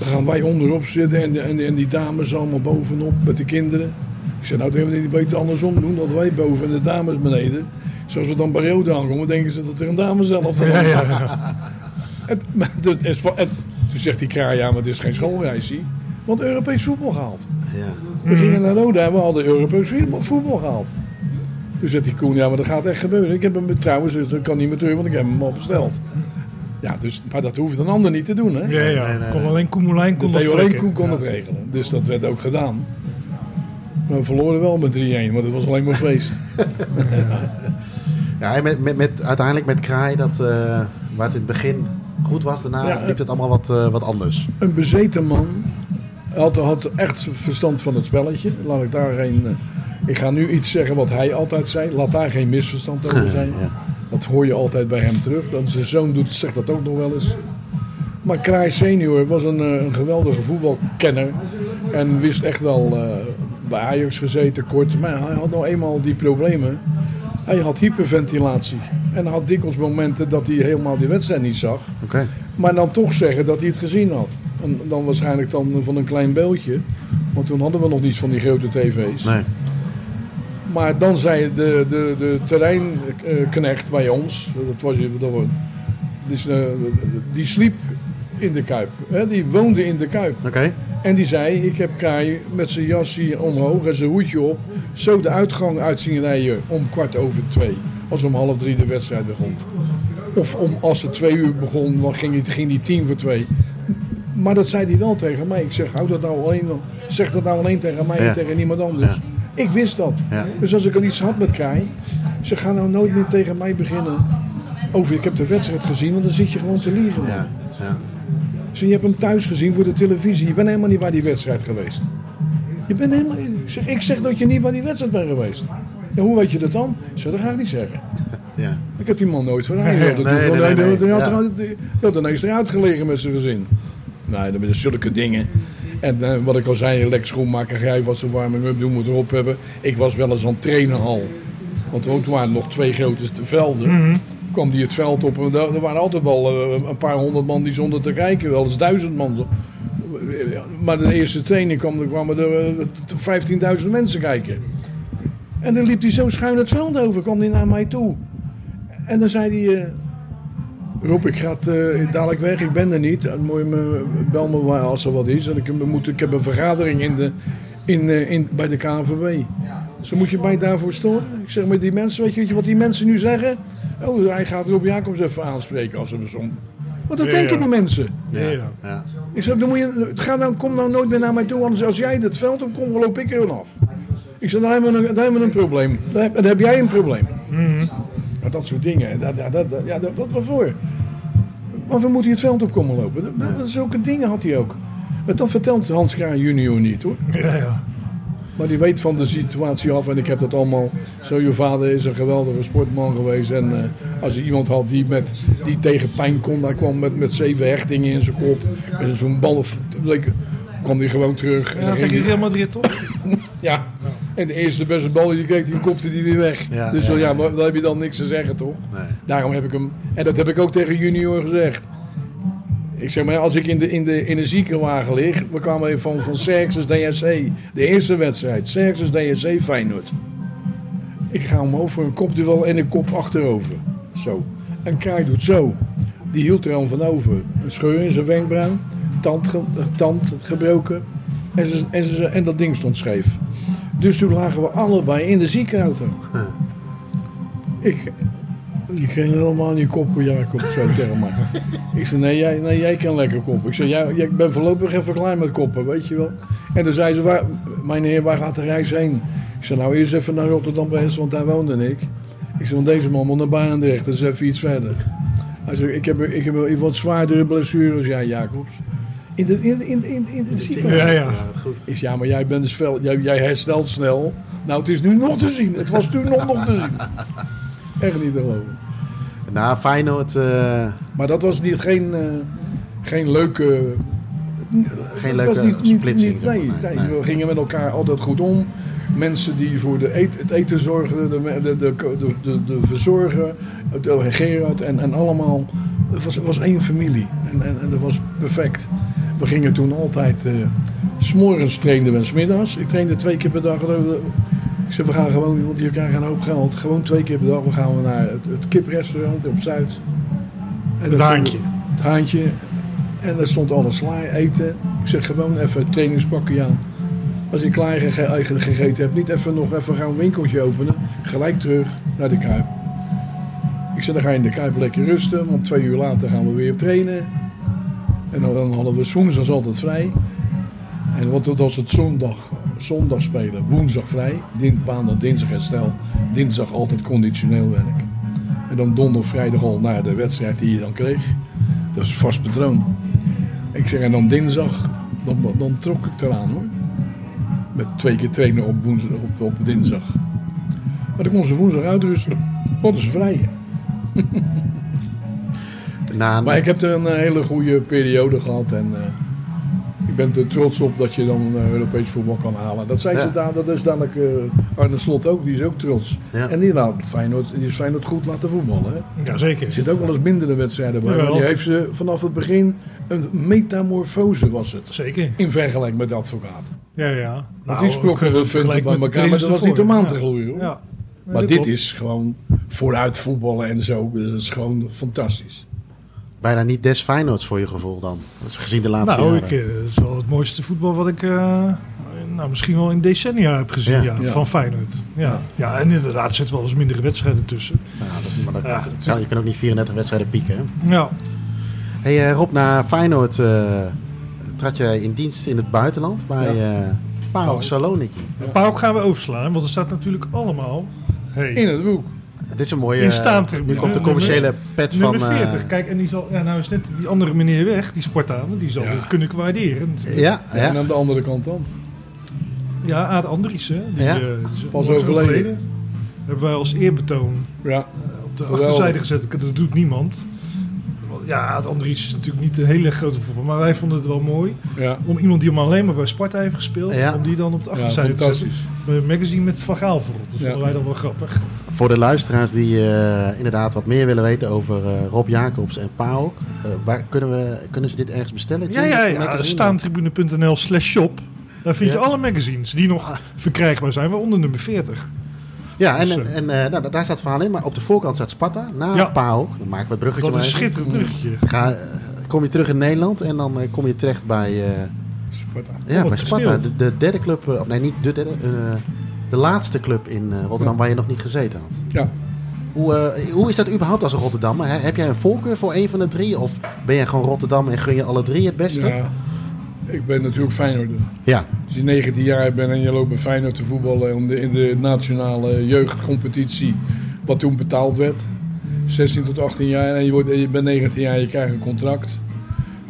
Dan gaan wij onderop zitten en, de- en, de- en die dames allemaal bovenop met de kinderen. Ik zei, nou, dan hebben we niet beter andersom doen, dat wij boven en de dames beneden. Zoals we dan bij Roda aankomen, denken ze dat er een dame zelf
Ja, ja, ja.
en, dat is, en toen zegt die kraai, ja, maar het is geen schoolreisje. Want Europees voetbal gehaald.
Ja.
We gingen naar Roda en we hadden Europees voetbal- voetbal gehaald. Toen zegt die Koen, ja, maar dat gaat echt gebeuren. Ik heb hem trouwens, dus dat kan niet meer terug, want ik heb hem al besteld. Ja, dus, maar dat hoeft een ander niet te doen, hè?
Ja, ja. kon alleen Koen Moulijn kon dat
Theo alleen
flikken.
Koen kon
Ja.
het regelen. Dus dat werd ook gedaan. Maar we verloren wel met 3-1, want het was alleen maar feest.
Ja, met, met, met, uiteindelijk met Kraai, dat, eh, waar het in het begin goed was, daarna
Ja,
liep het allemaal wat, eh, wat anders.
Een bezeten man. Had, had echt verstand van het spelletje. Laat ik daar geen. eh, ik ga nu iets zeggen wat hij altijd zei. Laat daar geen misverstand over zijn.
Ja.
Dat hoor je altijd bij hem terug. Dat zijn zoon doet, zegt dat ook nog wel eens. Maar Kraai senior was een, eh, een geweldige voetbalkenner. En wist echt wel eh, bij Ajax gezeten kort. Maar hij had nou eenmaal die problemen. Hij had hyperventilatie. En had dikwijls momenten dat hij helemaal die wedstrijd niet zag.
Oké.
Maar dan toch zeggen dat hij het gezien had. En dan waarschijnlijk dan van een klein beeldje. Want toen hadden we nog niets van die grote tv's.
Nee.
Maar dan zei de, de, de terreinknecht bij ons, dat was, dat was, eh, die sliep in de Kuip. Hè? Die woonde in de Kuip.
Oké.
En die zei, ik heb Kai met zijn jas hier omhoog en zijn hoedje op. Zo de uitgang uit zien rijden om kwart over twee. Als om half drie de wedstrijd begon. Of om, als het twee uur begon, dan ging, het, ging die tien voor twee Maar dat zei hij wel tegen mij. Ik zeg, hou dat nou alleen, zeg dat nou alleen tegen mij
Ja.
en tegen niemand anders. Ik wist dat.
Ja.
Dus als ik al iets had met Kai, ze gaan nou nooit meer tegen mij beginnen over ik heb de wedstrijd gezien, want dan zit je gewoon te liegen.
Ja, ja.
Je hebt hem thuis gezien voor de televisie. Je bent helemaal niet waar die wedstrijd geweest. Je bent helemaal. Ik zeg, ik zeg dat je niet waar die wedstrijd bent geweest. Ja, hoe weet je dat dan? Ik zeg, dat ga ik niet zeggen.
Ja.
Ik heb die man nooit van.
Nee,
Nee,
nee, nee, nee,
had er- ineens eruit gelegen met zijn gezin. Nee, dat zijn zulke dingen. En eh, wat ik al zei, Lex Schoenmaker, jij was een warming-up doen, moet erop hebben. Ik was wel eens aan het trainen al. Want er waren nog twee grote velden.
Mhm.
kwam die het veld op. En er waren altijd wel eh, een paar honderd man die zonder te kijken. Wel eens duizend man. Maar de eerste training kwam, er kwamen er eh, 15.000 mensen kijken. En dan liep hij zo schuin het veld over, kwam hij naar mij toe. En dan zei hij... Rob, ik ga eh, dadelijk weg, ik ben er niet. Dan moet je me, bel me wel als er wat is. En ik, we moeten, ik heb een vergadering in de, in, eh, in, bij de KNVB. Zo moet je mij daarvoor storen. Ik zeg met die mensen, weet je, weet je wat die mensen nu zeggen? Oh, hij gaat Rob Jacobs even aanspreken als ze er som. Wat dat
Ja,
denken
ja.
die mensen?
Ja, ja.
Ja.
Ik zeg, dan moet je, ga dan, kom nou nooit meer naar mij toe, anders als jij het veld op komt, loop ik er wel af. Ik zeg, dan hebben we een, dan hebben we een probleem. Dan heb, dan heb jij een probleem. Maar dat soort dingen, dat, dat, dat, ja, dat, wat waarvoor? Waarvoor moet hij het veld op komen lopen? Dat, zulke dingen had hij ook. Maar dat vertelt Hans Kraan junior niet hoor.
Ja, ja.
Maar die weet van de situatie af en ik heb dat allemaal. Zo, je vader is een geweldige sportman geweest. En eh, als je iemand had die, met, die tegen pijn kon, hij kwam met, met zeven hechtingen in zijn kop. Met zo'n bal, of- leek- kwam hij gewoon terug. En
Ja, tegen
hij-
Real Madrid toch?
ja. En de eerste beste bal die kreeg, die kopte die weer weg.
Ja,
dus
ja,
ja, maar dan heb je dan niks te zeggen, toch?
Nee.
Daarom heb ik hem... En dat heb ik ook tegen junior gezegd. Ik zeg maar, als ik in de, in de, in de ziekenwagen lig... We kwamen even van, van Xerxes DSC. De eerste wedstrijd. Xerxes DSC Feyenoord. Ik ga omhoog voor een kopduel en een kop achterover. Zo. En Kai doet zo. Die hield er al van over. Een scheur in zijn wenkbrauw. Tand, ge- tand gebroken. En, ze, en, ze, en dat ding stond scheef. Dus toen lagen we allebei in de ziekenauto. Ik, je kreeg helemaal aan je kop, Jacob, zo tegen mij. Ik zei, nee jij, nee, jij kan lekker koppen. Ik zei, ja, ja, ik ben voorlopig even klaar met koppen, weet je wel. En toen zei ze, waar, mijn heer, waar gaat de reis heen? Ik zei, nou eerst even naar Rotterdam West, want daar woonde ik. Ik zei, want deze man moet naar Barendrecht, dat is even iets verder. Hij zei, ik heb, ik heb wat zwaardere blessure als jij, Jacobs. In de, in, in, in, in de ziekenhuis.
Ja, ja.
goed.
Ik zei, ja, maar jij bent dus fel, jij, jij herstelt snel. Nou, het is nu nog te zien. Het was toen nog, nog te zien. Echt niet te geloven.
Na Feyenoord... eh,
Maar dat was niet, geen, eh, geen leuke...
Geen leuke
was niet, niet,
splitsing,
niet- nee, nee,
Nee, nee.
we gingen met elkaar altijd goed om. Mensen die voor de eet, het eten zorgden, de, de, de, de, de, de verzorger, Gerard en, en allemaal. Het was, was één familie en, en, en dat was perfect. We gingen toen altijd, eh, s'morgens trainden we en smiddags. Ik trainde twee keer per dag. Ik zei, we gaan gewoon, want je krijgt een hoop geld. Gewoon twee keer per dag. We gaan we naar het, het kiprestaurant op Zuid. En
Het haantje.
Het haantje. En daar stond alles klaar, eten. Ik zeg gewoon even trainingspakje aan. Als ik klaar gege- ge- gegeten heb, niet even nog even gaan een winkeltje openen. Gelijk terug naar de Kuip. Ik zeg, dan ga je in de Kuip lekker rusten, want twee uur later gaan we weer trainen. En dan, hadden we woensdags altijd vrij. En wat dat was het zondag, zondag spelen, woensdag vrij, maandag, dinsdag herstel, dinsdag altijd conditioneel werk. En dan donderdag, vrijdag al naar de wedstrijd die je dan kreeg. Dat is vast patroon. Ik zeg, en dan dinsdag, dan, dan, trok ik eraan hoor. Met twee keer trainen op, woensdag, op, op dinsdag. Maar dan kon ze woensdag uitrusten. Hadden ze vrij.
Na een-
Maar ik heb er een eh, hele goede periode gehad. En eh, ik ben er trots op dat je dan eh, Europees voetbal kan halen. Dat zei
Ja.
ze daar, dat is dadelijk eh, Arne Slot ook. Die is ook trots.
Ja.
En die laat Feyenoord, die is Feyenoord goed laten voetballen. Hè?
Ja, zeker.
Er zit ook wel eens mindere wedstrijden bij. Maar die heeft ze vanaf het begin een metamorfose was het.
Zeker.
In vergelijking met de advocaat.
Ja, ja.
Want
Nou,
die sprokken bij elkaar, maar dat was niet om aan te gloeien. Hoor.
Ja. Nee,
Maar dit
klopt.
is gewoon vooruit voetballen en zo. Dat is gewoon fantastisch.
Bijna niet des Feyenoords voor je gevoel dan. Gezien de laatste
Nou,
jaren.
ik, eh, het is wel het mooiste voetbal wat ik eh, nou, misschien wel in decennia heb gezien
Ja.
ja.
Ja.
van Feyenoord. Ja. Ja. en inderdaad, er zitten wel eens mindere wedstrijden tussen.
Ja, dat, maar dat,
Ja.
dat kan- je kan ook niet 34 wedstrijden pieken. Hè?
Ja,
Hey, eh, Rob, na Feyenoord eh, trad jij in dienst in het buitenland bij
Ja.
eh PAOK Saloniki.
Pauk gaan we overslaan, want er staat natuurlijk allemaal... Hey,
In het boek.
Dit is een mooie... Nu komt de commerciële pet van...
Nummer
eh,
40. Kijk, en die zal... Ja, nou is net die andere meneer weg, die Spartaan. Die zal
Ja.
dit kunnen waarderen.
ja,
En aan de andere kant dan.
Ja, Aad Andries, hè. Die,
Ja.
eh, die is
Pas overleden.
Hebben wij als eerbetoon
Ja.
op de
Geweldig.
achterzijde gezet. Dat doet niemand. Ja, Andries is natuurlijk niet een hele grote voetbal. Maar wij vonden het wel mooi.
Ja.
Om iemand die maar alleen maar bij Sparta heeft gespeeld.
Ja.
Om die dan op de
Ja,
achterzijde te zetten.
fantastisch.
Bij een magazine met Van Gaal voorop. Dat
Ja.
vonden wij dan wel grappig.
Voor de luisteraars die eh, inderdaad wat meer willen weten over eh, Rob Jacobs en PAOK. eh, waar kunnen, we, kunnen ze dit ergens bestellen?
Ja, ja, ja. Staantribune.nl slash shop. Daar vind je
Ja.
alle magazines die nog verkrijgbaar zijn. Waaronder nummer 40.
Ja, en,
Dus,
en, en, eh, nou, daar staat het verhaal in. Maar op de voorkant staat Sparta, na
Ja.
PAOK. Dan maken we het bruggetje
Dat is een schitterend bruggetje.
Ga, eh, kom je terug in Nederland en dan eh, kom je terecht bij, eh,
Sparta.
ja, bij Sparta. De, de derde club, eh, of nee, niet de derde, eh, de laatste club in eh, Rotterdam
Ja.
waar je nog niet gezeten had.
Ja.
Hoe, eh, hoe is dat überhaupt als een Rotterdammer? Heb jij een voorkeur voor een van de drie? Of ben jij gewoon Rotterdam en gun je alle drie het beste?
ja. Ik ben natuurlijk Feyenoorder.
Ja.
Als je 19 jaar bent en je loopt bij Feyenoord te voetballen in de, in de nationale jeugdcompetitie, wat toen betaald werd. 16 tot 18 jaar en je, wordt, en je bent 19 jaar en je krijgt een contract.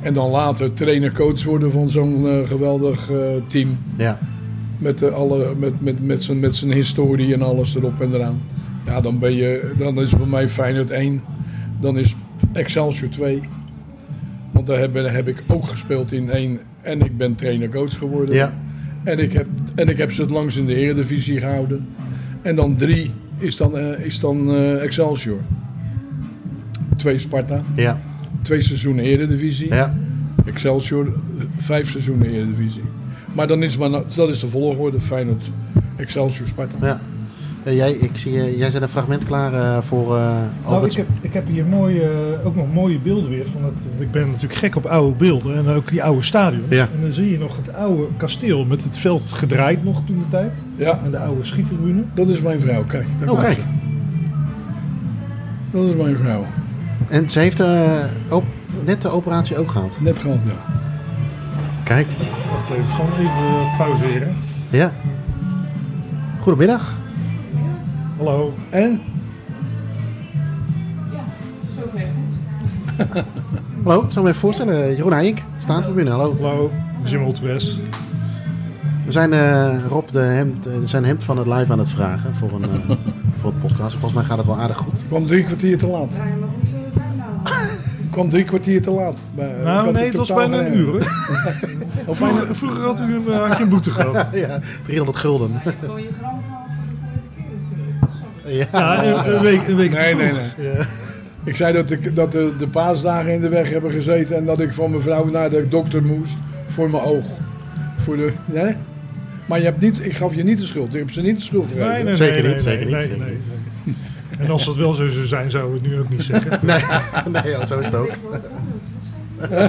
En dan later trainer-coach worden van zo'n eh, geweldig eh, team.
Ja.
Met, eh, alle, met, met, met, zijn, met zijn historie en alles erop en eraan. Ja, dan, ben je, dan is bij mij Feyenoord 1. Dan is Excelsior 2. Want daar heb, heb ik ook gespeeld in 1. En ik ben trainer-coach geworden.
Ja.
En ik, heb, en ik heb ze het langs in de Eredivisie gehouden. En dan 3 is dan, eh, is dan eh, Excelsior. Twee Sparta.
Ja.
Twee seizoenen Eredivisie.
Ja.
Excelsior, vijf seizoenen Eredivisie. Maar dan is maar, dat is de volgorde. Feyenoord, Excelsior, Sparta.
Ja. Jij, ik zie, eh, jij zet een fragment klaar eh, voor... eh, over
Nou,
het
ik, heb, ik heb hier mooie, ook nog mooie beelden weer. Van het, ik ben natuurlijk gek op oude beelden. En ook die oude stadions.
Ja.
En dan zie je nog het oude kasteel met het veld gedraaid nog toen de tijd.
Ja.
En de oude schiettribune.
Dat is mijn vrouw, kijk. daar
Oh, kijk.
Dat is mijn vrouw.
En ze heeft eh, op, net de operatie ook gehad.
Net gehad, ja.
Kijk.
Wacht even, Sam, even pauzeren.
Ja. Goedemiddag.
Hallo.
En?
Hallo, ik zal me even voorstellen. Jeroen Heink, staantribune, hallo.
Hallo, Jim Oltebes.
We zijn eh, Rob de hemd, eh, zijn hemd van het live aan het vragen voor een, eh, voor een podcast. Volgens mij gaat het wel aardig goed.
Ik kwam drie kwartier te laat. Ik kwam drie kwartier te laat. Bij-
Nou nee, het was bijna een uur.
Of
vroeger, vroeger had, u een, eh, had je een boete gehad.
ja, 300 gulden. Ja,
Ja, een, een week, een week
Nee, nee, nee. Ik zei dat, ik, dat de, de paasdagen in de weg hebben gezeten en dat ik van mijn vrouw naar de dokter moest voor mijn oog. Voor de, nee? Maar je hebt niet, ik gaf je niet de schuld. Ik heb ze niet de schuld gegeven.
Nee, nee,
Zeker
nee,
niet,
nee,
zeker
nee,
niet,
nee,
zeker
nee,
niet.
nee. En als dat wel zo zou zijn, zou ik het nu ook niet zeggen.
nee, nee ja, zo is het ook.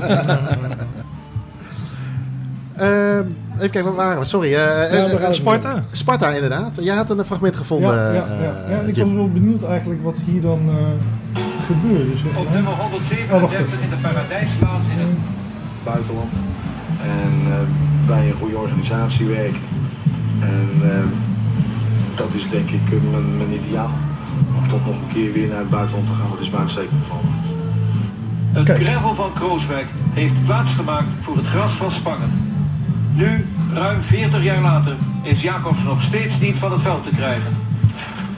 Ehm, even kijken, waar waren we? Sorry. eh, eh,
Ja,
Sparta.
Sparta, inderdaad. Jij had een fragment gevonden.
Ja, ja,
eh,
ja, ja. En ik
Jim.
was wel benieuwd eigenlijk wat hier dan eh gebeurde. Dus,
Op nummer
oh, wacht
137
even.
in de paradijsplaats in het buitenland. En eh, bij een goede organisatie werken. En eh, dat is denk ik eh, mijn, mijn ideaal. Om toch nog een keer weer naar het buitenland te gaan, dat is mij uitstekend van. Het gravel van Krooswijk heeft plaatsgemaakt voor het gras van Spangen. Nu, ruim 40 jaar later, is Jacobs nog steeds niet van het veld te krijgen.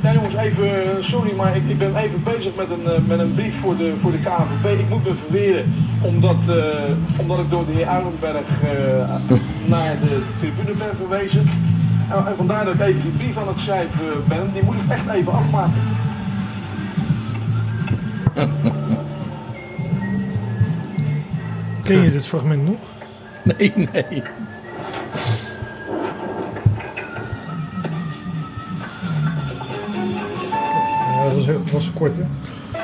Ja jongens, even, eh, sorry, maar ik, ik ben even bezig met een, eh, met een brief voor de, voor de KNVB. Ik moet me verweren, omdat, eh, omdat ik door de heer Uilenberg eh, naar de tribune ben verwezen. En, en vandaar dat ik even die brief aan het schrijven ben. Die moet ik echt even afmaken.
Ken je dit fragment nog?
Nee, nee.
Was, heel, was kort hè.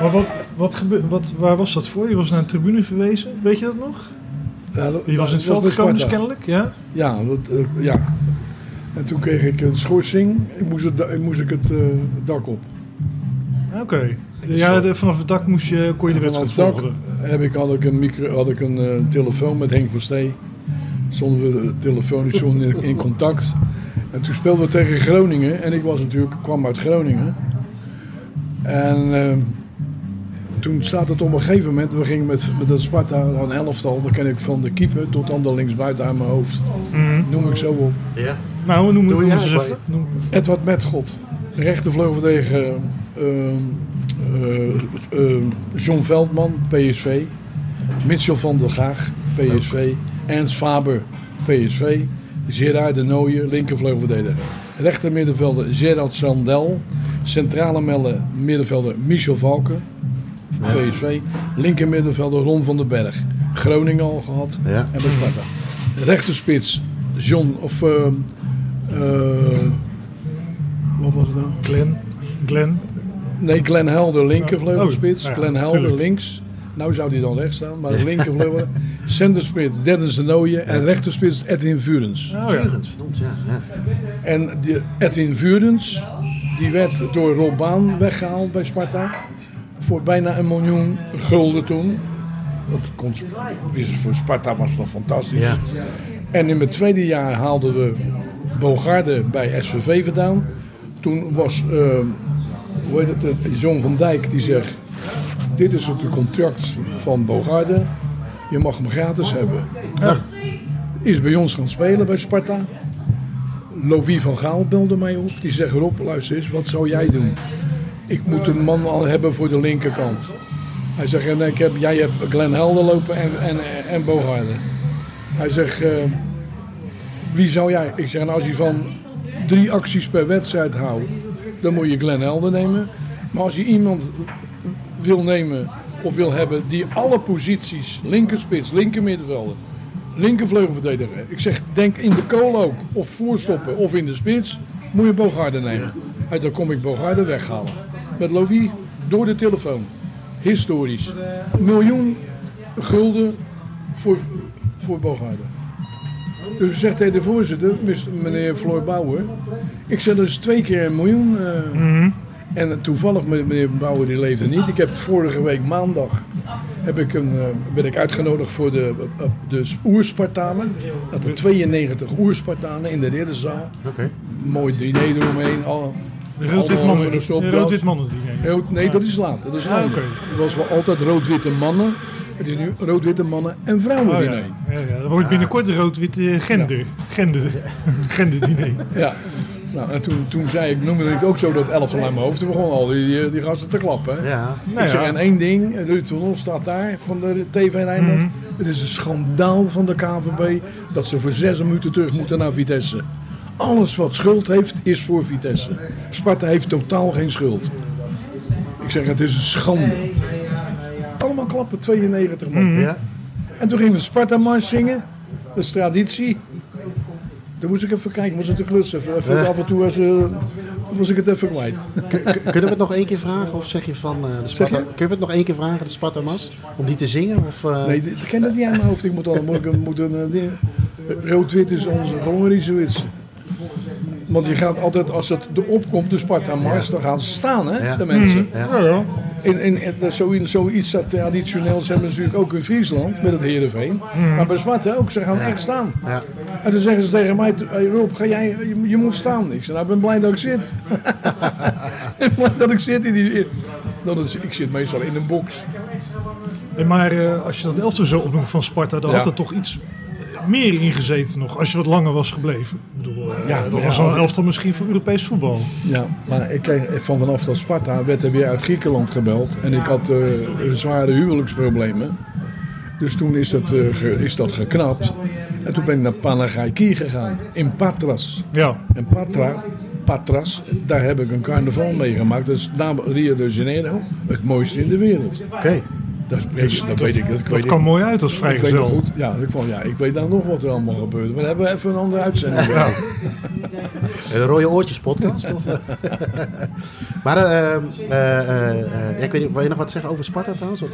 Maar wat, wat gebe- wat, waar was dat voor? Je was naar een tribune verwezen, weet je dat nog?
Ja, dat-
Je was in het veld gekomen dus kennelijk, ja?
Ja, dat, eh, ja. En toen kreeg ik een schorsing. Ik moest, het, moest ik het eh, dak op.
Oké. Ja, de- vanaf het dak moest je, kon je de
Vanaf
wedstrijd
het dak
volgen.
heb ik, had ik een, micro, had ik een eh, telefoon met Henk van Stee. stonden we telefonisch in, in contact. En toen speelden we tegen Groningen. En ik was natuurlijk, kwam uit Groningen. En eh, toen staat het op een gegeven moment, we gingen met, met dat Sparta een elftal, dat ken ik van de keeper tot aan de linksbuiten aan mijn hoofd.
Mhm.
Noem ik zo op.
Ja.
Nou, noem, noem ze eens even. Noem-
Edward Metgod, rechtervleugeldegen uh, uh, uh, John Veldman, PSV. Mitchell van der Gaag, PSV. Ernst Faber, PSV. Gerard de Nooijer, linkervleugelverdediger. Rechter middenvelder Gerard Sandel. Centrale middenvelder Michel Valken, PSV. Linker middenvelder Ron van den Berg. Groningen al gehad
Ja.
en bij Sparta. Rechterspits John of... eh, eh, wat was het nou?
Glenn. Glenn.
Nee, Glenn Helder, linkervleugelspits.
Oh, ja,
Glenn Helder,
tuurlijk.
links. Nou zou hij dan rechts staan, maar linkervleugel. Centerspits Dennis de Nooijen en rechterspits Edwin Vurens.
Oh, ja.
Vurens, verdomd, ja. ja.
En die Edwin Vurens, die werd door Rob Baan weggehaald bij Sparta. Voor bijna een miljoen gulden toen. Dat kon, voor Sparta was dat fantastisch.
Ja.
En in mijn tweede jaar haalden we Bogarde bij SVV vandaan. Toen was, eh, hoe heet het, eh, John van Dijk die zegt... Dit is het contract van Bogarde. Je mag hem gratis hebben. Is bij ons gaan spelen bij Sparta. Louis van Gaal belde mij op. Die zegt, Rob, luister eens, wat zou jij doen? Ik moet een man al hebben voor de linkerkant. Hij zegt, en ik heb, jij hebt Glenn Helder lopen en, en, en. Hij zegt, eh, wie zou jij? Ik zeg, nou, als je van drie acties per wedstrijd houdt, dan moet je Glenn Helder nemen. Maar als je iemand wil nemen of wil hebben die alle posities, linkerspits, linkermiddenvelder, linkervleugelverdediger. Ik zeg, denk in de kool ook, of voorstoppen of in de spits, moet je Bogarde nemen. Hij, dan kom ik Bogarde weghalen. Met Louis door de telefoon. Historisch. Miljoen gulden voor, voor Bogarde. Dus ik zeg tegen de voorzitter, meneer Floor Bauer. Ik zeg, dat is twee keer een miljoen. eh. En toevallig, meneer Bauer die leefde niet. Ik heb vorige week maandag heb ik een, eh, ben ik uitgenodigd voor de, eh, de oerspartanen. Dat er 92 oerspartanen in de ridderzaal.
Oké.
Mooi diner eromheen. Al,
rood-wit mannen- rood-wit mannen diner.
Nee, dat is later. Dat is
Ah.
Het was wel altijd rood-witte mannen. Het is nu rood-witte mannen en vrouwen
Oh, ja.
diner.
Ja, ja, dat wordt binnenkort rood-witte gender. Gender. Genderdiner.
Ja. Nou, en toen, toen zei ik, noemde ik ook zo dat elftal aan mijn hoofd. Toen begonnen al die, die, die gasten te klappen. hè.
Ja.
Ik
Nou
zeg,
ja.
en één ding, Ruud van Os staat daar van de TV Rijnmond.
Mhm.
Het is een schandaal van de KVB dat ze voor zes minuten terug moeten naar Vitesse. Alles wat schuld heeft, is voor Vitesse. Sparta heeft totaal geen schuld. Ik zeg, het is een schande. Allemaal klappen, 92 man.
Ja.
En toen gingen we Sparta Mars zingen. Dat is traditie. Toen moest ik even kijken, was het de kluts even. even Af en toe was, eh, was ik het even kwijt.
Kunnen we het nog één keer vragen? Of zeg je van eh, de Sparta... Kunnen we het nog één keer vragen, de Sparta-mas? Om die te zingen? Of, eh,
Nee, ik ken dat niet aan mijn hoofd. Ik moet al moet ik, moet een, rood-wit is onze gewoon zoiets. Want je gaat altijd, als het erop komt, de Sparta Mars, dan gaan ze staan, hè,
Ja.
de mensen.
Ja.
In, in, in, dat zoiets, zoiets dat traditioneels hebben we natuurlijk ook in Friesland met het Heerenveen. Maar bij Sparta ook, ze gaan echt staan.
Ja.
En dan zeggen ze tegen mij, hey Rob, ga jij, je, je moet staan. Ik zeg, nou, ik ben blij dat ik zit. ik ben blij dat ik zit in die... Dat is, ik zit meestal in een box.
En maar eh, als je dat elftal zo opnoemt van Sparta, dan
Ja.
had er toch iets meer ingezeten nog. Als je wat langer was gebleven. Ik bedoel, eh,
Ja,
dat was een elftal misschien voor Europees voetbal.
Ja, maar ik kreeg van vanaf dat Sparta werd er weer uit Griekenland gebeld. En ik had eh, zware huwelijksproblemen. Dus toen is dat, eh, ge- is dat geknapt. En toen ben ik naar Panagaiki gegaan, in Patras.
Ja.
En Patra, Patras, daar heb ik een carnaval meegemaakt. Dat is na Rio de Janeiro het mooiste in de wereld.
Oké.
Dat, is- dat, weet ik. Dat,
dat
weet
kwam
ik.
mooi uit als
Ik
vrijgezel.
goed, ja, dat kwam, ja, ik weet dan nog wat er allemaal gebeurde. Maar dan hebben we even een andere uitzending.
Ja. De Rode Oortjes podcast? Of, maar eh, eh, eh, ik weet niet, wil je nog wat zeggen over Sparta trouwens? Of-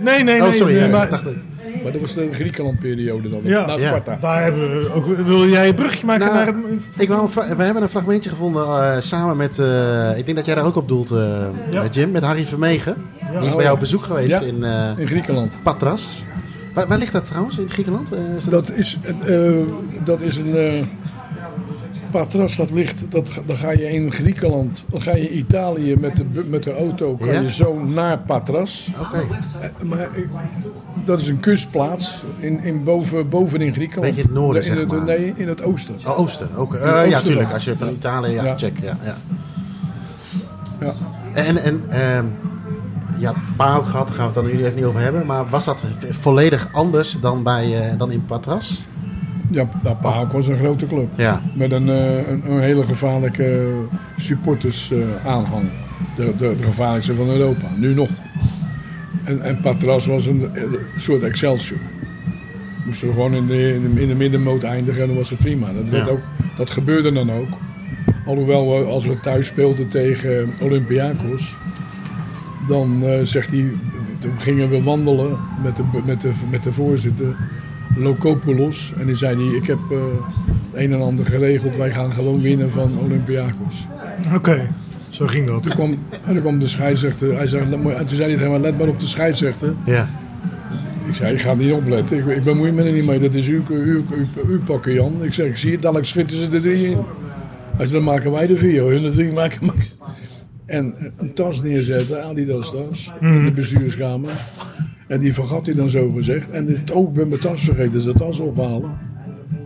Nee, nee,
Oh,
nee.
sorry,
nee, maar,
ik dacht dat-
Maar dat was de Griekenland-periode dan,
ja,
na
Ja.
Sparta.
daar hebben we ook. Wil jij een brugje maken
Nou,
naar.
Ik wou een fra- we hebben een fragmentje gevonden eh, samen met, eh, ik denk dat jij daar ook op doelt, eh,
Ja.
Jim, met Harry Vermegen. Die is
Oh,
bij jou op bezoek geweest in, eh,
In Griekenland.
Patras. Waar, waar ligt dat trouwens, in Griekenland? Eh, is dat-
Dat is, eh, dat is een Patras, dat ligt, dat, dan ga je in Griekenland, dan ga je Italië met de, met de auto, kan
Ja?
je zo naar Patras.
Oké.
Maar ik- dat is een kustplaats in, in boven, boven in Griekenland.
Beetje in het noorden,
in
zeg
het,
maar.
Nee, in het oosten.
Oh, oosten.
Het
ja, tuurlijk. Als je van Italië, ja,
Ja.
check. Ja, ja.
Ja.
En, en ja, PAOK gehad, daar gaan we het dan nu even niet over hebben. Maar was dat volledig anders dan, bij, eh, dan in Patras?
Ja, nou, PAOK was een grote club.
Ja.
Met een, eh, een, een hele gevaarlijke supporters eh, aanhang. De, de, de gevaarlijkste van Europa, nu nog. En, en Patras was een, soort Excelsior. Moesten we gewoon in de, in de, in de middenmoot eindigen en dan was het prima. Dat, werd
Ja.
ook, dat gebeurde dan ook. Alhoewel, we, als we thuis speelden tegen Olympiakos, dan eh, zegt hij, toen gingen we wandelen met de, met de, met de voorzitter, Lokopoulos. En die zei hij, ik heb eh, het een en ander geregeld, wij gaan gewoon winnen van Olympiakos.
Oké, zo ging dat.
Toen kwam, en toen kwam de scheidsrechter, hij zei, "Let maar-" en toen zei hij mij, let maar op de scheidsrechter.
Ja.
Ik zei, ik ga niet opletten, ik, ik bemoei me er niet mee, dat is uw, uw, uw, uw pakken Jan. Ik zeg, ik zie het, dadelijk schieten ze er drie in. Hij zei, dan maken wij de vier, hun de drie maken. maken. En een tas neerzetten, Adidas tas, in de bestuurskamer. En die vergat hij dan zo gezegd. En dit ook bij mijn tas vergeten ze de tas ophalen.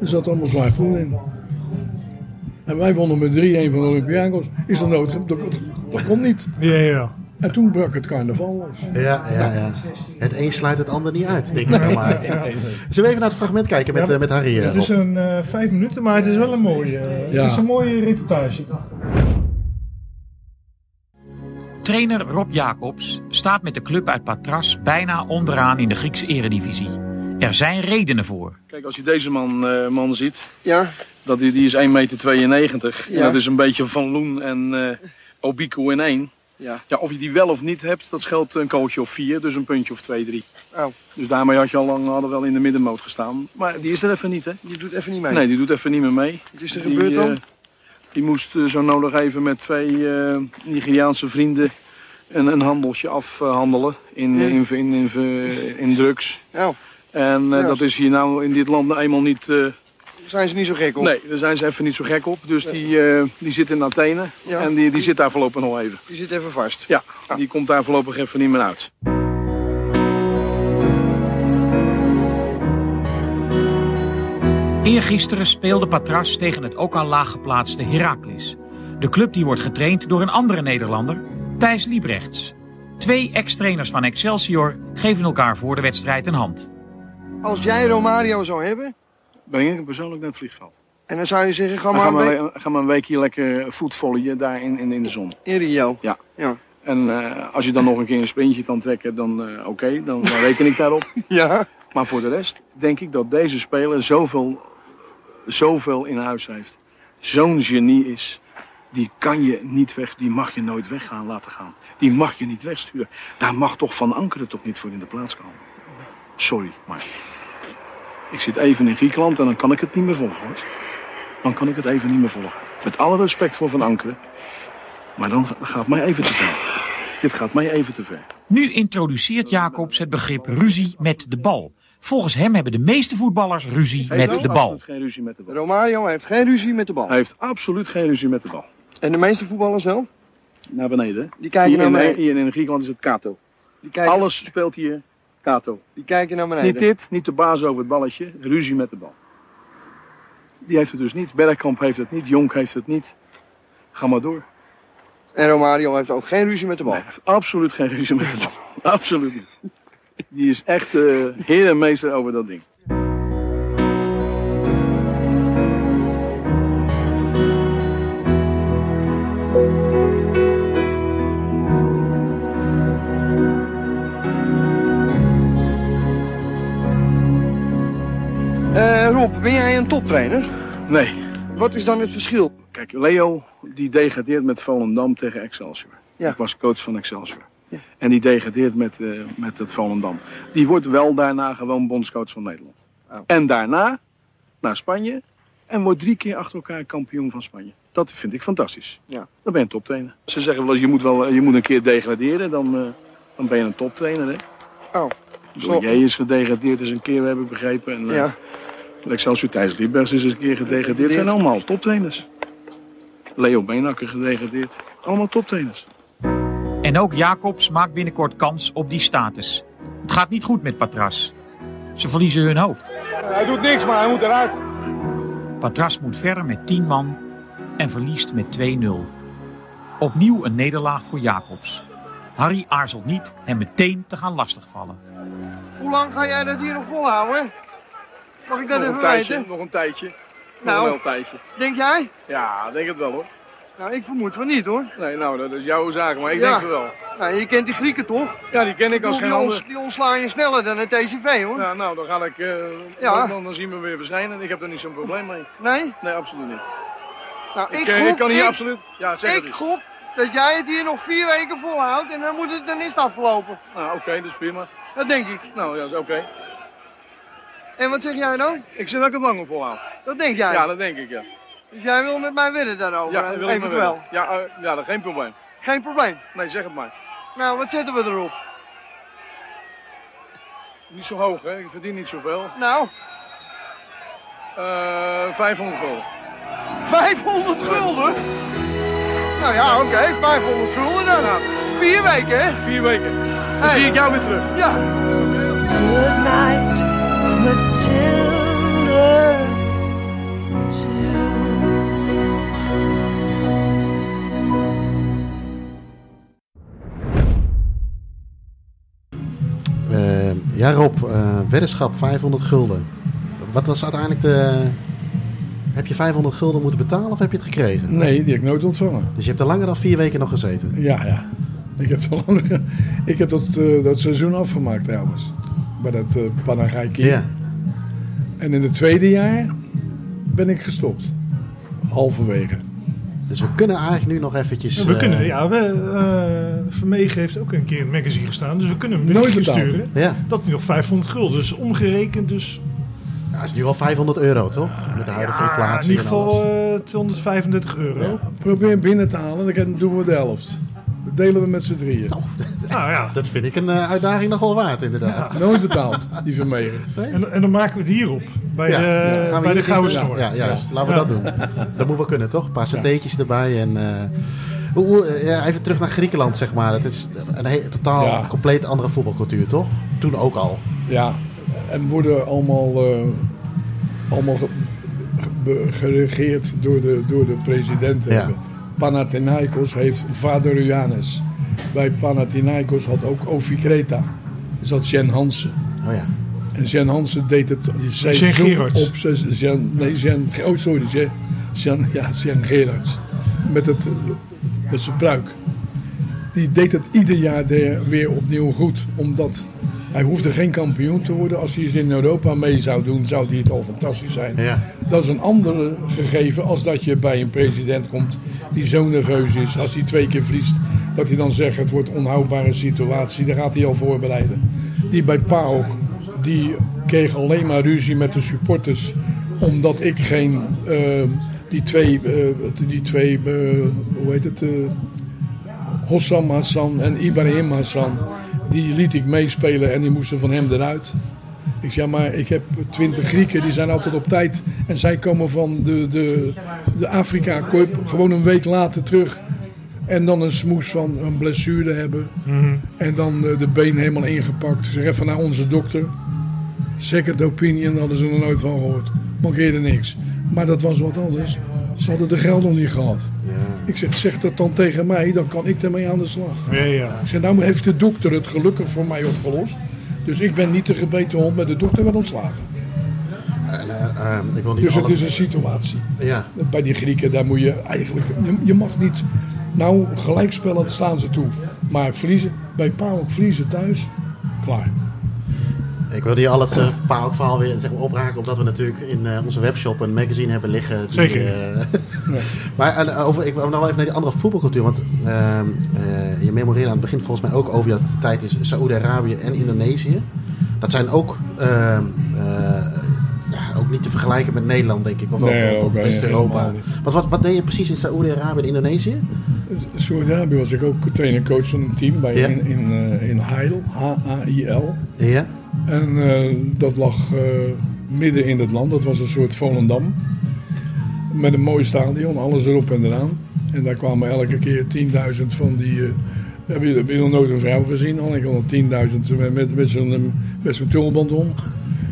Er zat allemaal zwaar poel in. En wij wonnen met 3-1 van de Olympiakos. Is er nood? Dat, dat, dat kon niet.
Ja, ja.
En toen brak het carnaval los.
Ja, ja, ja. Het een sluit het ander niet uit, denk ik dan maar.
Ja.
Zullen we even naar het fragment kijken met,
Ja,
eh, met Harry? eh,
Het is een eh, vijf minuten, maar het is wel een mooie,
Ja.
het is een mooie reportage.
Trainer Rob Jacobs staat met de club uit Patras bijna onderaan in de Griekse eredivisie. Er zijn redenen voor.
Kijk, als je deze man, eh, man ziet,
Ja.
dat, die, die is 1,92 meter. En
Ja.
dat is een beetje Van Loen en eh Obiku in één.
Ja.
Ja, of je die wel of niet hebt, dat scheelt een coachje of vier, dus een puntje of twee, drie.
Oh,
Dus daarmee had je al lang hadden wel in de middenmoot gestaan. Maar die is er even niet, hè?
die doet even niet mee.
Nee, die doet even niet meer mee.
Wat is er
Die,
gebeurd dan?
eh, die moest eh, zo nodig even met twee eh, Nigeriaanse vrienden een, een handeltje afhandelen in,
Ja.
in, in, in, in drugs.
Oh,
En eh,
Ja.
dat is hier nou in dit land nou eenmaal niet... eh,
zijn ze niet zo gek op?
Nee, daar zijn ze even niet zo gek op. Dus die, eh, die zit in Athene.
Ja.
En die, die zit daar voorlopig nog even.
Die zit even vast.
Ja, die komt daar voorlopig even niet meer uit.
Eergisteren speelde Patras tegen het ook al laag geplaatste Heracles. De club die wordt getraind door een andere Nederlander, Thijs Liebrechts. Twee ex-trainers van Excelsior geven elkaar voor de wedstrijd een hand.
Als jij Romario zou hebben,
Breng ik persoonlijk naar het vliegveld.
en dan zou je zeggen, ga maar een
we,
week
gaan we een weekje lekker voetvollen daar in, in, in de zon.
in Rio.
Ja.
Ja.
En eh, als je dan nog een keer een sprintje kan trekken, dan eh, oké, dan, dan reken ik daarop.
Ja.
Maar voor de rest denk ik dat deze speler zoveel, zoveel in huis heeft. Zo'n genie is. Die kan je niet weg, die mag je nooit weg gaan laten gaan. Die mag je niet wegsturen. Daar mag toch Van Ankeren toch niet voor in de plaats komen. Sorry, maar ik zit even in Griekenland en dan kan ik het niet meer volgen hoor. Dan kan ik het even niet meer volgen. Met alle respect voor Van Ankeren. Maar dan gaat mij even te ver. Dit gaat mij even te ver.
Nu introduceert Jacobs het begrip ruzie met de bal. Volgens hem hebben de meeste voetballers ruzie
Heeft
met de bal.
absoluut geen ruzie met de bal.
Romario heeft geen ruzie met de bal.
Hij heeft absoluut geen ruzie met de bal.
En de meeste voetballers wel?
Naar beneden.
Die kijken
hier
naar
in,
beneden.
Hier in Griekenland is het Kato.
Die kijken,
Alles speelt hier Kato.
die kijken naar beneden.
Niet dit, niet de baas over het balletje. Ruzie met de bal. Die heeft het dus niet. Bergkamp heeft het niet. Jonk heeft het niet. Ga maar door.
En Romario heeft ook geen ruzie met de bal.
Hij heeft absoluut geen ruzie met de bal. absoluut niet. Die is echt eh heer en meester over dat ding.
Eh, Rob, ben jij een toptrainer?
Nee.
Wat is dan het verschil?
Kijk, Leo die degradeert met Volendam tegen Excelsior.
Ja.
Ik was coach van Excelsior. En die degradeert met, eh, met het Volendam. Die wordt wel daarna gewoon bondscoach van Nederland.
Oh.
En daarna naar Spanje. En wordt drie keer achter elkaar kampioen van Spanje. Dat vind ik fantastisch.
Ja.
Dan ben je een toptrainer. Ze zeggen wel eens, je moet, wel, je moet een keer degraderen. Dan, eh, dan ben je een toptrainer. Hè?
Oh.
Door J is gedegradeerd eens een keer, heb ik begrepen. En, eh,
Ja.
Excelsior Thijs Liebers is eens een keer gedegradeerd. Het zijn allemaal toptrainers. Leo Beenakker gedegradeerd. Allemaal toptrainers.
En ook Jacobs maakt binnenkort kans op die status. Het gaat niet goed met Patras. Ze verliezen hun hoofd.
Hij doet niks, maar hij moet eruit.
Patras moet verder met 10 man en verliest met 2-0. Opnieuw een nederlaag voor Jacobs. Harry aarzelt niet hem meteen te gaan lastigvallen.
Hoe lang ga jij dat hier nog volhouden? Mag ik dat
nog
even
een tijdje,
weten?
nog een tijdje. Nog
Nou.
wel een tijdje.
Denk jij?
Ja, denk het wel hoor.
Nou, ik vermoed van niet hoor.
Nee, nou, dat is jouw zaak, maar ik
Ja.
denk het wel.
Nou, je kent die Grieken toch?
Ja, die ken ik als geen ander.
die ontslaan je sneller dan het TCV hoor.
Ja, nou, dan ga ik. eh,
Ja.
dan, dan zien we weer verschijnen. Ik heb er niet zo'n probleem mee.
Nee?
Nee, absoluut niet.
Nou,
Ik,
ik,
eh,
gok,
ik kan hier
ik-
absoluut. Ja, zeg het
Ik
eens.
gok dat jij het hier nog vier weken volhoudt en dan, moet het, dan is het afgelopen.
Nou, oké, dus prima.
Dat denk ik.
Nou, ja, is oké.
En wat zeg jij dan?
Ik zeg dat ik het langer volhoud.
Dat denk jij?
Ja, dat denk ik, ja.
Dus jij wil met mij winnen daarover?
Ja, dat wil ik willen. Ja, eh, ja, dat is geen probleem.
Geen probleem.
Nee, zeg het maar.
Nou, wat zetten we erop?
Niet zo hoog, hè? Ik verdien niet zoveel.
Nou?
Eh 500 gulden.
500 gulden? Nou ja, oké, 500 gulden dan. Vier weken, hè?
Vier weken. Dan zie ik jou weer terug.
Ja.
Good night, Matilda.
Ja, Rob, eh, weddenschap 500 gulden. Wat was uiteindelijk de. Heb je 500 gulden moeten betalen of heb je het gekregen?
Nee, die heb ik nooit ontvangen.
Dus je hebt er langer dan vier weken nog gezeten?
Ja, ja. Ik heb, zo lang, ik heb dat, eh, dat seizoen afgemaakt trouwens. Bij dat uh, Panagaiki.
Ja.
En in het tweede jaar ben ik gestopt. Halverwege.
Dus we kunnen eigenlijk nu nog eventjes...
Ja, we
eh,
kunnen, ja, we, eh, Vermegen heeft ook een keer in het magazine gestaan, dus we kunnen hem een
Nooit
sturen.
Ja.
Dat hij nog 500 gulden, dus omgerekend dus...
Ja, is nu al 500 euro, toch? Met de huidige
Ja,
inflatie
in ieder geval eh, 235 euro.
Probeer binnen te halen, dan doen we de helft. Dat delen we met z'n drieën.
Nou ja.
Dat vind ik een eh, uitdaging nogal waard, inderdaad.
Nooit betaald, die Vermegen.
En, en dan maken we het hierop, bij
Ja,
de,
ja. Gaan we
bij de Gouden? Snor.
Ja, juist. Laten we
Ja.
dat doen. Dat moet wel kunnen, toch? Een paar satéetjes erbij. En, eh, eh, ja, even terug naar Griekenland, zeg maar. Het is een he- totaal
Ja.
compleet andere voetbalcultuur, toch? Toen ook al.
Ja, en worden allemaal, eh, allemaal geregeerd door de, door de president.
Ja.
Panathinaikos heeft vader Ioannis. Bij Panathinaikos had ook Ovi Kreta. Dus dat Jen Hansen.
Oh ja.
En Jen Hansen deed het seizoen
Gerards.
op. Jen, nee, Jen, oh sorry, Jen, ja, Jen Gerards. Met, het, met zijn pruik. Die deed het ieder jaar weer opnieuw goed. Omdat hij hoefde geen kampioen te worden. Als hij eens in Europa mee zou doen, zou hij het al fantastisch zijn.
Ja.
Dat is een andere gegeven als dat je bij een president komt die zo nerveus is. Als hij twee keer verliest, dat hij dan zegt het wordt een onhoudbare situatie. Daar gaat hij al voorbereiden. Die bij PAOK, die kreeg alleen maar ruzie met de supporters. Omdat ik geen, eh, die twee, eh, die twee eh, hoe heet het, Hossam Hassan en Ibrahim Hassan, die liet ik meespelen en die moesten van hem eruit. Ik zeg maar, ik heb twintig Grieken, die zijn altijd op tijd. En zij komen van de, de, de Afrika Cup gewoon een week later terug. En dan een smoes van een blessure hebben.
Mhm.
En dan eh, de been helemaal ingepakt. Zeg even naar onze dokter. Second opinion hadden ze er nooit van gehoord. Mankeerde niks. Maar dat was wat anders. Ze hadden de geld nog niet gehad. Ik zeg, zeg dat dan tegen mij, dan kan ik ermee aan de slag.
Ja, ja.
Ik zeg, nou heeft de dokter het gelukkig voor mij opgelost. Dus ik ben niet de gebeten hond, maar de dokter werd ontslagen.
En, eh, eh, ik wil niet
Dus het is een situatie.
Ja.
Bij die Grieken, daar moet je eigenlijk... Je, je mag niet... Nou, gelijkspellen staan ze toe. Maar verliezen, bij PAOK verliezen thuis, klaar.
Ik wil hier al het uh, verhaal weer zeg maar, opraken, omdat we natuurlijk in eh, onze webshop een magazine hebben liggen. Die,
Zeker.
eh, maar en, over, ik wil nog wel even naar die andere voetbalcultuur. Want ehm, eh, je memoreerde aan het begin volgens mij ook over je tijd in Saoedi-Arabië en Indonesië. Dat zijn ook, ehm, eh, ja, ook niet te vergelijken met Nederland, denk ik. Of, wel,
Nee,
of- of
ook, eh,
West-Europa. Want wat, wat deed je precies in Saoedi-Arabië en Indonesië?
Saudi-Arabië was ik ook trainer-coach van een team bij
Ja.
in, in, eh, in Heil, H-A-I-L.
Ja.
En eh, dat lag eh, midden in het land. Dat was een soort Volendam. Met een mooi stadion, alles erop en eraan. En daar kwamen elke keer 10.000 van die... eh, heb, je, heb je nog nooit een vrouw gezien? Al ik al 10.000 met, met, met zo'n tulband om.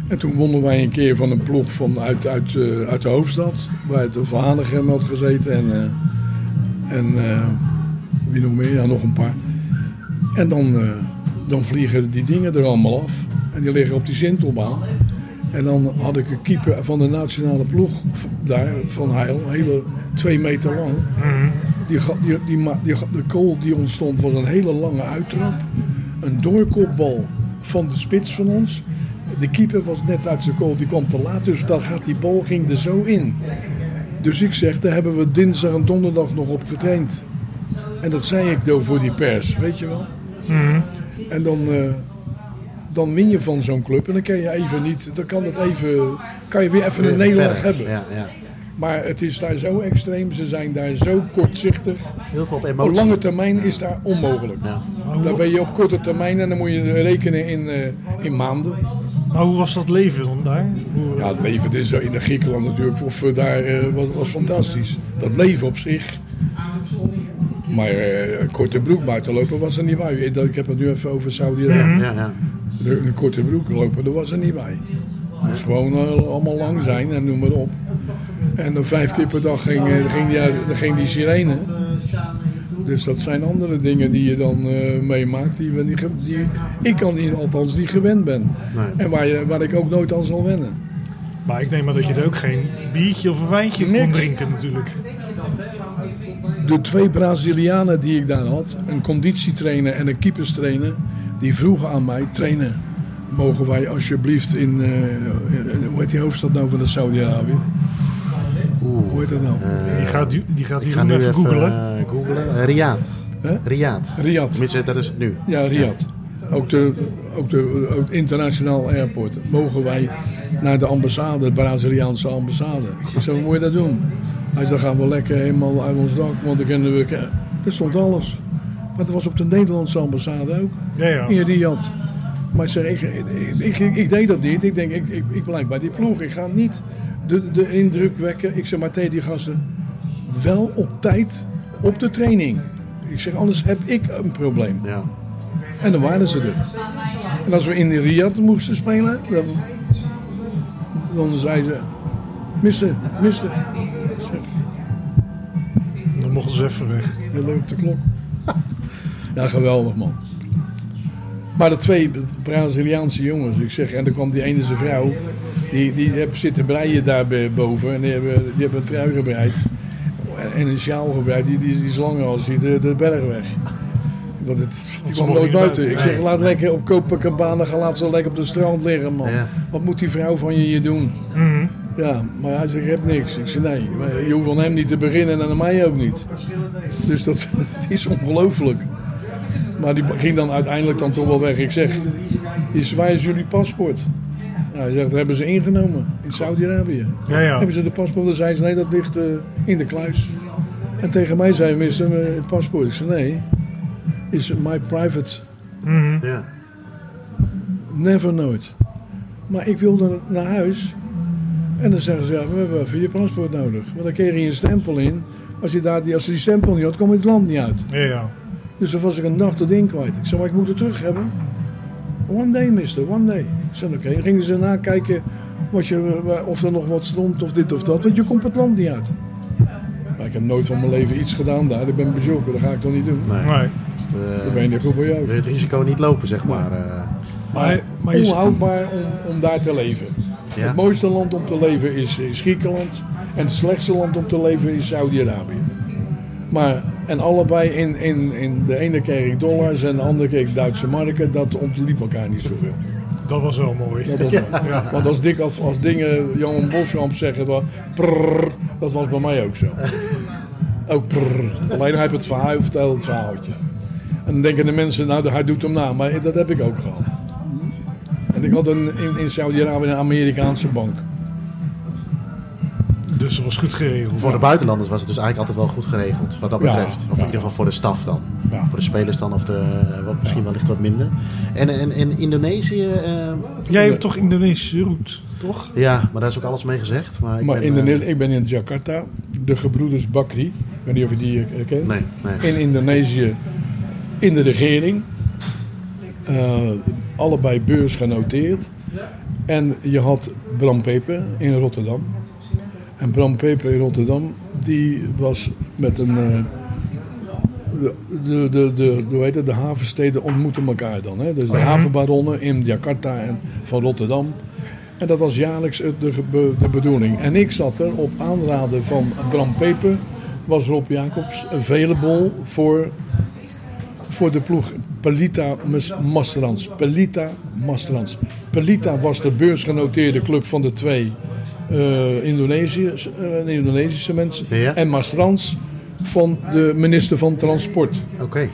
En toen wonnen wij een keer van een ploeg van uit, uit, uit de hoofdstad. Waar het Van had gezeten. En, en wie nog meer? Ja, nog een paar. En dan, dan vliegen die dingen er allemaal af. En die liggen op die Sintelbaan. En dan had ik een keeper van de nationale ploeg daar, van Heil, hele twee meter lang. Die, die, die, die, de goal die ontstond was een hele lange uittrap. Een doorkopbal van de spits van ons. De keeper was net uit zijn goal, die kwam te laat. Dus dan gaat die bal ging er zo in. Dus ik zeg, daar hebben we dinsdag en donderdag nog op getraind. En dat zei ik dan voor die pers, weet je wel. En dan, eh, dan win je van zo'n club en dan kan je even niet, dan kan het even, kan je weer even een nederlaag
verder.
hebben.
Ja, ja.
Maar het is daar zo extreem, ze zijn daar zo kortzichtig.
Heel veel op
Op lange termijn is daar onmogelijk. Daar ben je op korte termijn en dan moet je rekenen in, eh, in maanden.
Maar hoe was dat leven dan daar? Hoe,
Ja, het leven is zo in de Griekenland natuurlijk, of eh, daar eh, was, was fantastisch. Dat leven op zich. Maar eh, een korte broek buiten lopen was er niet bij. Ik, ik heb het nu even over Saudi-Arabië.
Ja, ja.
De- Een korte broek lopen, dat was er niet bij. Moest gewoon eh, allemaal lang zijn en noem maar op. En dan vijf keer per dag ging, eh, ging, die, ging die sirene. Dus dat zijn andere dingen die je dan eh, meemaakt, die, die ik kan niet, althans niet gewend ben.
Nee.
En waar, je, waar ik ook nooit aan zal wennen.
Maar ik neem aan dat je er ook geen biertje of een wijntje kon
Niks.
drinken natuurlijk.
De twee Brazilianen die ik daar had, een conditietrainer en een keeperstrainer, die vroegen aan mij, trainer, mogen wij alsjeblieft in, eh, in- hoe heet die hoofdstad nou van de Saudi-Arabië? Hoe heet dat nou?
die gaat, die gaat hier
ga nu
even
even
googelen.
eh, googlen. Eh, Riyadh. Riyadh.
Riyadh.
Tenminste, dat is het nu.
Ja, Riyadh. Ook de, ook de ook internationaal airport. Mogen wij naar de ambassade, de Braziliaanse ambassade? Ik zei, hoe moet je dat doen? Hij zei, dan gaan we lekker helemaal uit ons dak, want dan kunnen we... Er stond alles. Maar dat was op de Nederlandse ambassade ook.
Ja, ja.
In Riyadh. Maar ik zeg, ik, ik, ik, ik deed dat niet. Ik denk, ik, ik, ik blijf bij die ploeg. Ik ga niet de, de indruk wekken. Ik zeg maar tegen die gasten, wel op tijd op de training. Ik zeg, anders heb ik een probleem.
Ja.
En dan waren ze er. En als we in de Riyadh moesten spelen, dan, dan zei ze, mister, mister.
Dan mochten ze even weg.
Je loopt de klok. Ja, geweldig man. Maar de twee Braziliaanse jongens, ik zeg, en dan kwam die ene zijn vrouw, die, die heeft zitten breien daar boven en die hebben, die hebben een trui gebreid en- en een sjaal gebreid, die, die, die is langer als die de, de berg weg. Want het, die kwam nooit buiten. Ik zeg,
Nee.
laat lekker op Copacabana gaan, laat ze lekker op de strand liggen man.
Ja.
Wat moet die vrouw van je hier doen?
Mhm.
Ja, maar hij zegt, ik heb niks. Ik zeg, nee, maar je hoeft van hem niet te beginnen en aan mij ook niet. Dus dat, het is ongelooflijk. Maar die ging dan uiteindelijk dan toch wel weg. Ik zeg, is, waar is jullie paspoort? Ja, hij zegt, dat hebben ze ingenomen in Saudi-Arabië.
Ja, ja.
Hebben ze de paspoort? Dan zei ze, nee, dat ligt eh, in de kluis. En tegen mij zei mister, eh, het paspoort. Ik zei, nee, is my private.
Mhm.
Ja.
Never nooit. Maar ik wilde naar huis. En dan zeggen ze, ja, we hebben even je paspoort nodig. Want dan kreeg je een stempel in. Als je, daar, die- als je die stempel niet had, kwam je het land niet uit.
Ja, ja.
Dus dan was ik een nacht dat ding kwijt. Ik zei, maar ik moet het terug hebben. One day, mister, one day. Ik zei, oké. Dan Gingen ze nakijken wat je, eh, of er nog wat stond of dit of dat. Want je komt het land niet uit. Maar ik heb nooit van mijn leven iets gedaan daar. Ik ben bezoeken, dat ga ik toch niet doen.
Nee.
Nee.
Dus, eh,
Dan ben je niet goed bij jou.
wil je het risico niet lopen, zeg maar. eh.
Maar, maar je,
Onhoudbaar om, om daar te leven.
Ja.
Het mooiste land om te leven is, is Griekenland. En het slechtste land om te leven is Saudi-Arabië. Maar, en allebei in, in, in de ene kreeg ik dollars en de andere kreeg ik Duitse marken. Dat ontliep elkaar niet zoveel.
dat was wel mooi.
Dat was wel. Want als, dik, als, als dingen Jan Boskamp zeggen, dat, prrr, dat was bij mij ook zo. Ook prrr. Alleen hij heeft het verhaal, hij vertelt het verhaaltje. En dan denken de mensen, nou hij doet hem na. Maar dat heb ik ook gehad. En ik had een, in, in Saudi-Arabië een Amerikaanse bank.
Dus was goed geregeld.
Voor de buitenlanders was het dus eigenlijk altijd wel goed geregeld, wat dat betreft. Of in ieder geval voor de staf dan. Voor de spelers dan, of de, wat, misschien wellicht wat minder. En, en, en Indonesië... eh,
Jij hebt toch Indonesische route, toch?
Ja, maar daar is ook alles mee gezegd. Maar ik
Maar
ben,
Indone-
eh,
ik ben in Jakarta, de gebroeders Bakri. Ik weet niet of je die eh, kent.
Nee, nee.
In Indonesië, in de regering. Eh, allebei beursgenoteerd. En je had Bram Peper in Rotterdam. En Bram Peper in Rotterdam, die was met een... eh, de, de, de, de, hoe heet het, de havensteden ontmoeten elkaar dan. Hè? Dus de
Mhm.
havenbaronnen in Jakarta en van Rotterdam. En dat was jaarlijks de, de bedoeling. En ik zat er op aanraden van Bram Peper, was Rob Jacobs available voor, voor de ploeg Pelita Mas- Masterans. Pelita Masterans. Pelita was de beursgenoteerde club van de twee eh, Indonesië, eh, Indonesische mensen. En Masterans van de minister van Transport.
Oké.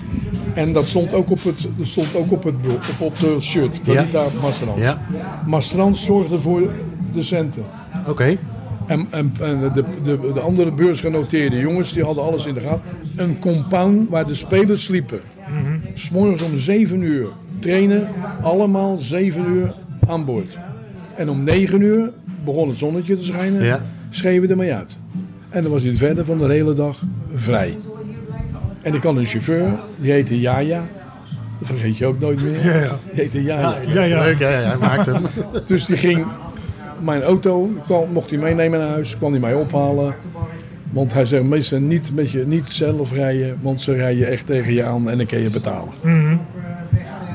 En dat stond ook op het, dat stond ook op het op, op de shirt. Pelita Masterans.
Ja.
Masterans zorgde voor de centen.
Oké.
En, en, en de, de, de andere beursgenoteerde jongens die hadden alles in de gaten. Een compound waar de spelers sliepen. S morgens om 7 uur trainen, allemaal 7 uur aan boord. En om 9 uur begon het zonnetje te schijnen,
Ja.
schreven we ermee uit. En dan was hij verder van de hele dag vrij. En ik had een chauffeur, die heette Jaja. Dat vergeet je ook nooit meer.
Ja, ja.
Die heette Jaja.
Ja, ja.
Ja, ja, hij maakt hem.
Dus die ging mijn auto, kwam, mocht hij meenemen naar huis, kwam hij mij ophalen. Want hij zegt meestal niet, met je, niet zelf rijden, want ze rijden echt tegen je aan en dan kun je betalen.
Mhm.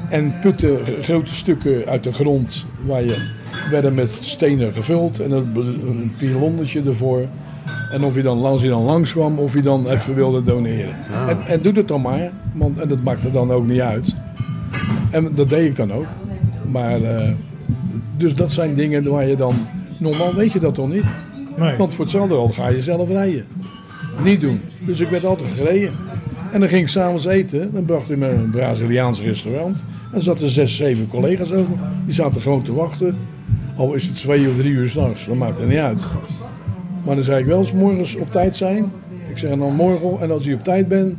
En putten grote stukken uit de grond waar je, werden met stenen gevuld en een, pilonnetje ervoor. En of je dan, als hij dan langs kwam, of hij dan even wilde doneren.
Ah.
En, en doe het dan maar, want en dat maakt er dan ook niet uit. En dat deed ik dan ook. Maar, eh, dus dat zijn dingen waar je dan, normaal weet je dat toch niet?
Nee.
Want voor hetzelfde geld ga je zelf rijden. Niet doen. Dus ik werd altijd gereden. En dan ging ik s'avonds eten. Dan bracht hij me een Braziliaans restaurant. En er zaten zes, zeven collega's over. Die zaten gewoon te wachten. Al is het twee of drie uur s'nachts. Dat maakt er niet uit. Maar dan zei ik wel eens morgens op tijd zijn. Ik zeg dan morgen. En als hij op tijd bent.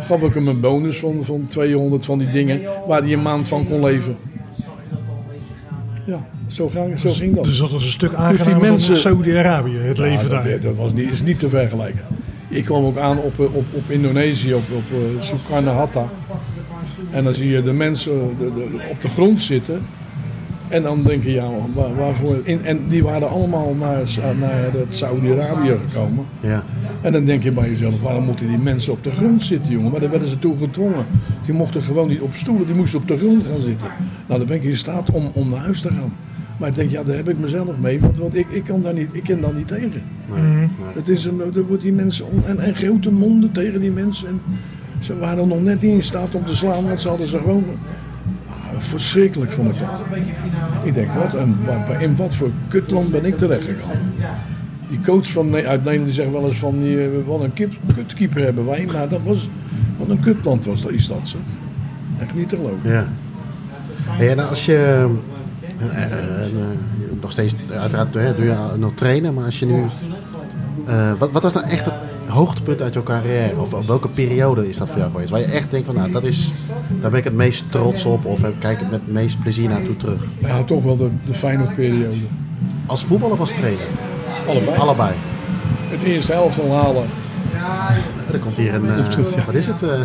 Gaf ik hem een bonus van, van 200 van die dingen. Waar hij een maand van kon leven. Ja, zo, ging, zo ging dat.
Dus dat was een stuk
Dus die
aangenamer
mensen-
dan Saudi-Arabië, het
Ja,
leven
dat,
daar.
Dat was niet, is niet te vergelijken. Ik kwam ook aan op, eh, op, op Indonesië, op, op eh, Sukarno-Hatta. En dan zie je de mensen de- de- op de grond zitten. En dan denk je, ja, waar, waarvoor? In, en die waren allemaal naar, naar het Saudi-Arabië gekomen.
Ja.
En dan denk je bij jezelf, waarom moeten die mensen op de grond zitten, jongen? Maar daar werden ze toe gedwongen. Die mochten gewoon niet op stoelen, die moesten op de grond gaan zitten. Nou, dan ben ik in staat om, om naar huis te gaan. Maar ik denk, ja, daar heb ik mezelf mee, want, want ik, ik, kan daar niet, ik ken daar niet tegen. Het is een, er wordt die mensen, on- en, en grote monden tegen die mensen. En ze waren nog net niet in staat om te slaan, want ze hadden ze gewoon... Ah, verschrikkelijk vond ik dat. Ik denk, wat, in wat voor kutland ben ik terechtgekomen? Die coach van, uit Nederland zegt wel eens van, die, wat een kip, kutkeeper hebben wij. Maar dat was, wat een kutland was dat, is dat zeg. Echt niet te geloven.
Ja. En als je eh, eh, eh, nog steeds, uiteraard doe je nog trainen, maar als je nu, eh, wat, wat was nou echt het hoogtepunt uit jouw carrière? Of, of welke periode is dat voor jou geweest? Waar je echt denkt van, nou, dat is, daar ben ik het meest trots op of kijk ik met het meest plezier naartoe terug?
Ja, toch wel de, de fijne periode.
Als voetballer of als trainer?
Allebei.
Allebei.
Het eerste helft al halen.
Er komt hier een, eh, wat is het? eh?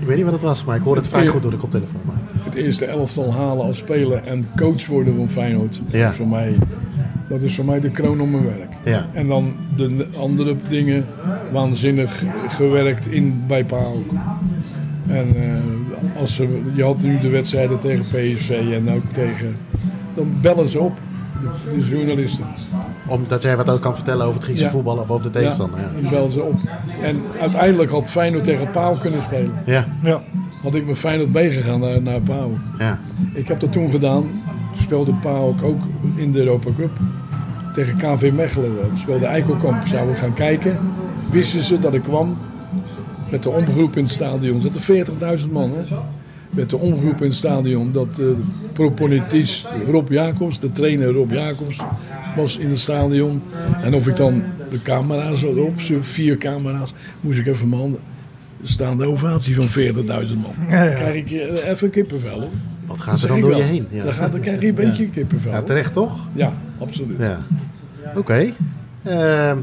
ik weet niet wat het was, maar ik hoorde het vrij goed door de koptelefoon. Maar.
Het eerste elftal halen als speler en coach worden van Feyenoord.
Ja.
Voor mij, dat is voor mij de kroon op mijn werk.
Ja.
En dan de andere dingen, waanzinnig gewerkt in, bij PAOK. En eh, als ze, je had nu de wedstrijden tegen PSV en ook tegen... Dan bellen ze op, de, de journalisten.
Omdat jij wat ook kan vertellen over het Griekse
Ja.
voetbal of over de tegenstander. Ja.
Dan bellen ze op. En uiteindelijk had Feyenoord tegen PAOK kunnen spelen.
Ja.
Ja.
Had ik met Feyenoord meegegaan naar, naar PAOK.
Ja.
Ik heb dat toen gedaan. Speelde PAOK ook in de Europa Cup. Tegen KV Mechelen. We speelden Eikelkamp. Zouden we gaan kijken. Wisten ze dat ik kwam. Met de omgroep in het stadion. Er zaten 40.000 man. Hè? Met de omgroep in het stadion. Dat de proponitist Rob Jacobs, de trainer Rob Jacobs, was in het stadion. En of ik dan de camera's had op, vier camera's, moest ik even mijn handen. staande ovatie van 40.000 man. Dan krijg ik eh, even kippenvel hoor.
Wat gaan ze dan door
wel.
je heen? Ja.
Dan, gaat, dan krijg je een beetje kippenvel.
Ja, terecht toch?
Ja, absoluut.
Ja. Oké. Ehm,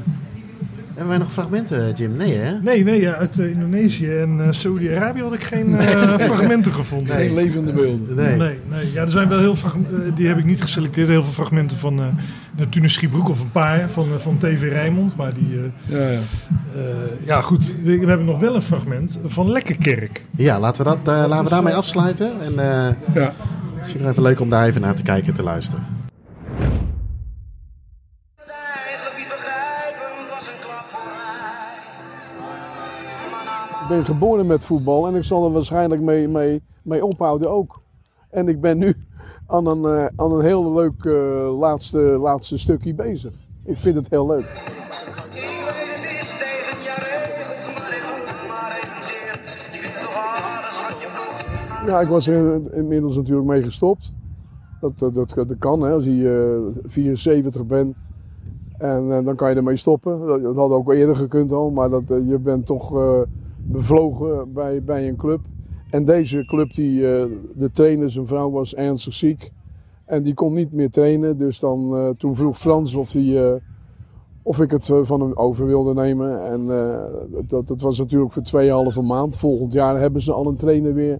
hebben wij nog fragmenten, Jim? Nee, hè?
Nee, nee, ja, uit eh, Indonesië en eh, Saudi-Arabië had ik geen eh, fragmenten gevonden.
Geen levende beelden.
Nee.
Nee, nee. Ja, er zijn wel heel frag- eh, die heb ik niet geselecteerd. Heel veel fragmenten van uh, Neptunus Schiebroek of een paar van, van TV Rijnmond. Maar die, eh,
Ja, ja.
eh, ja goed, we, we hebben nog wel een fragment van Lekkerkerk.
Ja, laten we, dat, eh, laten we daarmee afsluiten. En eh
Ja.
misschien nog even leuk om daar even naar te kijken en te luisteren.
Ben geboren met voetbal en ik zal er waarschijnlijk mee, mee, mee ophouden ook. En ik ben nu aan een, eh, aan een heel leuk eh, laatste, laatste stukje bezig. Ik vind het heel leuk. Ja, ik was er inmiddels natuurlijk mee gestopt. Dat, dat, dat, kan hè, als je eh, 74 bent. En eh, dan kan je ermee stoppen. Dat, had ook eerder gekund al, maar dat, eh, je bent toch eh, bevlogen bij, bij een club. En deze club, die, eh, de trainer, zijn vrouw was ernstig ziek. En die kon niet meer trainen. Dus dan, eh, toen vroeg Frans of, die, eh, of ik het van hem over wilde nemen. En dat, dat was natuurlijk voor tweeënhalve maand. Volgend jaar hebben ze al een trainer weer.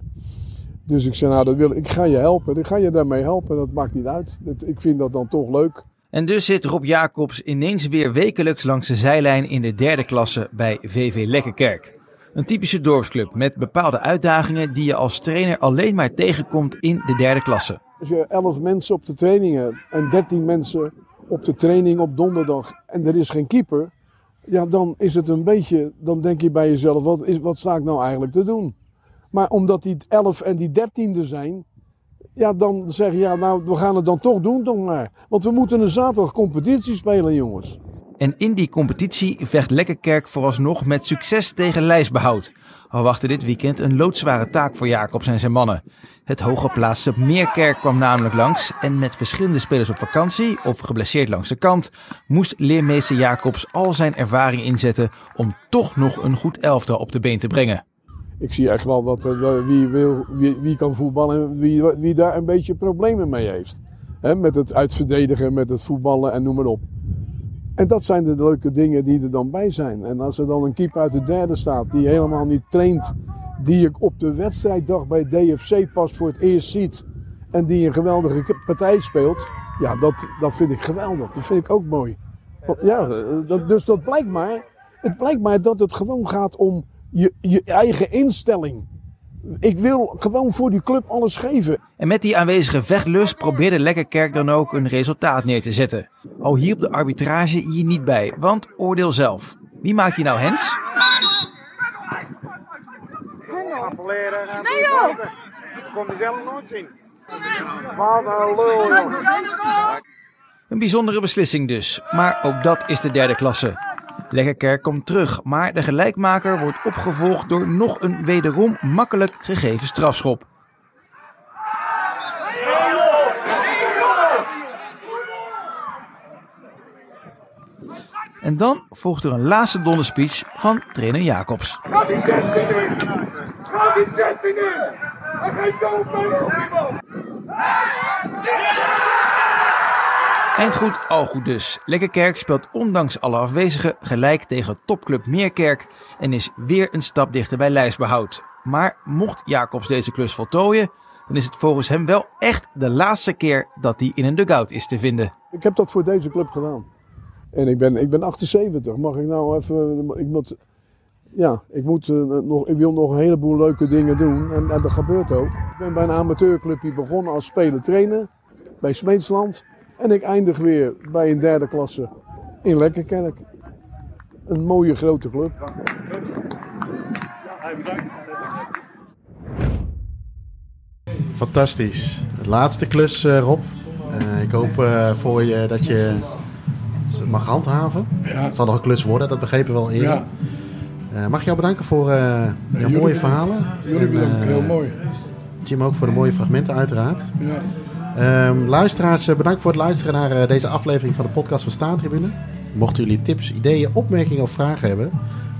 Dus ik zei, nou, dat wil, ik ga je helpen. Ik ga je daarmee helpen. Dat maakt niet uit. Ik vind dat dan toch leuk.
En dus zit Rob Jacobs ineens weer wekelijks langs de zijlijn in de derde klasse bij VV Lekkerkerk. Een typische dorpsclub met bepaalde uitdagingen die je als trainer alleen maar tegenkomt in de derde klasse.
Als je 11 mensen op de training hebt en 13 mensen op de training op donderdag en er is geen keeper, ja, dan is het een beetje, dan denk je bij jezelf, wat, is, wat sta ik nou eigenlijk te doen? Maar omdat die 11 en die 13 er zijn, ja, dan zeg je, ja, nou, we gaan het dan toch doen, dan maar. Want we moeten een zaterdag competitie spelen, jongens.
En in die competitie vecht Lekkerkerk vooralsnog met succes tegen lijstbehoud. Al wachtte dit weekend een loodzware taak voor Jacobs en zijn mannen. Het hooggeplaatste Meerkerk kwam namelijk langs en met verschillende spelers op vakantie of geblesseerd langs de kant moest leermeester Jacobs al zijn ervaring inzetten om toch nog een goed elftal op de been te brengen.
Ik zie echt wel dat er, wie, wil, wie, wie kan voetballen en wie, wie daar een beetje problemen mee heeft. Met het uitverdedigen, met het voetballen en noem maar op. En dat zijn de leuke dingen die er dan bij zijn. En als er dan een keeper uit de derde staat die helemaal niet traint, die ik op de wedstrijddag bij DFC pas voor het eerst ziet en die een geweldige partij speelt, ja, dat, dat vind ik geweldig. Dat vind ik ook mooi. Ja, dat, dus dat blijkt maar, het blijkt maar dat het gewoon gaat om je, je eigen instelling. Ik wil gewoon voor die club alles geven.
En met die aanwezige vechtlust probeerde Lekkerkerk dan ook een resultaat neer te zetten. Al hielp de arbitrage hier niet bij, want oordeel zelf. Wie maakt hier nou hens?
Nee joh!
Kom je zelf nooit zien. Wat een lul.
Een bijzondere beslissing dus, maar ook dat is de derde klasse. Lekkerkerk komt terug, maar de gelijkmaker wordt opgevolgd door nog een wederom makkelijk gegeven strafschop. En dan volgt er een laatste donderspeech van trainer Jacobs.
Gaat die 16 in! Gaat die 16 in! Iemand!
Eind goed, al goed dus. Lekkerkerk speelt ondanks alle afwezigen gelijk tegen topclub Meerkerk en is weer een stap dichter bij lijstbehoud. Maar mocht Jacobs deze klus voltooien, dan is het volgens hem wel echt de laatste keer dat hij in een dugout is te vinden.
Ik heb dat voor deze club gedaan. En ik ben, ik ben 78. Mag ik nou even. Ik moet, ja, ik, moet, eh, nog, ik wil nog een heleboel leuke dingen doen. En, en dat gebeurt ook. Ik ben bij een amateurclubje begonnen als speler-trainer. Bij Smeetsland. En ik eindig weer bij een derde klasse in Lekkerkerk. Een mooie grote club.
Fantastisch. De laatste klus, eh, Rob. Eh, ik hoop eh, voor je dat je het mag handhaven. Het zal nog een klus worden, dat begrepen we al eerder.
Ja.
Eh, mag ik jou bedanken voor eh, jouw mooie
bedankt.
verhalen.
Jullie
En,
bedankt, heel mooi.
Jim ook voor de mooie fragmenten uiteraard.
Ja.
Ehm, luisteraars, eh, bedankt voor het luisteren naar eh, deze aflevering van de podcast van Staantribune. Mochten jullie tips, ideeën, opmerkingen of vragen hebben,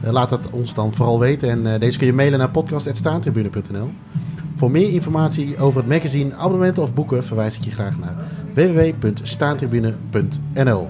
Eh, laat dat ons dan vooral weten. En deze kun je mailen naar podcast.staantribune.nl. Voor meer informatie over het magazine, abonnementen of boeken verwijs ik je graag naar www.staantribune.nl.